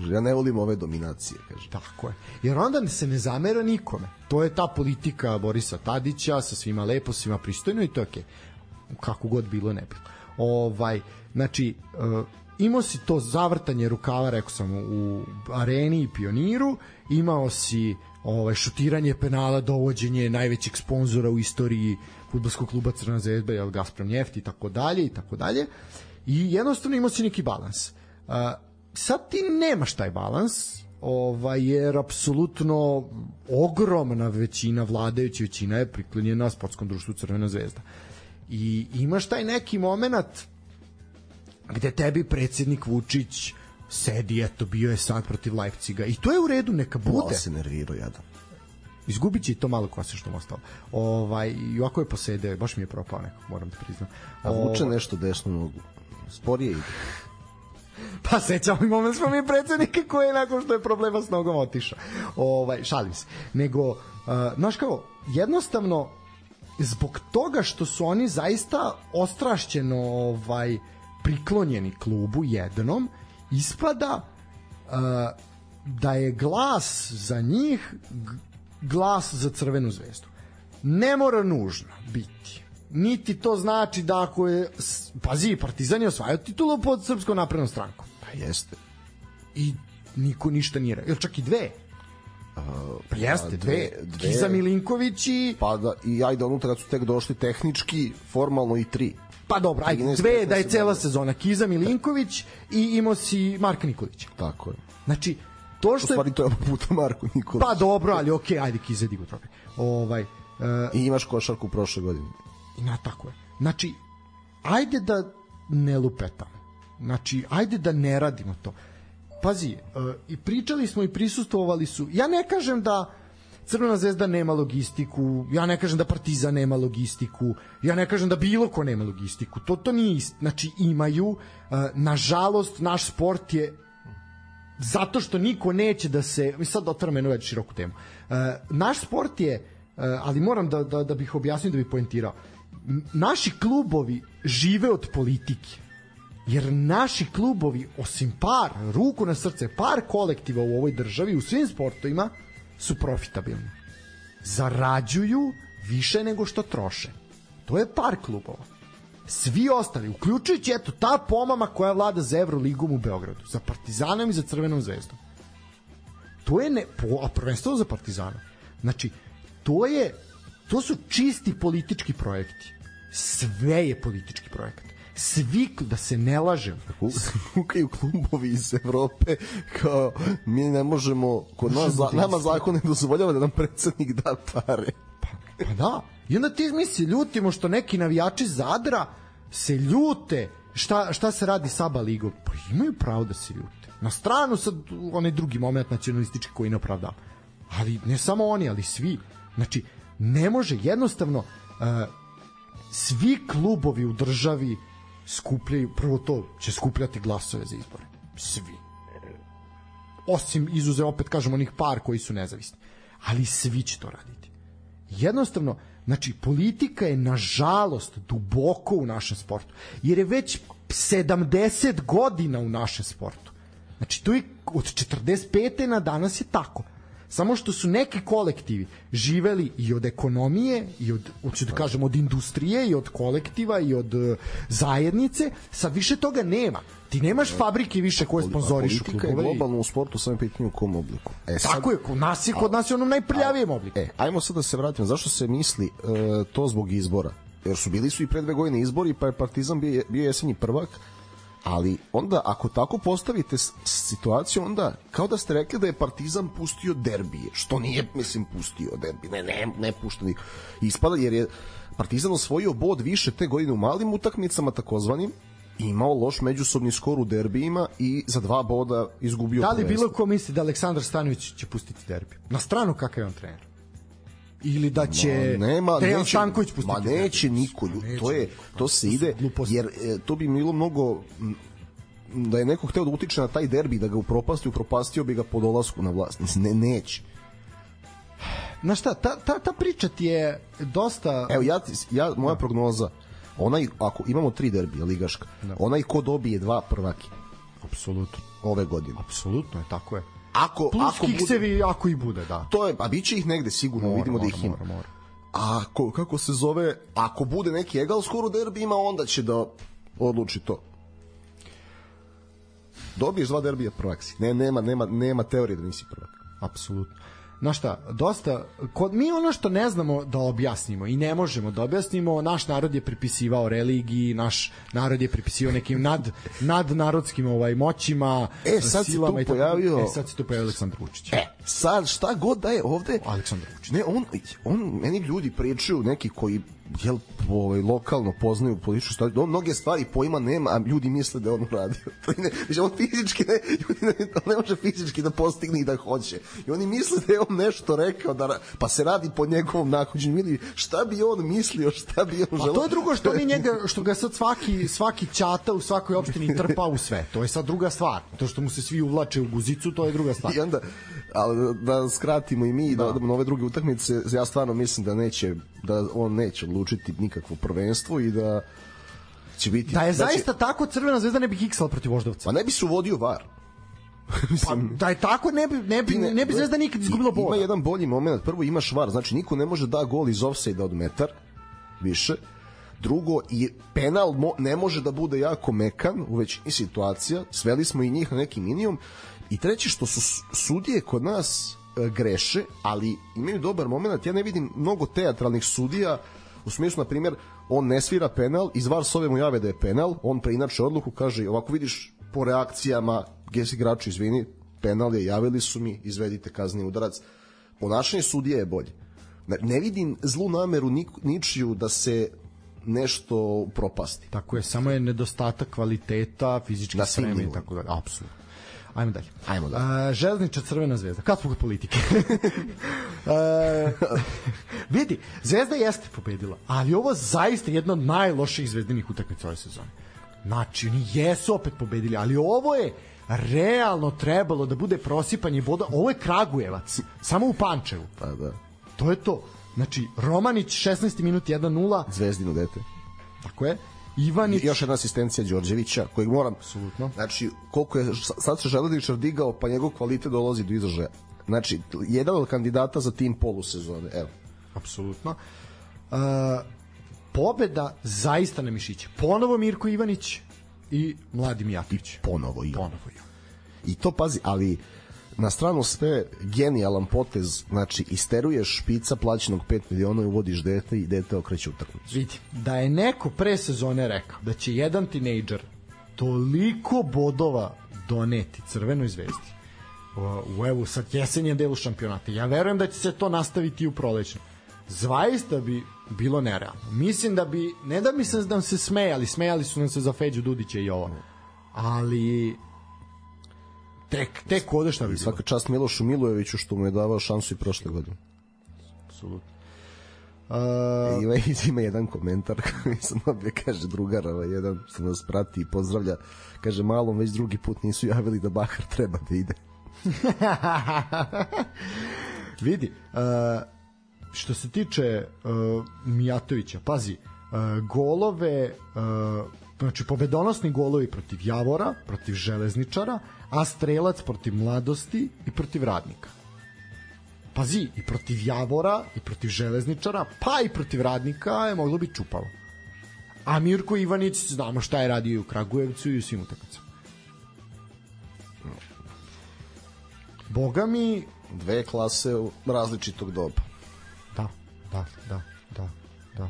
Ja ne volim ove dominacije, kaže. Tako je. Jer onda se ne zamera nikome. To je ta politika Borisa Tadića, sa svima lepo, svima pristojno i to je okej. Okay. Kako god bilo ne bilo. Ovaj, znači, uh, imao si to zavrtanje rukava, rekao sam, u areni i pioniru, imao si ovaj šutiranje penala, dovođenje najvećeg sponzora u istoriji fudbalskog kluba Crna zvezda, je Gazprom Neft i tako dalje i tako dalje. I jednostavno imao si neki balans. Uh, sad ti nemaš taj balans, ovaj, jer apsolutno ogromna većina, vladajuća većina je priklonjena sportskom društvu Crvena zvezda. I imaš taj neki moment gde tebi predsednik Vučić sedi, eto, bio je sad protiv Leipciga i to je u redu, neka bude. Malo se nervirao, jadan. Izgubit će i to malo kose što mu ostalo. Ovaj, I ovako je posedeo, baš mi je propao neko, moram da priznam. A vuče ovaj, nešto desnu nogu. Sporije ide. *laughs* Pa sećamo i moment smo mi predsednike koji je nakon što je problema s nogom otišao. Ovaj, šalim se. Nego, uh, znaš kao, jednostavno, zbog toga što su oni zaista ostrašćeno ovaj, priklonjeni klubu jednom, ispada uh, da je glas za njih glas za crvenu zvezdu. Ne mora nužno biti. Niti to znači da ako je pazi, Partizan je osvajao titulu pod Srpskom naprednom strankom. Pa jeste. I niko ništa nije rekao. čak i dve? Pa jeste, dve, dve, Kiza Milinković i... Pa da, i ajde unutra kad su tek došli tehnički, formalno i tri. Pa dobro, ajde, dve da je cela sezona. Kiza Milinković i imao si Marka Nikolića. Tako je. Znači, to što je... U stvari to je puta Marko Nikolić. Pa dobro, ali okej, okay, ajde Kiza digu trofej. Ovaj, uh, I imaš košarku prošle godine. I na tako je. Znači, ajde da ne lupetamo. Znači, ajde da ne radimo to. Pazi, uh, i pričali smo i prisustvovali su. Ja ne kažem da Crvena zvezda nema logistiku, ja ne kažem da Partizan nema logistiku, ja ne kažem da bilo ko nema logistiku, to, to nije ist. Znači imaju, uh, nažalost naš sport je zato što niko neće da se, mi sad otvaram jednu već široku temu, uh, naš sport je, uh, ali moram da, da, da bih objasnio da bih poentirao, naši klubovi žive od politike jer naši klubovi osim par, ruku na srce, par kolektiva u ovoj državi u svim sportovima su profitabilni. Zarađuju više nego što troše. To je par klubova. Svi ostali, uključujući eto ta pomama koja vlada za Evroligom u Beogradu, za Partizanom i za Crvenom zvezdom. To je ne, po, a prvenstveno za Partizana. Znači, to je to su čisti politički projekti. Sve je politički projekat svi, da se ne lažem. Kukaju klubovi iz Evrope kao mi ne možemo, kod nas, za, nama zakon ne dozvoljava da nam predsednik da pare. Pa, pa da. I onda ti mi se ljutimo što neki navijači Zadra se ljute šta, šta se radi sa ABA ligom. Pa imaju pravo da se ljute. Na stranu sad onaj drugi moment nacionalistički koji ne opravda. Ali ne samo oni, ali svi. Znači, ne može jednostavno uh, svi klubovi u državi skupljaju, prvo to će skupljati glasove za izbore. Svi. Osim izuze, opet kažemo, onih par koji su nezavisni. Ali svi će to raditi. Jednostavno, znači, politika je nažalost duboko u našem sportu. Jer je već 70 godina u našem sportu. Znači, to je od 45. na danas je tako. Samo što su neki kolektivi živeli i od ekonomije i od hoću da kažem od industrije i od kolektiva i od uh, zajednice sad više toga nema ti nemaš fabrike više koje sponzorišu Politika je klubove globalno u sportu samo je pitanje u kom obliku. E, sad, tako je kod nas je kod nas je onom najprljavijem obliku E, ajmo sad da se vratimo. Zašto se misli e, to zbog izbora? Jer su bili su i pre dve godine izbori, pa je Partizan bio, bio jesenji prvak, ali onda ako tako postavite situaciju, onda kao da ste rekli da je Partizan pustio derbije, što nije, mislim, pustio derbi, ne, ne, ne pušta ni ispada, jer je Partizan osvojio bod više te godine u malim utakmicama, takozvanim, imao loš međusobni skor u derbijima i za dva boda izgubio Da li bilo ko misli da Aleksandar Stanović će pustiti derbi? Na stranu kakav je on trener? Ili da će Ma, nema, Dejan neće, Stanković pustiti Ma neće niko, lju- Neće to je to se ide jer e, to bi bilo mnogo da je neko hteo da utiče na taj derbi da ga upropasti, upropastio bi ga po dolasku na vlast. Mislim, ne, neće. Znaš šta, ta, ta, ta priča ti je dosta... Evo, ja, ja, moja prognoza, onaj, ako imamo tri derbija ligaška, onaj ko dobije dva prvaki Apsolutno. ove godine. Apsolutno je, tako je. Ako, Plus ako bude, kiksevi, ako i bude, da. to je, a bit će ih negde sigurno, Mora, vidimo da mora, ih ima. mora, mora. A ako, kako se zove, ako bude neki egal skoro derbijima, onda će da odluči to. Dobiješ dva derbija prvak si. Ne, nema, nema, nema teorije da nisi prvak. Apsolutno. Znaš šta, dosta, kod, mi ono što ne znamo da objasnimo i ne možemo da objasnimo, naš narod je pripisivao religiji, naš narod je pripisivao nekim nad, nadnarodskim ovaj, moćima, E, sad se silama tu i tako- pojavio- E, sad se tu pojavio Aleksandar Vučić. E, sad šta god da je ovde... Aleksandar Vučić. Ne, on, on, meni ljudi pričaju, neki koji jel, ovaj, lokalno poznaju političku stvari, on mnoge stvari pojma nema, a ljudi misle da je on uradio. *laughs* To ne, znači, on fizički ne, *laughs* ljudi ne, on ne može fizički da postigne i da hoće. I oni misle da je on nešto rekao, da, pa se radi po njegovom nahođenju. Ili šta bi on mislio, šta bi on A želeo? to je drugo što mi njega što ga sad svaki svaki ćata u svakoj opštini trpa u sve. To je sad druga stvar. To što mu se svi uvlače u guzicu, to je druga stvar. I onda, ali da skratimo i mi i da odemo na ove druge utakmice, ja stvarno mislim da neće, da on neće odlučiti nikakvo prvenstvo i da će biti... Da je će- zaista tako Crvena zvezda ne bi kiksala protiv Voždovca. Pa ne bi se uvodio var. *laughs* Pa, da je tako ne bi ne bi Ti ne, bi Zvezda nikad izgubila Ima boda. jedan bolji moment. Prvo imaš var, znači niko ne može da gol iz ofsajda od metar više. Drugo, i penal mo, ne može da bude jako mekan u većini situacija. Sveli smo i njih na neki minimum. I treće, što su sudije kod nas greše, ali imaju dobar moment. Ja ne vidim mnogo teatralnih sudija u smislu, na primjer, on ne svira penal, iz VAR sove mu jave da je penal, on preinače odluku, kaže, ovako vidiš po reakcijama, ges igraču, izvini, penal je, javili su mi, izvedite kazni udarac. Ponašanje sudije je bolje. Ne, vidim zlu nameru ničiju da se nešto propasti. Tako je, samo je nedostatak kvaliteta, fizičke spreme i tako dalje. Apsolutno. Ajmo dalje. Ajmo dalje. A, železniča Crvena zvezda. Kad smo kod politike? *laughs* A, vidi, Zvezda jeste pobedila, ali ovo zaista jedna od najloših zvezdinih utakmica ove sezone. Znači, oni jesu opet pobedili, ali ovo je realno trebalo da bude prosipanje boda. Ovo je Kragujevac, samo u Pančevu. Pa da, To je to. Znači, Romanić 16. minut 1-0, zvezdino dete. tako je. Ivanić I još jedna asistencija Đorđevića, kojeg moram... Apsolutno. Znači, koliko je sad se Železničar digao, pa njegov kvalitet dolazi do izražaja. Znači, jedan od kandidata za tim polusezone, evo. apsolutno. Uh, pobeda zaista na mišiće. Ponovo Mirko Ivanić i Mladi Mijatović. Ponovo i on. Ponovo i on. I to pazi, ali na stranu sve genijalan potez, znači isteruješ špica plaćenog 5 miliona i uvodiš dete i dete okreće utakmicu. Vidi, da je neko pre sezone rekao da će jedan tinejdžer toliko bodova doneti Crvenoj zvezdi u, u evo sad jesenjem delu šampionata. Ja verujem da će se to nastaviti u prolećnom. Zaista bi bilo nerealno. Mislim da bi, ne da mi se da se smejali, smejali su nam se za Feđu Dudića i ovo. Ali tek, tek ode šta bi bilo. Svaka čast Milošu Milojeviću što mu je davao šansu i prošle godine. Apsolutno. E, ima, *laughs* ima jedan komentar koji sam dobio, kaže drugar, ovaj, jedan što nas prati i pozdravlja, kaže malom već drugi put nisu javili da Bahar treba da ide. *laughs* Vidi, uh, što se tiče uh, Mijatovića, pazi, uh, golove, uh, znači pobedonosni golovi protiv Javora, protiv Železničara, a strelac protiv Mladosti i protiv Radnika. pazi, i protiv Javora, i protiv Železničara, pa i protiv Radnika je moglo biti čupavo. A Mirko Ivanić, znamo šta je radio i u Kragujevcu i u svim utakmicama. Boga mi, Dve klase različitog doba. da, da, da, da, da.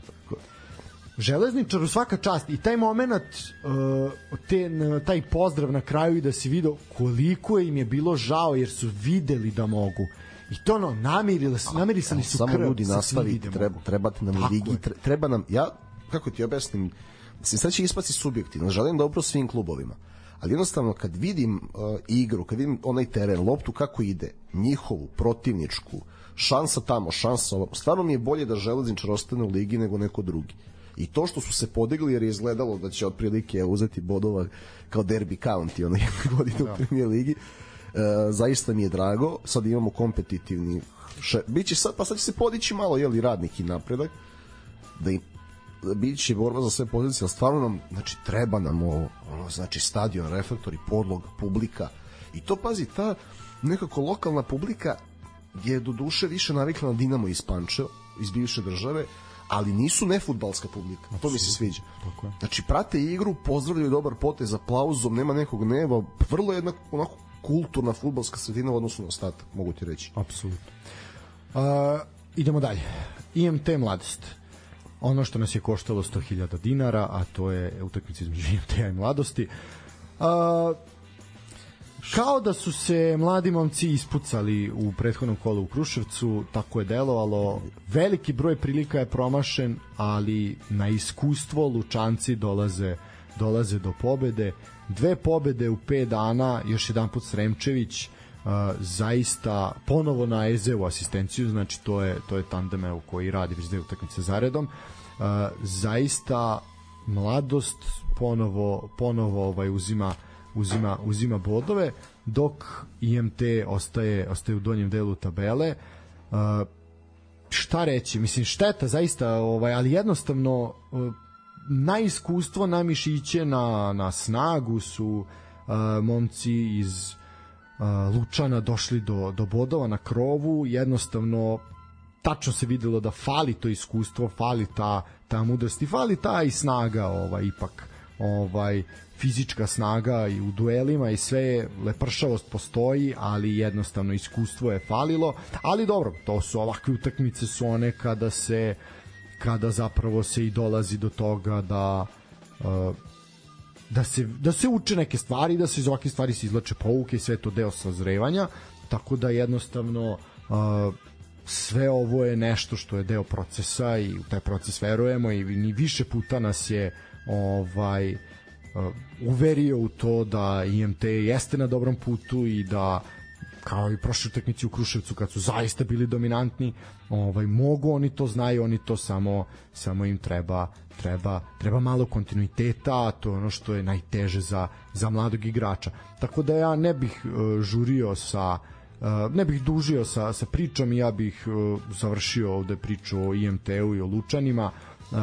Železničaru svaka čast i taj moment uh, te, taj pozdrav na kraju i da si video koliko im je bilo žao jer su videli da mogu i to ono namirili, namirisali su Samo krv ljudi sa svim nastavite, vidimo. treba, trebate nam Tako ligi, tre- treba nam, ja, kako ti objasnim, mislim, sad će ispasti subjektivno, želim dobro svim klubovima, ali jednostavno kad vidim uh, igru, kad vidim onaj teren, loptu kako ide, njihovu, protivničku, šansa tamo, šansa ovo, stvarno mi je bolje da železničar ostane u ligi nego neko drugi. I to što su se podigli jer je izgledalo da će otprilike uzeti bodova kao derby county ono *laughs* jedne godine u premier ligi, E, zaista mi je drago. Sad imamo kompetitivni še, biće sad, pa sad će se podići malo jeli radnik i napredak da im biće borba za sve pozicije, ali stvarno nam, znači, treba nam ovo, ono, znači, stadion, reflektori, podlog, publika. I to, pazi, ta nekako lokalna publika je do duše više navikla na Dinamo iz Pančeva, iz bivše države, ali nisu nefudbalska publika. To mi se sviđa. Tako je. Znači, prate igru, pozdravljaju dobar potez, aplauzom, nema nekog neva, vrlo jedna onako kulturna fudbalska sredina u odnosu na ostatak, mogu ti reći. Apsolutno. Uh, idemo dalje. IMT Mladost. Ono što nas je koštalo 100.000 dinara, a to je utakmica između *laughs* IMT-a i Mladosti. Uh, kao da su se mladi momci ispucali u prethodnom kolu u Kruševcu, tako je delovalo. Veliki broj prilika je promašen, ali na iskustvo Lučanci dolaze dolaze do pobede. Dve pobede u 5 dana, još jedan put Sremčević, uh, zaista ponovo na Ezeu asistenciju, znači to je to je tandem evo, koji radi već dve utakmice zaredom. Uh, zaista mladost ponovo ponovo ovaj uzima uzima uzima bodove dok IMT ostaje ostaje u donjem delu tabele. Uh, šta reći, mislim šteta zaista, ovaj, ali jednostavno uh, na iskustvo, na mišiće, na, na snagu su uh, momci iz uh, Lučana došli do, do bodova na krovu, jednostavno tačno se videlo da fali to iskustvo, fali ta, ta mudrost i fali ta i snaga ovaj, ipak ovaj fizička snaga i u duelima i sve lepršavost postoji, ali jednostavno iskustvo je falilo, ali dobro, to su ovakve utakmice su one kada se kada zapravo se i dolazi do toga da uh, da se, da se uče neke stvari, da se iz ovakvih stvari se izlače pouke i sve je to deo sazrevanja, tako da jednostavno uh, sve ovo je nešto što je deo procesa i u taj proces verujemo i ni više puta nas je ovaj uh, uverio u to da IMT jeste na dobrom putu i da kao i prošle utakmice u Kruševcu kad su zaista bili dominantni, ovaj mogu oni to znaju, oni to samo samo im treba treba treba malo kontinuiteta, to je ono što je najteže za za mladog igrača. Tako da ja ne bih uh, žurio sa uh, ne bih dužio sa, sa pričom ja bih uh, završio ovde priču o IMT-u i o Lučanima uh,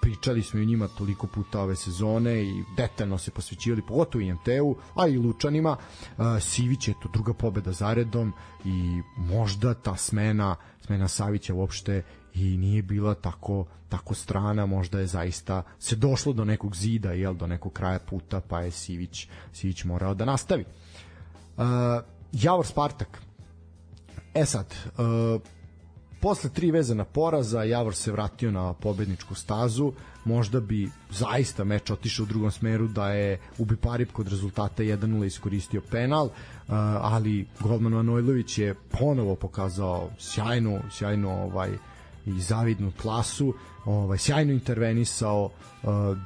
pričali smo i njima toliko puta ove sezone i detaljno se posvećivali pogotovo IMT-u, a i Lučanima uh, Sivić je to druga pobeda zaredom i možda ta smena smena Savića uopšte i nije bila tako tako strana, možda je zaista se došlo do nekog zida, jel, do nekog kraja puta, pa je Sivić Sivić morao da nastavi. Uh, Javor Spartak. E sad, uh, posle tri vezana poraza Javor se vratio na pobedničku stazu. Možda bi zaista meč otišao u drugom smeru da je Ubi Parip kod rezultata 1-0 iskoristio penal ali golman Manojlović je ponovo pokazao sjajnu sjajnu ovaj i zavidnu klasu ovaj sjajno intervenisao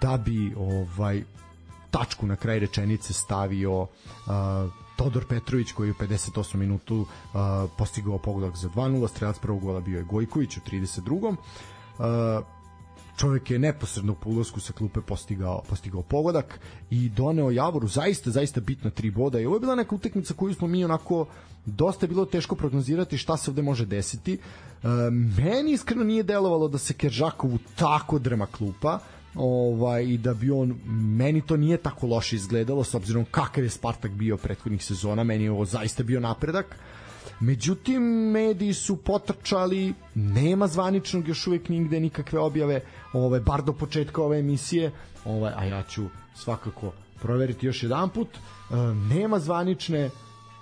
da bi ovaj tačku na kraj rečenice stavio Todor Petrović koji u 58. minutu uh, postigao pogodak za 2-0, strelac prvog gola bio je Gojković u 32. Uh, čovjek je neposredno po ulasku sa klupe postigao, postigao pogodak i doneo Javoru zaista, zaista bitna tri boda i ovo je bila neka utakmica koju smo mi onako dosta je bilo teško prognozirati šta se ovde može desiti. E, meni iskreno nije delovalo da se Keržakovu tako drma klupa, ovaj i da bi on meni to nije tako loše izgledalo s obzirom kakav je Spartak bio prethodnih sezona meni je ovo zaista bio napredak. Međutim, mediji su potrčali, nema zvaničnog još uvek nigde nikakve objave, ovaj, bar do početka ove emisije, ovaj, a ja ću svakako proveriti još jedan put, e, nema zvanične,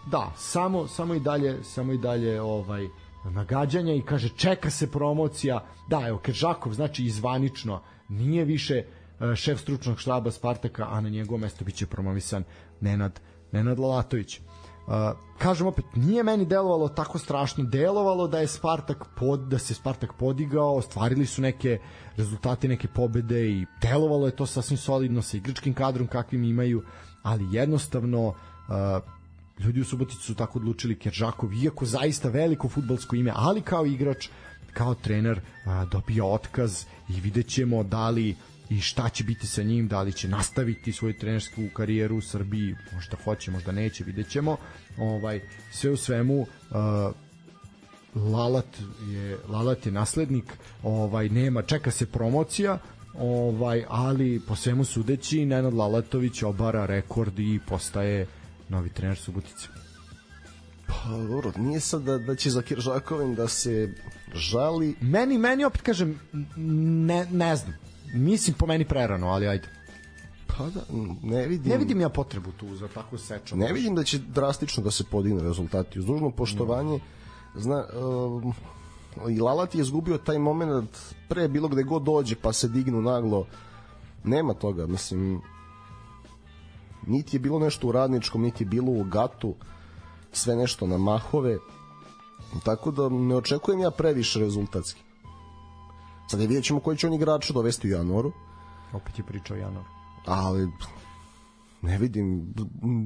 da, samo, samo i dalje, samo i dalje ovaj, nagađanja i kaže čeka se promocija, da, evo, Keržakov, znači izvanično, nije više e, šef stručnog štaba Spartaka, a na njegovo mesto biće promovisan Nenad, Nenad Lalatović. Uh, kažem opet, nije meni delovalo tako strašno, delovalo da je Spartak pod, da se Spartak podigao, ostvarili su neke rezultate, neke pobede i delovalo je to sasvim solidno sa igračkim kadrom kakvim imaju, ali jednostavno uh, ljudi u Subotici su tako odlučili Keržakov, iako zaista veliko futbalsko ime, ali kao igrač, kao trener uh, dobio otkaz i vidjet ćemo da li i šta će biti sa njim, da li će nastaviti svoju trenersku karijeru u Srbiji, možda hoće, možda neće, vidjet ćemo. Ovaj, sve u svemu, uh, Lalat je Lalat je naslednik, ovaj nema, čeka se promocija, ovaj ali po svemu sudeći Nenad Lalatović obara rekord i postaje novi trener Subotice. Pa dobro, nije sad da, da će za Kiržakovim da se žali. Meni, meni opet kažem, ne, ne znam, mislim po meni prerano, ali ajde. Pa da, ne vidim. Ne vidim ja potrebu tu za tako sečan. Ne vidim da će drastično da se podigne rezultati. Uz dužno poštovanje, zna, uh, i Lalat je izgubio taj moment pre bilo gde god dođe pa se dignu naglo. Nema toga, mislim, niti je bilo nešto u radničkom, niti je bilo u gatu, sve nešto na mahove, tako da ne očekujem ja previše rezultatski. Sad je vidjet ćemo koji će on igrača dovesti u januaru, Opet je pričao Janor. ali ne vidim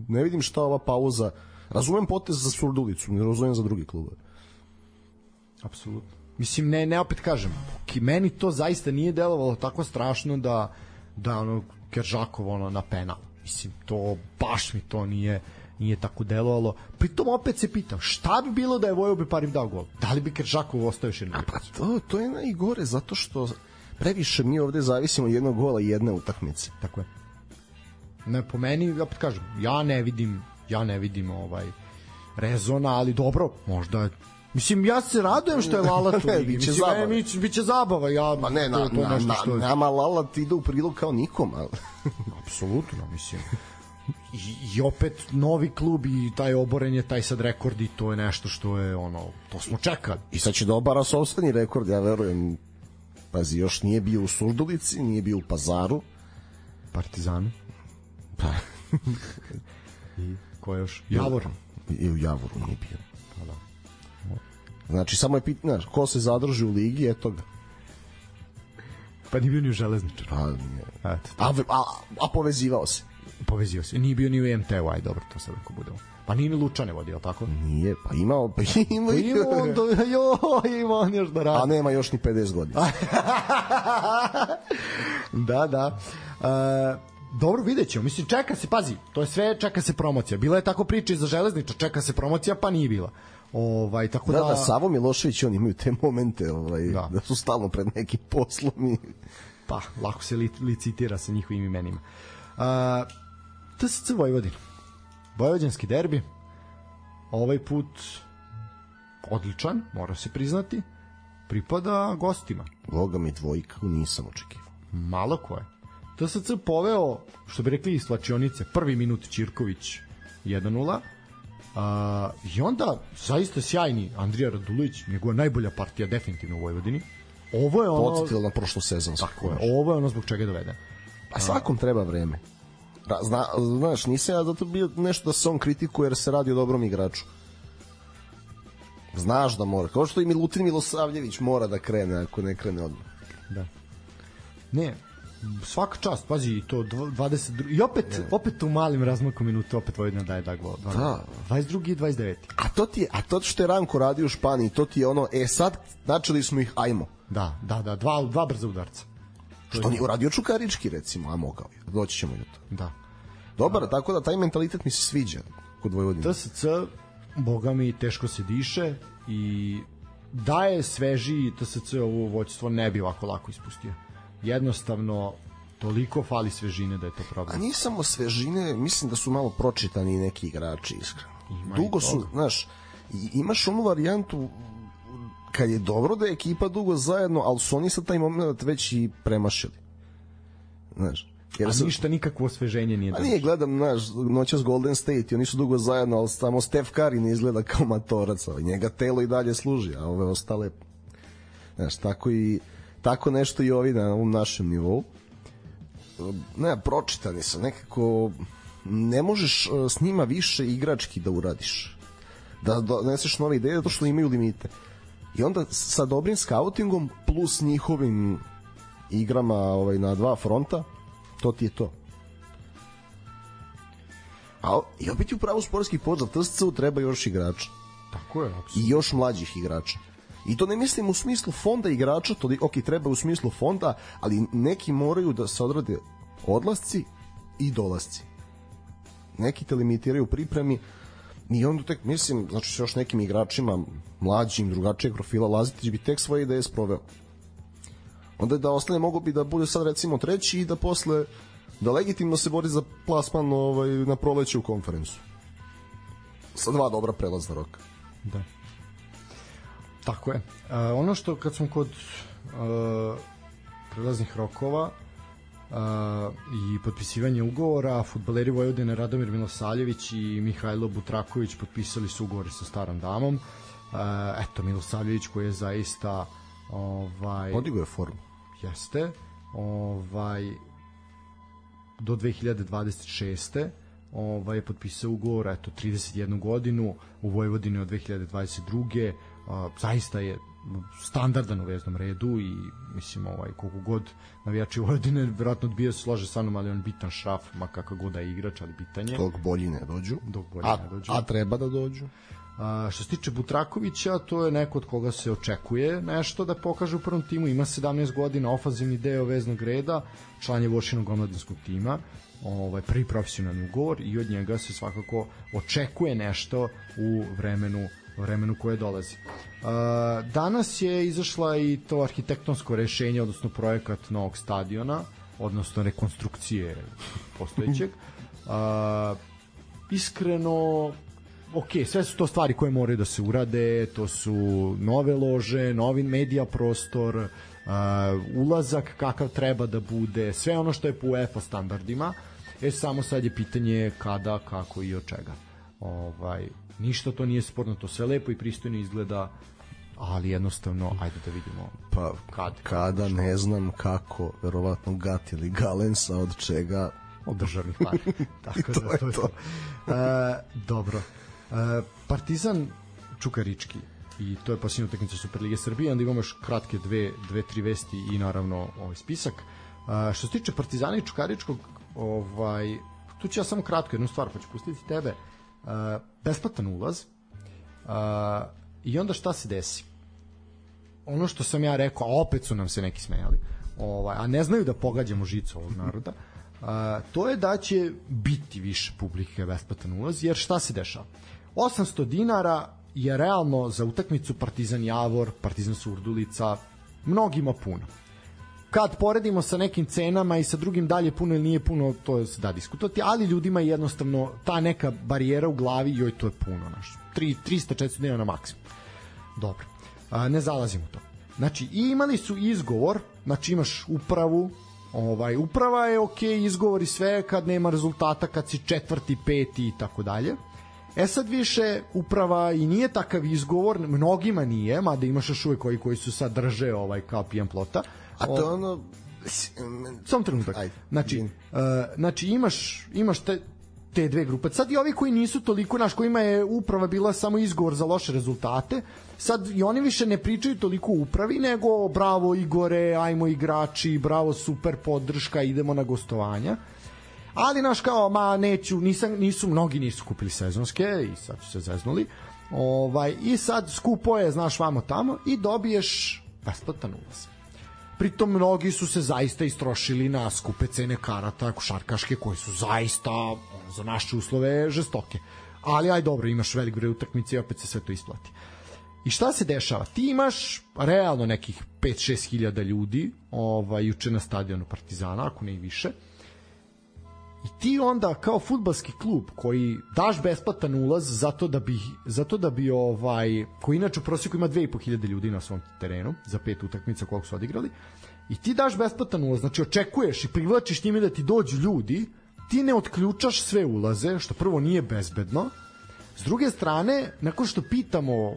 ne vidim šta ova pauza razumem potez za Surdulicu, ne razumem za drugi klub. Apsolutno. Mislim, ne, ne opet kažem, ki meni to zaista nije delovalo tako strašno da, da ono, Keržakov ono na penal. Mislim, to, baš mi to nije, nije tako delovalo. Pritom opet se pitam, šta bi bilo da je Vojo Beparim dao gol? Da li bi Keržakov ostao još jednu Pa to, to je najgore zato što previše mi ovde zavisimo jednog gola i jedne utakmice. Tako je. Ne, po meni, opet kažem, ja ne vidim, ja ne vidim ovaj rezona, ali dobro, možda Mislim, ja se radujem što je Lala tu. Ne, *laughs* biće Mislim, zabave. ne, biće, biće zabava. Ja, Ma ne, na, to to na, na, što nama Lalat ide u prilog kao nikom, ali... *laughs* Apsolutno, mislim. I, I opet novi klub i taj oboren je taj sad rekord i to je nešto što je ono, to smo čekali. I sad će da obara sobstveni rekord, ja verujem. Pazi, još nije bio u Surdulici, nije bio u Pazaru. Partizanu. Pa, *laughs* I ko još? Javor. i u Javoru nije bio. Pa da. Znači, samo je pitanje, ko se zadrži u ligi, eto ga. Pa nije bio ni u železničar. Pa, nije. Eto, A, a, a povezivao se. Povezio se. Nije bio ni u MT-u, aj dobro, to sad ako budemo. Pa nije ni Lučane vodio, tako? Nije, pa imao, pa ima, Pa ima on, do, jo, ima on još da radi. a nema još ni 50 godina. *laughs* da, da. E, dobro, vidjet ćemo. Mislim, čeka se, pazi, to je sve, čeka se promocija. Bila je tako priča i za železniča, čeka se promocija, pa nije bila. Ovaj, tako Da, da, da, Savo Milošević, oni imaju te momente, ovaj, Da. da. su stalno pred nekim poslom i... pa, lako se li, licitira sa njihovim imenima. E, TSC Vojvodina. Vojvođanski derbi. Ovaj put odličan, mora se priznati. Pripada gostima. Boga mi dvojku nisam očekivao. malo ko je. TSC poveo, što bi rekli iz slačionice, prvi minut Ćirković 1-0, a, i onda zaista sjajni Andrija Radulović, njegova najbolja partija definitivno u Vojvodini. Ovo je ono... Podsjetilo na prošlo sezonsku. Tako je, ovo je ono zbog čega je doveden. Pa svakom treba vreme. Ra, zna, znaš, nisam ja zato bio nešto da se on kritikuje jer se radi o dobrom igraču. Znaš da mora. Kao što i Milutin Milosavljević mora da krene ako ne krene odmah. Da. Ne, svaka čast, pazi, to dv- 22. I opet, opet u malim razmakom minuta opet Vojvodina daje da gol. Da. 22. i 29. A to ti a to što je Ranko radio u Španiji, to ti je ono, e sad načeli smo ih, ajmo. Da, da, da, dva, dva brza udarca. Što nije uradio Čukarički recimo, a mogao je. Doći ćemo i do toga. Da. Dobar, tako da taj mentalitet mi se sviđa kod Vojvodine. TSC, boga mi, teško se diše i da je sveži TSC ovo voćstvo ne bi ovako lako ispustio. Jednostavno, toliko fali svežine da je to A problem. nije samo svežine, mislim da su malo pročitani neki igrači, iskreno. Ima Dugo su, znaš, imaš onu varijantu kad je dobro da je ekipa dugo zajedno, ali su oni sad taj moment već i premašili. Znaš, Jer A sam, ništa, nikakvo osveženje nije. A nije, gledam, znaš, noćas Golden State i oni su dugo zajedno, ali samo Steph Curry ne izgleda kao matorac, ali njega telo i dalje služi, a ove ostale, znaš, tako i tako nešto i ovi na ovom našem nivou. Ne, pročitani sam, nekako ne možeš e, s njima više igrački da uradiš. Da doneseš nove ideje, zato što imaju limite. I onda sa dobrim skautingom plus njihovim igrama ovaj, na dva fronta, to ti je to. A, I opet je upravo sportski pod za TSC-u treba još igrača. Tako je, apsolutno. I još mlađih igrača. I to ne mislim u smislu fonda igrača, to ok, treba u smislu fonda, ali neki moraju da se odrade odlasci i dolasci. Neki te limitiraju pripremi i onda tek mislim, znači sa još nekim igračima mlađim, drugačijeg profila Lazitić bi tek svoje ideje sproveo onda da ostane mogu bi da bude sad recimo treći i da posle da legitimno se bori za plasman ovaj, na proleće u konferencu. Sa dva dobra prelazna roka. Da. Tako je. Uh, ono što kad smo kod uh, prelaznih rokova uh, i potpisivanje ugovora, futbaleri Vojvodine Radomir Milosavljević i Mihajlo Butraković potpisali su ugovore sa starom damom. Uh, eto, Milosavljević koji je zaista ovaj podigo je formu jeste ovaj do 2026 ovaj je potpisao ugovor eto 31 godinu u Vojvodini od 2022 a, zaista je standardan u veznom redu i mislim ovaj koliko god navijači Vojvodine verovatno odbija se slože sa mnom ali on bitan šraf ma kakav god da je igrač ali bitan je. Dok bolji ne dođu. Dok bolji a, ne dođu. a treba da dođu. A, što se tiče Butrakovića, to je neko od koga se očekuje nešto da pokaže u prvom timu. Ima 17 godina, ofanzivni deo veznog reda, član je Vošinog omladinskog tima, ovaj, prvi profesionalni ugovor i od njega se svakako očekuje nešto u vremenu vremenu koje dolazi. Danas je izašla i to arhitektonsko rešenje, odnosno projekat novog stadiona, odnosno rekonstrukcije postojećeg. Iskreno ok, sve su to stvari koje moraju da se urade, to su nove lože, novi medija prostor, uh, ulazak kakav treba da bude, sve ono što je po UEFA standardima. E samo sad je pitanje kada, kako i od čega. Ovaj, ništa to nije sporno, to sve lepo i pristojno izgleda, ali jednostavno, ajde da vidimo pa kad, kada, ne znam kako, verovatno Gat ili Galensa od čega od državnih para. *laughs* Tako to da, to je to. Uh, dobro. E, Partizan Čukarički i to je posljednja utakmica Superlige Srbije, onda imamo još kratke dve, dve tri vesti i naravno ovaj spisak. Uh, što se tiče Partizana i Čukaričkog, ovaj, tu ću ja samo kratko jednu stvar, pa ću pustiti tebe. Besplatan ulaz uh, i onda šta se desi? Ono što sam ja rekao, a opet su nam se neki smejali, ovaj, a ne znaju da pogađamo žicu ovog *laughs* naroda, uh, to je da će biti više publike besplatan ulaz, jer šta se dešava? 800 dinara je realno za utakmicu Partizan Javor, Partizan Surdulica, mnogima puno. Kad poredimo sa nekim cenama i sa drugim dalje puno ili nije puno, to se da diskutovati, ali ljudima je jednostavno ta neka barijera u glavi, joj to je puno, naš. 3, 300-400 dinara na maksimum. Dobro, a, ne zalazimo to. Znači, i imali su izgovor, znači imaš upravu, ovaj, uprava je ok, izgovor i sve kad nema rezultata, kad si četvrti, peti i tako dalje E sad više uprava i nije takav izgovor, mnogima nije, mada imaš još uvek koji koji su sad drže ovaj kao pijan plota. A to je ono Samo trenutak. Ajde. Znači, uh, znači imaš, imaš te, te dve grupe. Sad i ovi koji nisu toliko, naš kojima je uprava bila samo izgovor za loše rezultate, sad i oni više ne pričaju toliko upravi, nego bravo Igore, ajmo igrači, bravo super podrška, idemo na gostovanja ali naš kao ma neću nisam nisu mnogi nisu kupili sezonske i sad su se zeznuli ovaj i sad skupo je znaš vamo tamo i dobiješ besplatan ulaz pritom mnogi su se zaista istrošili na skupe cene karata košarkaške koje su zaista za naše uslove žestoke ali aj dobro imaš velik broj utakmica i opet se sve to isplati I šta se dešava? Ti imaš realno nekih 5-6 hiljada ljudi ovaj, juče na stadionu Partizana, ako ne i više ti onda kao fudbalski klub koji daš besplatan ulaz zato da bi zato da bi ovaj koji inače u prosjeku ima 2500 ljudi na svom terenu za pet utakmica koliko su odigrali i ti daš besplatan ulaz, znači očekuješ i privlačiš njime da ti dođu ljudi, ti ne otključaš sve ulaze, što prvo nije bezbedno. S druge strane, nakon što pitamo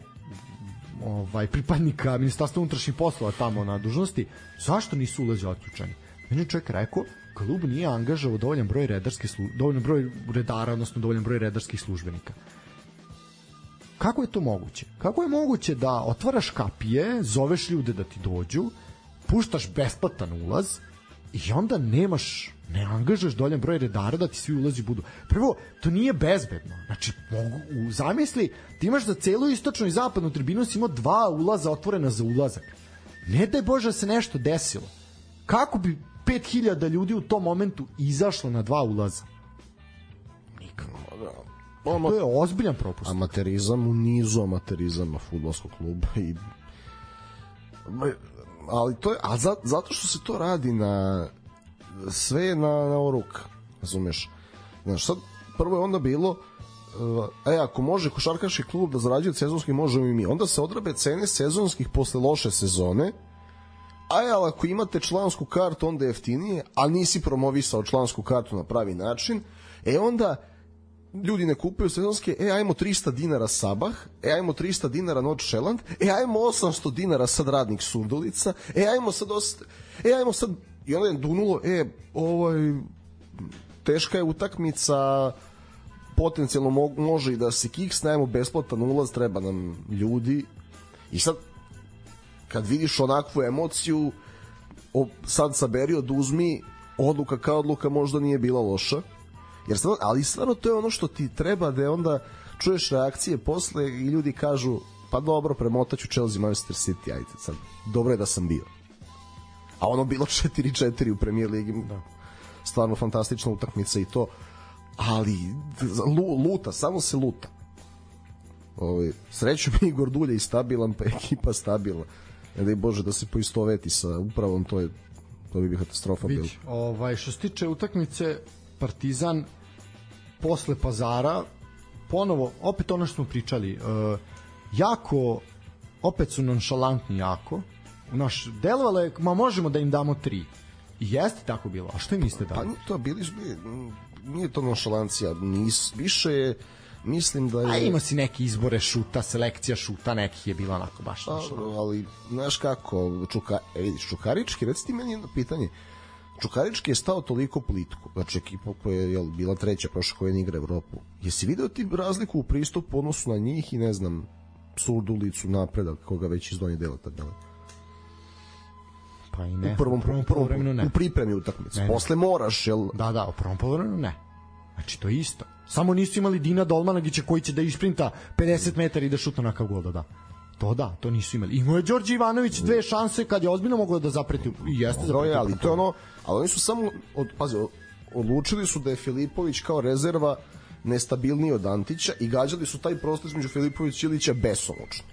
ovaj pripadnika ministarstva unutrašnjih poslova tamo na dužnosti, zašto nisu ulazi otključani? Meni je čovjek rekao, klub nije angažovao dovoljan broj redarskih slu, dovoljan broj redara, odnosno dovoljan broj redarskih službenika. Kako je to moguće? Kako je moguće da otvaraš kapije, zoveš ljude da ti dođu, puštaš besplatan ulaz i onda nemaš ne angažaš doljan broj redara da ti svi ulazi budu. Prvo, to nije bezbedno. Znači, mogu, u zamisli, ti imaš za celu istočnu i zapadnu tribinu si imao dva ulaza otvorena za ulazak. Ne daj Bože da se nešto desilo. Kako bi 5000 ljudi u tom momentu izašlo na dva ulaza? Nikako. To je ozbiljan propust. Amaterizam u nizu amaterizama futbolskog kluba i ali to je, a za, zato što se to radi na sve je na, na oruk razumeš znaš sad prvo je onda bilo e, ako može košarkaški klub da zarađuje sezonski, možemo i mi. Onda se odrabe cene sezonskih posle loše sezone, a je, ali ako imate člansku kartu, onda je jeftinije, a nisi promovisao člansku kartu na pravi način, e onda ljudi ne kupuju sezonske, e ajmo 300 dinara Sabah, e ajmo 300 dinara Nordšeland, e ajmo 800 dinara sad radnik Surdulica, e ajmo sad ost... e ajmo sad i onda je dunulo, e ovaj teška je utakmica potencijalno mo može i da se kiksne, ajmo besplatan ulaz, treba nam ljudi. I sad kad vidiš onakvu emociju sad saberi oduzmi odluka kao odluka možda nije bila loša Jer stvarno, ali stvarno to je ono što ti treba da je onda čuješ reakcije posle i ljudi kažu pa dobro, premotaću Chelsea Manchester City, ajde sad, dobro je da sam bio. A ono bilo *laughs* 4-4 u Premier Ligi, da. stvarno fantastična utakmica i to, ali luta, samo se luta. Ovaj, sreću *laughs* mi Igor Dulje i stabilan, pa ekipa stabilna. Ne daj Bože da se poistoveti sa upravom, to je to bi bi katastrofa bila. Ovaj, što se tiče utakmice, Partizan posle pazara ponovo, opet ono što smo pričali uh, jako opet su nonšalantni jako naš delovalo je, ma možemo da im damo tri i jeste tako bilo, a što im niste dali? Pa to bili, nije to nonšalancija, nis, više je mislim da je... A ima si neki izbore šuta, selekcija šuta, nekih je bila onako baš A, ali, znaš kako, čuka, e, vidiš, Čukarički, reci ti meni jedno pitanje, Čukarički je stao toliko plitko, znači ekipa koja je jel, bila treća prošla koja igra Evropu. Jesi video ti razliku u pristupu odnosu na njih i ne znam, Surdulicu, napredak, koga već iz donje dela tabele? Pa i ne. U prvom, prvom, prvom, prvom ne. U pripremi utakmice. Posle moraš, jel? Da, da, u prvom polovremenu ne. Znači, to je isto. Samo nisu imali Dina Dolmanagića koji će da isprinta 50 metara i da šutno nakav gol da da. To da, to nisu imali. Imao je Đorđe Ivanović dve šanse kad je ozbiljno mogao da zapreti i jeste zapreti. ali to je ono, ali oni su samo od pazi, odlučili su da je Filipović kao rezerva nestabilniji od Antića i gađali su taj prostor između Filipovića i Ilića besomučno.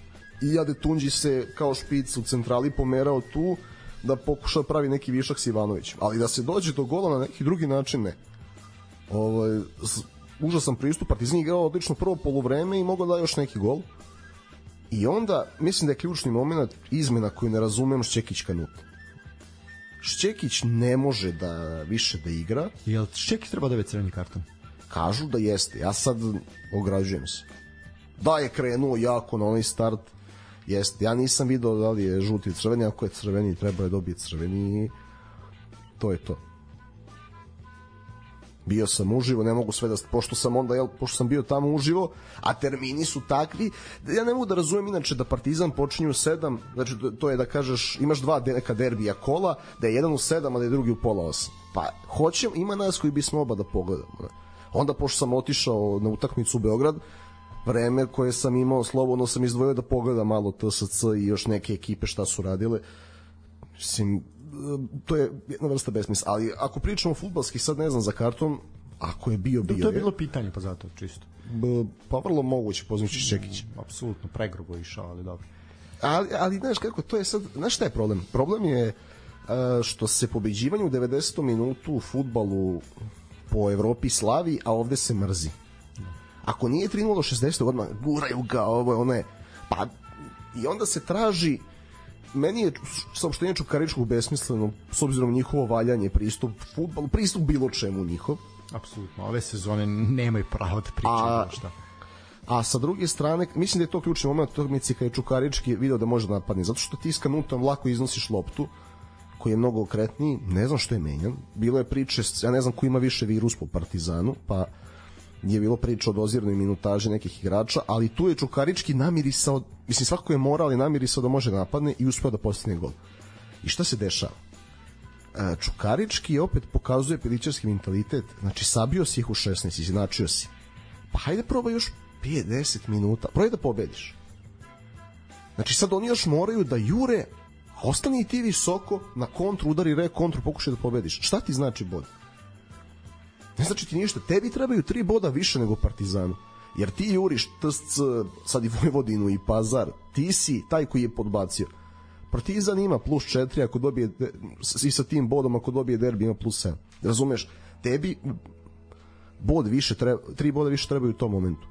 I Jade Tunđi se kao špic u centrali pomerao tu da pokuša da pravi neki višak s Ivanovićem. Ali da se dođe do gola na neki drugi način, ne. Ovo, ovaj, užasan pristup, Partizan igrao odlično prvo polovreme i mogao da još neki gol I onda, mislim da je ključni moment izmena koju ne razumem Šćekić Kanut. Šćekić ne može da više da igra. Jel Šćekić treba da je crveni karton? Kažu da jeste. Ja sad ograđujem se. Da je krenuo jako na onaj start. Jeste. Ja nisam video da li je žuti crveni, ako je crveni treba je dobiti crveni to je to bio sam uživo, ne mogu sve da pošto sam onda jel, pošto sam bio tamo uživo, a termini su takvi, da ja ne mogu da razumem inače da Partizan počinje u 7, znači to je da kažeš imaš dva neka derbija kola, da je jedan u 7, a da je drugi u pola 8. Pa hoćem, ima nas koji bismo oba da pogledamo. Onda pošto sam otišao na utakmicu u Beograd, vreme koje sam imao slobodno sam izdvojio da pogledam malo TSC i još neke ekipe šta su radile. Mislim, to je jedna vrsta besmisla, ali ako pričamo futbalski, sad ne znam za karton, ako je bio, bio To je bilo pitanje, pa zato, čisto. B, pa vrlo moguće, pozmići Čekić. Mm, apsolutno, pregrubo išao, ali dobro. Ali, ali znaš kako, to je sad, znaš šta je problem? Problem je uh, što se pobeđivanje u 90. minutu u futbalu po Evropi slavi, a ovde se mrzi. Ako nije 3-0 60 odmah guraju ga, ovo je one pa i onda se traži meni je saopštenje Čukaričkog besmisleno s obzirom njihovo valjanje, pristup futbolu, pristup bilo čemu njihov. Apsolutno, ove sezone nemaju pravo da pričaju A- šta. A sa druge strane, mislim da je to ključni moment utakmici kada je Čukarički video da može da napadne, zato što ti s kanutom lako iznosiš loptu, koji je mnogo okretniji, ne znam što je menjan. Bilo je priče, ja ne znam ko ima više virus po Partizanu, pa je bilo priča o doziranoj minutaži nekih igrača, ali tu je Čukarički namirisao, mislim svako je morao ali namirisao da može da napadne i uspeo da postigne gol. I šta se dešava? E, Čukarički opet pokazuje pilićarski mentalitet, znači sabio si ih u 16, izjednačio si. Pa hajde probaj još 5-10 minuta, probaj da pobediš. Znači sad oni još moraju da jure, a ostani i ti visoko na kontru, udari re kontru, pokušaj da pobediš. Šta ti znači bod? Ne znači ti ništa, tebi trebaju tri boda više nego Partizanu. Jer ti juriš TSC, sad i Vojvodinu i Pazar, ti si taj koji je podbacio. Partizan ima plus 4 ako dobije i sa tim bodom ako dobije derbi ima plus 7. Razumeš? Tebi bod više treba, tri boda više trebaju u tom momentu.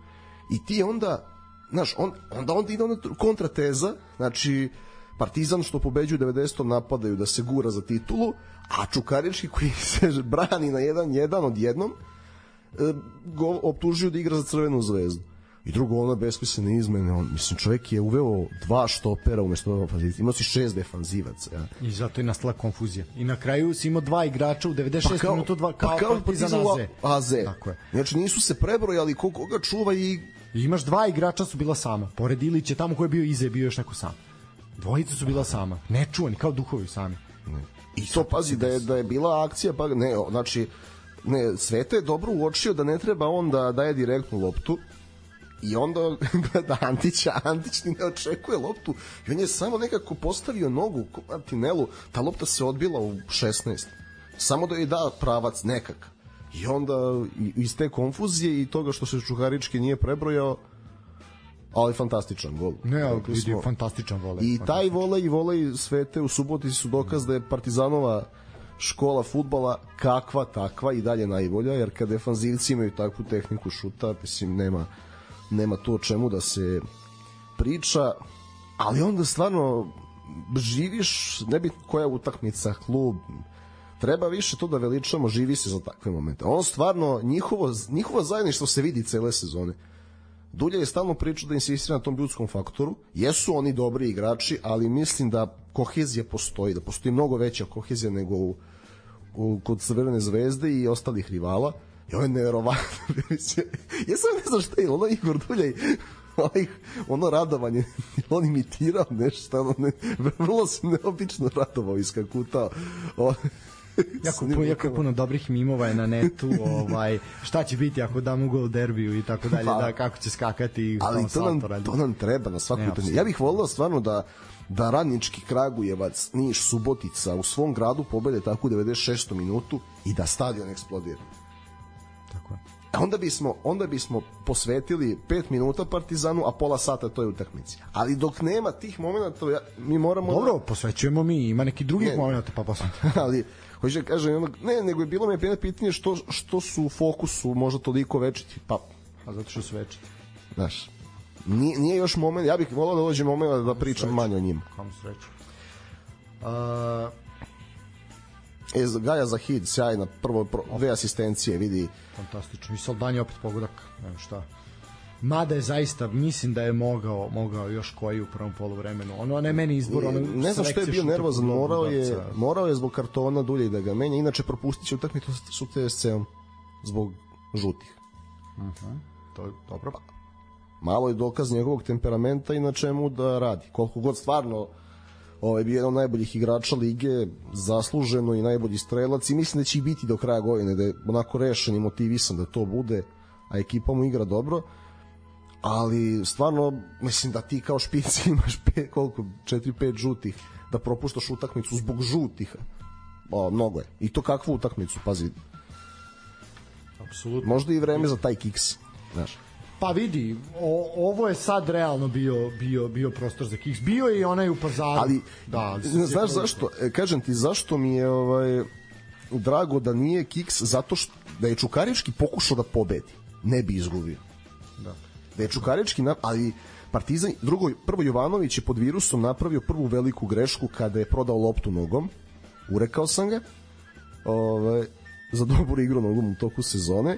I ti onda znaš, on, onda onda ide ona kontrateza, znači Partizan što pobeđuju 90. napadaju da se gura za titulu, a Čukarički koji se brani na 1-1 odjednom e, go optužuju da igra za Crvenu zvezdu. I drugo, ona besmislene izmene, on, mislim, čovjek je uveo dva štopera umesto ofanzivaca. Imao si šest defanzivaca. Ja. I zato je nastala konfuzija. I na kraju si imao dva igrača u 96 minuta, dva, kao, kao Partizan AZ. AZ. Tako je. Znači nisu se prebrojali ko koga čuva i I imaš dva igrača su bila sama. Pored Ilića, tamo ko je bio iza je bio još neko sam. Dvojica su bila sama. Nečuvani, kao duhovi sami. I to pazi da je da je bila akcija pa ne znači ne Sveta je dobro uočio da ne treba on da daje direktnu loptu i onda *laughs* gleda Antića, Antić ni ne očekuje loptu i on je samo nekako postavio nogu ko Martinelu, ta lopta se odbila u 16 samo da je da pravac nekak i onda iz te konfuzije i toga što se Čukarički nije prebrojao ali fantastičan gol Ne, ali vidi, smo- fantastičan volej. I taj volej i volej Svete u Subotici su dokaz da je Partizanova škola futbala kakva takva i dalje najbolja, jer kad defanzivci imaju takvu tehniku šuta, mislim, nema, nema to čemu da se priča, ali onda stvarno živiš, nebitno koja utakmica, klub, treba više to da veličamo, živi se za takve momente. On stvarno, njihovo, njihovo zajedništvo se vidi cele sezone. Dulja je stalno pričao da insistira na tom ljudskom faktoru. Jesu oni dobri igrači, ali mislim da kohezija postoji, da postoji mnogo veća kohezija nego u, u, kod Crvene zvezde i ostalih rivala. I ovo je neverovatno. *laughs* ja sam ne znam šta je, ono Igor Duljaj, ovaj, ono radovanje, *laughs* on imitirao nešto, ono ne, vrlo se neobično radovao, iskakutao. *laughs* Jako, pu, jako puno dobrih mimova je na netu, *laughs* ovaj, šta će biti ako dam gol derbiju i tako dalje, Pa, da, kako će skakati i ali to nam, radi. to nam treba na svaku apsolutno. Ja bih volio stvarno da da Radnički Kragujevac, Niš, Subotica u svom gradu pobede tako u 96. minutu i da stadion eksplodira. Tako je. A onda bismo, onda bismo posvetili 5 minuta Partizanu, a pola sata toj utakmici. Ali dok nema tih momenata, ja, mi moramo... Dobro, posvećujemo mi, ima neki drugih Ne. momenta, pa posle. *laughs* ali hoću da kažem, ne, nego je bilo mi jedno pitanje što, što su u fokusu možda toliko večiti, pa A zato što su večiti. Znaš, nije, nije još moment, ja bih volao da dođe moment da pričam manje o njima. Kam sreću. Uh, E, Gaja za hit, sjajna, prvo pro, dve asistencije, vidi. fantastično. I Saldani opet pogodak, ne šta. Mada je zaista, mislim da je mogao, mogao još koji u prvom poluvremenu. Ono ne meni izbor, ono ne znam što je bio nervozan, morao je, morao je zbog kartona dulje da ga menja, inače propustit će utakmicu su TSC-om zbog žutih. To je dobro. Malo je dokaz njegovog temperamenta i na čemu da radi. Koliko god stvarno ovaj bio jedan od najboljih igrača lige, zasluženo i najbolji strelac i mislim da će i biti do kraja godine, da je onako rešen i motivisan da to bude, a ekipa mu igra dobro ali stvarno mislim da ti kao špici *laughs* imaš pet, koliko, 4-5 žutih da propuštaš utakmicu zbog žutih o, mnogo je i to kakvu utakmicu pazi, Apsolutno. možda i vreme za taj kiks znaš Pa vidi, o, ovo je sad realno bio bio bio prostor za kiks. Bio je i onaj u pazaru. ali da, ali znaš zašto e, kažem ti zašto mi je ovaj drago da nije Kiks zato što da je Čukarički pokušao da pobedi, ne bi izgubio. Da. Da je Čukarički, ali Partizan, drugo, prvo Jovanović je pod virusom napravio prvu veliku grešku kada je prodao loptu nogom. Urekao sam ga. Ove, za dobru igru nogom u toku sezone.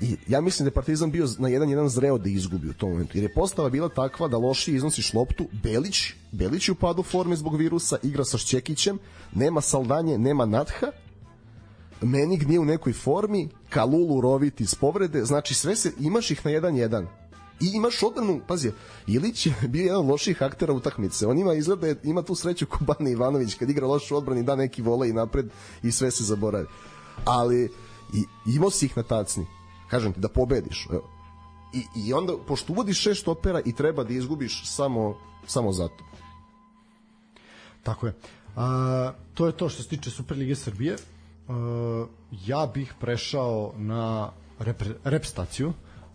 I ja mislim da je Partizan bio na jedan jedan zreo da izgubi u tom momentu. Jer je postava bila takva da loši iznosiš loptu, Belić, Belić je u padu forme zbog virusa, igra sa Šćekićem, nema Saldanje, nema Natha, Menig nije u nekoj formi, Kalulu roviti iz povrede, znači sve se, imaš ih na 1-1 i imaš odbranu, pazi, Ilić je *laughs* bio jedan loših aktera utakmice. On ima izgleda ima tu sreću ko Bane Ivanović kad igra lošu odbranu da neki volej napred i sve se zaboravi. Ali i, imao si ih na tacni. Kažem ti da pobediš. Evo. I, I onda, pošto uvodiš šest opera i treba da izgubiš samo, samo zato. Tako je. A, to je to što se tiče Superlige Srbije. A, ja bih prešao na rep, rep staciju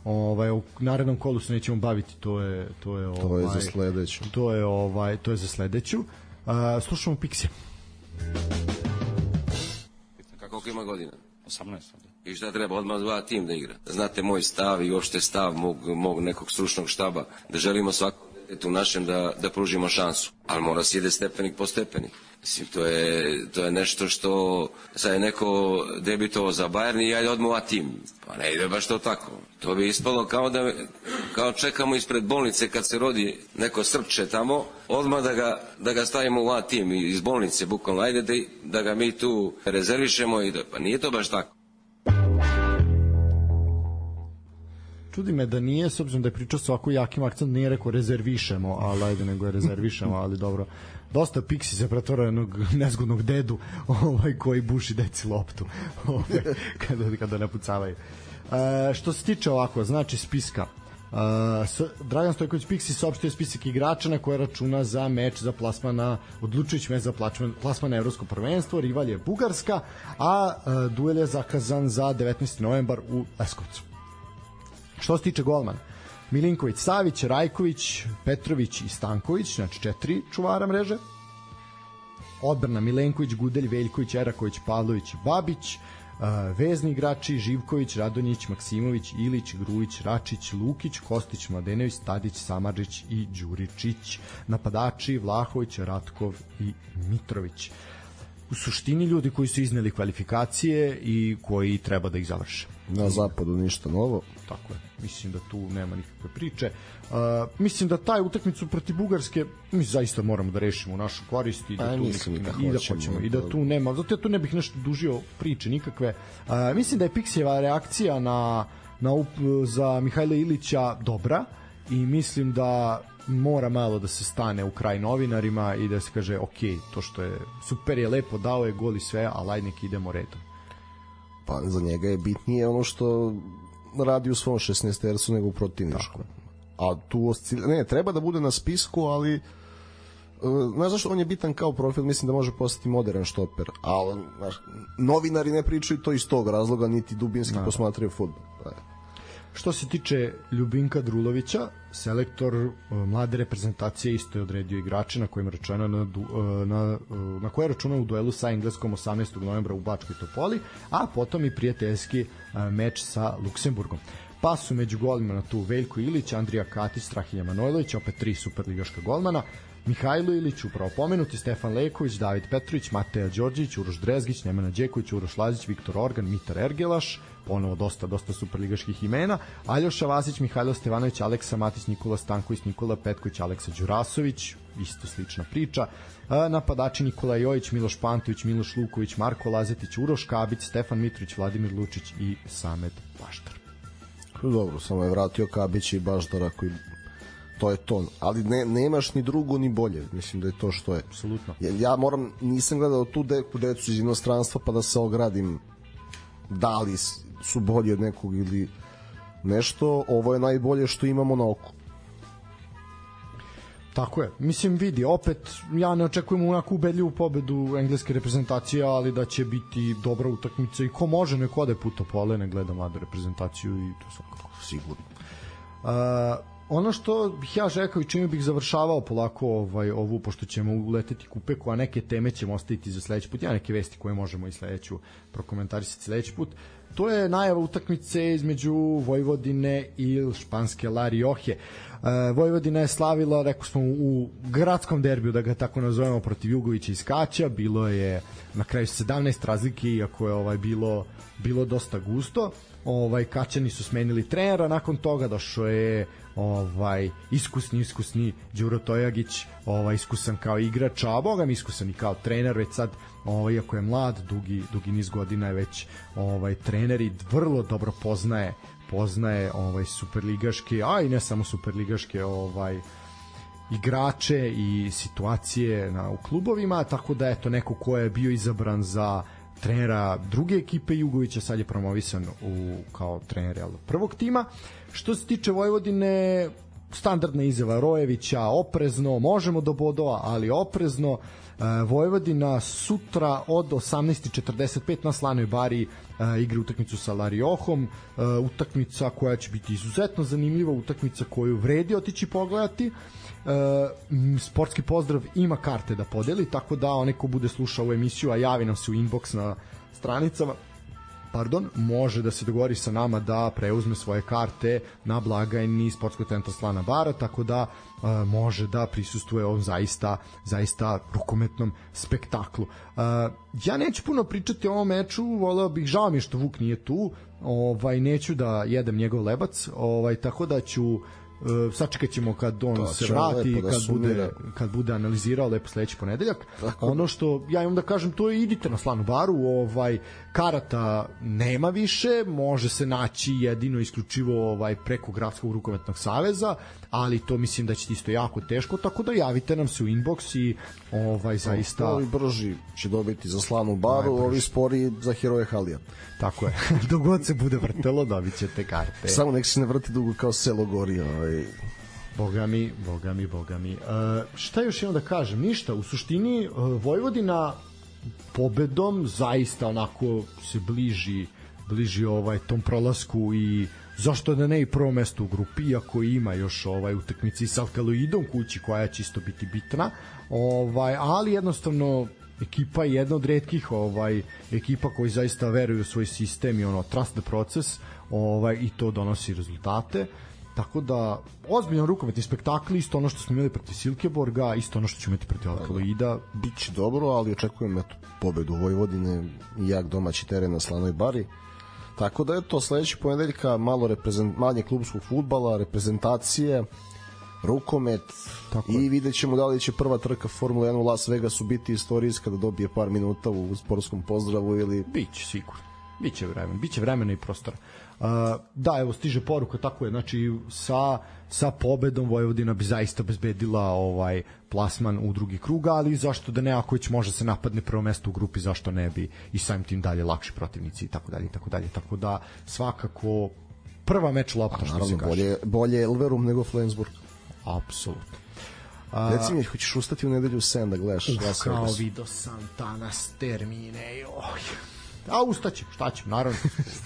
ovaj u narednom kolu se nećemo baviti to je to je ovaj to je za ovaj, sledeću. to je ovaj to je za sledeću. Uh, slušamo Pixie. Kako ima godina? 18 i šta treba odmah dva tim da igra? Znate moj stav i uopšte stav mog, mog nekog stručnog štaba da želimo svako u našem da, da pružimo šansu ali mora se ide stepenik po stepenik Mislim, to je, to je nešto što sad je neko debitovao za Bayern i ja odmah tim. Pa ne ide baš to tako. To bi ispalo kao da kao čekamo ispred bolnice kad se rodi neko srpče tamo, odmah da ga, da ga stavimo u A tim iz bolnice, bukvalno, ajde da, da ga mi tu rezervišemo i da, pa nije to baš tako. Čudi me da nije, s obzirom da je pričao ovako jakim akcentom, nije rekao rezervišemo, ali ajde nego je rezervišemo, ali dobro dosta Pixi se pretvara jednog nezgodnog dedu ovaj, koji buši deci loptu *laughs* ovaj, kada, kada ne pucavaju. E, što se tiče ovako, znači spiska, Uh, Dragan Stojković Pixi saopštio spisak igrača na koje računa za meč za plasman na odlučujući meč za plasman na evropsko prvenstvo, rival je Bugarska, a uh, duel je zakazan za 19. novembar u Leskovcu. Što se tiče golmana, Milinković, Savić, Rajković, Petrović i Stanković, znači četiri čuvara mreže. Odbrana Milenković, Gudelj, Veljković, Eraković, Pavlović, Babić, vezni igrači Živković, Radonjić, Maksimović, Ilić, Grujić, Račić, Lukić, Kostić, Mladenović, Tadić, Samarđić i Đuričić. Napadači Vlahović, Ratkov i Mitrović. U suštini ljudi koji su izneli kvalifikacije i koji treba da ih završe. Na zapadu ništa novo. Tako je. Mislim da tu nema nikakve priče. Uh, mislim da taj utakmicu protiv Bugarske mi zaista moramo da rešimo u našu korist i da, tu mislim da i da hoćemo i da tu nema. Zato ja tu ne bih nešto dužio priče nikakve. Uh, mislim da je Pixijeva reakcija na na up, za Mihajla Ilića dobra i mislim da mora malo da se stane u kraj novinarima i da se kaže ok, to što je super je lepo, dao je gol i sve, ali ajde nek idemo redom. Pa za njega je bitnije ono što radi u svom 16 tercu nego u protivničkom. A tu oscil... ne, treba da bude na spisku, ali e, znaš zašto on je bitan kao profil, mislim da može postati modern štoper, ali znaš, novinari ne pričaju to iz tog razloga, niti dubinski da. posmatraju futbol. Da. Što se tiče Ljubinka Drulovića, selektor uh, mlade reprezentacije isto je odredio igrače na kojima računa na, uh, na, uh, na koje računa u duelu sa Engleskom 18. novembra u Bačkoj Topoli, a potom i prijateljski meč sa Luksemburgom. Pa su među golima na tu Veljko Ilić, Andrija Katić, Strahilja Manojlović, opet tri superligaška golmana, Mihajlo Ilić, upravo pomenuti, Stefan Leković, David Petrović, Mateja Đorđević, Uroš Drezgić, Nemanja Đeković, Uroš Lazić, Viktor Organ, Mitar Ergelaš, ponovo dosta, dosta superligaških imena, Aljoša Vasić, Mihajlo Stevanović, Aleksa Matić, Nikola Stanković, Nikola Petković, Aleksa Đurasović, isto slična priča, napadači Nikola Jojić, Miloš Pantović, Miloš Luković, Marko Lazetić, Uroš Kabić, Stefan Mitrović, Vladimir Lučić i Samet Baštar. Dobro, samo je vratio Kabić i Baštara koji to je to. Ali ne, nemaš ni drugo ni bolje. Mislim da je to što je. Apsolutno. Ja, ja moram, nisam gledao tu deku decu iz inostranstva pa da se ogradim da li su bolji od nekog ili nešto. Ovo je najbolje što imamo na oku. Tako je. Mislim, vidi, opet, ja ne očekujem onako ubedljivu pobedu engleske reprezentacije, ali da će biti dobra utakmica i ko može neko ode puta pole, ne gleda mladu reprezentaciju i to svakako. Sigurno. Uh, ono što bih ja rekao i čime bih završavao polako ovaj ovu pošto ćemo uleteti kupeku, a neke teme ćemo ostaviti za sledeći put. Ja neke vesti koje možemo i sledeću prokomentarisati sledeći put. To je najava utakmice između Vojvodine i španske La Rioje. E, Vojvodina je slavila, rekao smo, u gradskom derbiju, da ga tako nazovemo, protiv Jugovića iz Kaća. Bilo je na kraju 17 razlike, iako je ovaj bilo bilo dosta gusto. Ovaj Kaćani su smenili trenera, nakon toga došao je ovaj iskusni iskusni Đuro Tojagić, ovaj iskusan kao igrač, a boga mi iskusan i kao trener već sad ovaj iako je mlad, dugi dugi niz godina je već ovaj trener i vrlo dobro poznaje poznaje ovaj superligaške, a i ne samo superligaške ovaj igrače i situacije na u klubovima, tako da eto neko ko je bio izabran za trenera druge ekipe Jugovića, sad je promovisan u, kao trener prvog tima. Što se tiče Vojvodine, standardna izjava Rojevića, oprezno, možemo do bodova, ali oprezno. E, Vojvodina sutra od 18.45 na Slanoj Bari e, igra utakmicu sa Lariohom, e, utakmica koja će biti izuzetno zanimljiva, utakmica koju vredi otići pogledati. Sportski pozdrav ima karte da podeli, tako da onaj ko bude slušao ovu emisiju, a javi nam se u inbox na stranicama, pardon, može da se dogovori sa nama da preuzme svoje karte na blagajni Sportskog centra Slana Bara, tako da uh, može da prisustuje ovom zaista zaista rukometnom spektaklu. Uh, ja neću puno pričati o ovom meču, voleo bih, žao mi što Vuk nije tu, ovaj neću da jedem njegov lebac, ovaj tako da ću Uh, sačekat ćemo kad on to, se vrati da kad bude kad bude analizirao lepo sledeći ponedeljak. Tako. ono što ja imam da kažem to je idite na Slanu baru ovaj karata nema više može se naći jedino isključivo ovaj preko gradskog rukometnog saveza ali to mislim da će isto jako teško tako da javite nam se u inbox i ovaj zaista ovi brži će dobiti za Slanu baru ovi spori za heroje Halija. Tako je. *laughs* Dogod se bude vrtelo dobićete karte. Samo nek se ne vrti dugo kao selo gori ovaj Boga mi, boga mi, boga mi. Uh, šta još imam da kažem? Ništa, u suštini uh, Vojvodina pobedom zaista onako se bliži bliži ovaj tom prolasku i zašto da ne i prvo mesto u grupi iako ima još ovaj utakmici sa Alkaloidom kući koja će isto biti bitna ovaj ali jednostavno ekipa je jedna od retkih ovaj ekipa koji zaista veruju u svoj sistem i ono trust the process ovaj i to donosi rezultate Tako da, ozbiljan rukometni spektakl, isto ono što smo imali protiv Silkeborga, isto ono što ćemo imati protiv Alkaloida. Biće dobro, ali očekujem eto, pobedu Vojvodine jak domaći teren na Slanoj Bari. Tako da eto, sledeći ponedeljka malo reprezent, manje klubskog futbala, reprezentacije, rukomet Tako i vidjet ćemo da li će prva trka Formula 1 u Las Vegasu biti istorijska da dobije par minuta u sportskom pozdravu ili... Biće sigurno. Biće vremena, biće vremena i prostora. Uh, da, evo stiže poruka tako je, znači sa sa pobedom Vojvodina bi zaista obezbedila ovaj plasman u drugi krug, ali zašto da ne ako već može se napadne prvo mesto u grupi, zašto ne bi i samim tim dalje lakši protivnici i tako dalje i tako dalje. Tako da svakako prva meč lopta što se kaže. Bolje bolje Elverum nego Flensburg. Apsolutno. A, Reci mi, hoćeš ustati u nedelju u 7 da gledaš Las Kao vidio sam danas termine, joj. A ustaćem, šta ću, naravno.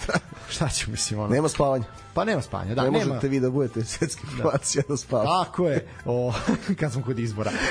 *laughs* šta ću, mislim, ono. Nema spavanja. Pa nema spavanja, da, ne nema. možete vi da budete svetski prvaci, da. da spavate. Tako je, o, *laughs* kad smo kod izbora. *laughs*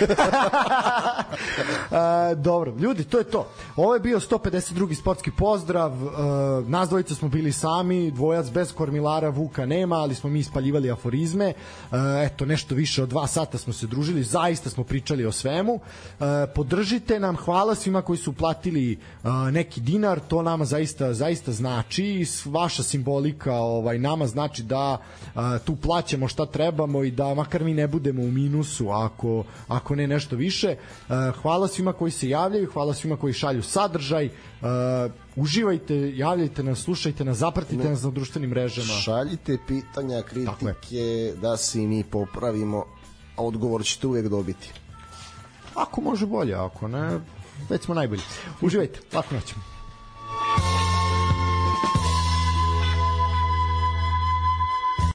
A, dobro, ljudi, to je to. Ovo je bio 152. sportski pozdrav. A, nas dvojica smo bili sami, dvojac bez kormilara, Vuka nema, ali smo mi ispaljivali aforizme. A, eto, nešto više od dva sata smo se družili, zaista smo pričali o svemu. A, podržite nam, hvala svima koji su platili a, neki dinar, to nama zaista zaista znači vaša simbolika ovaj nama znači da a, tu plaćamo šta trebamo i da makar mi ne budemo u minusu ako ako ne nešto više a, hvala svima koji se javljaju hvala svima koji šalju sadržaj a, uživajte, javljajte nas, slušajte nas, zapratite ne, nas na društvenim mrežama. Šaljite pitanja, kritike, da se mi popravimo, a odgovor ćete uvek dobiti. Ako može bolje, ako ne, već smo najbolji. Uživajte, lako noćemo.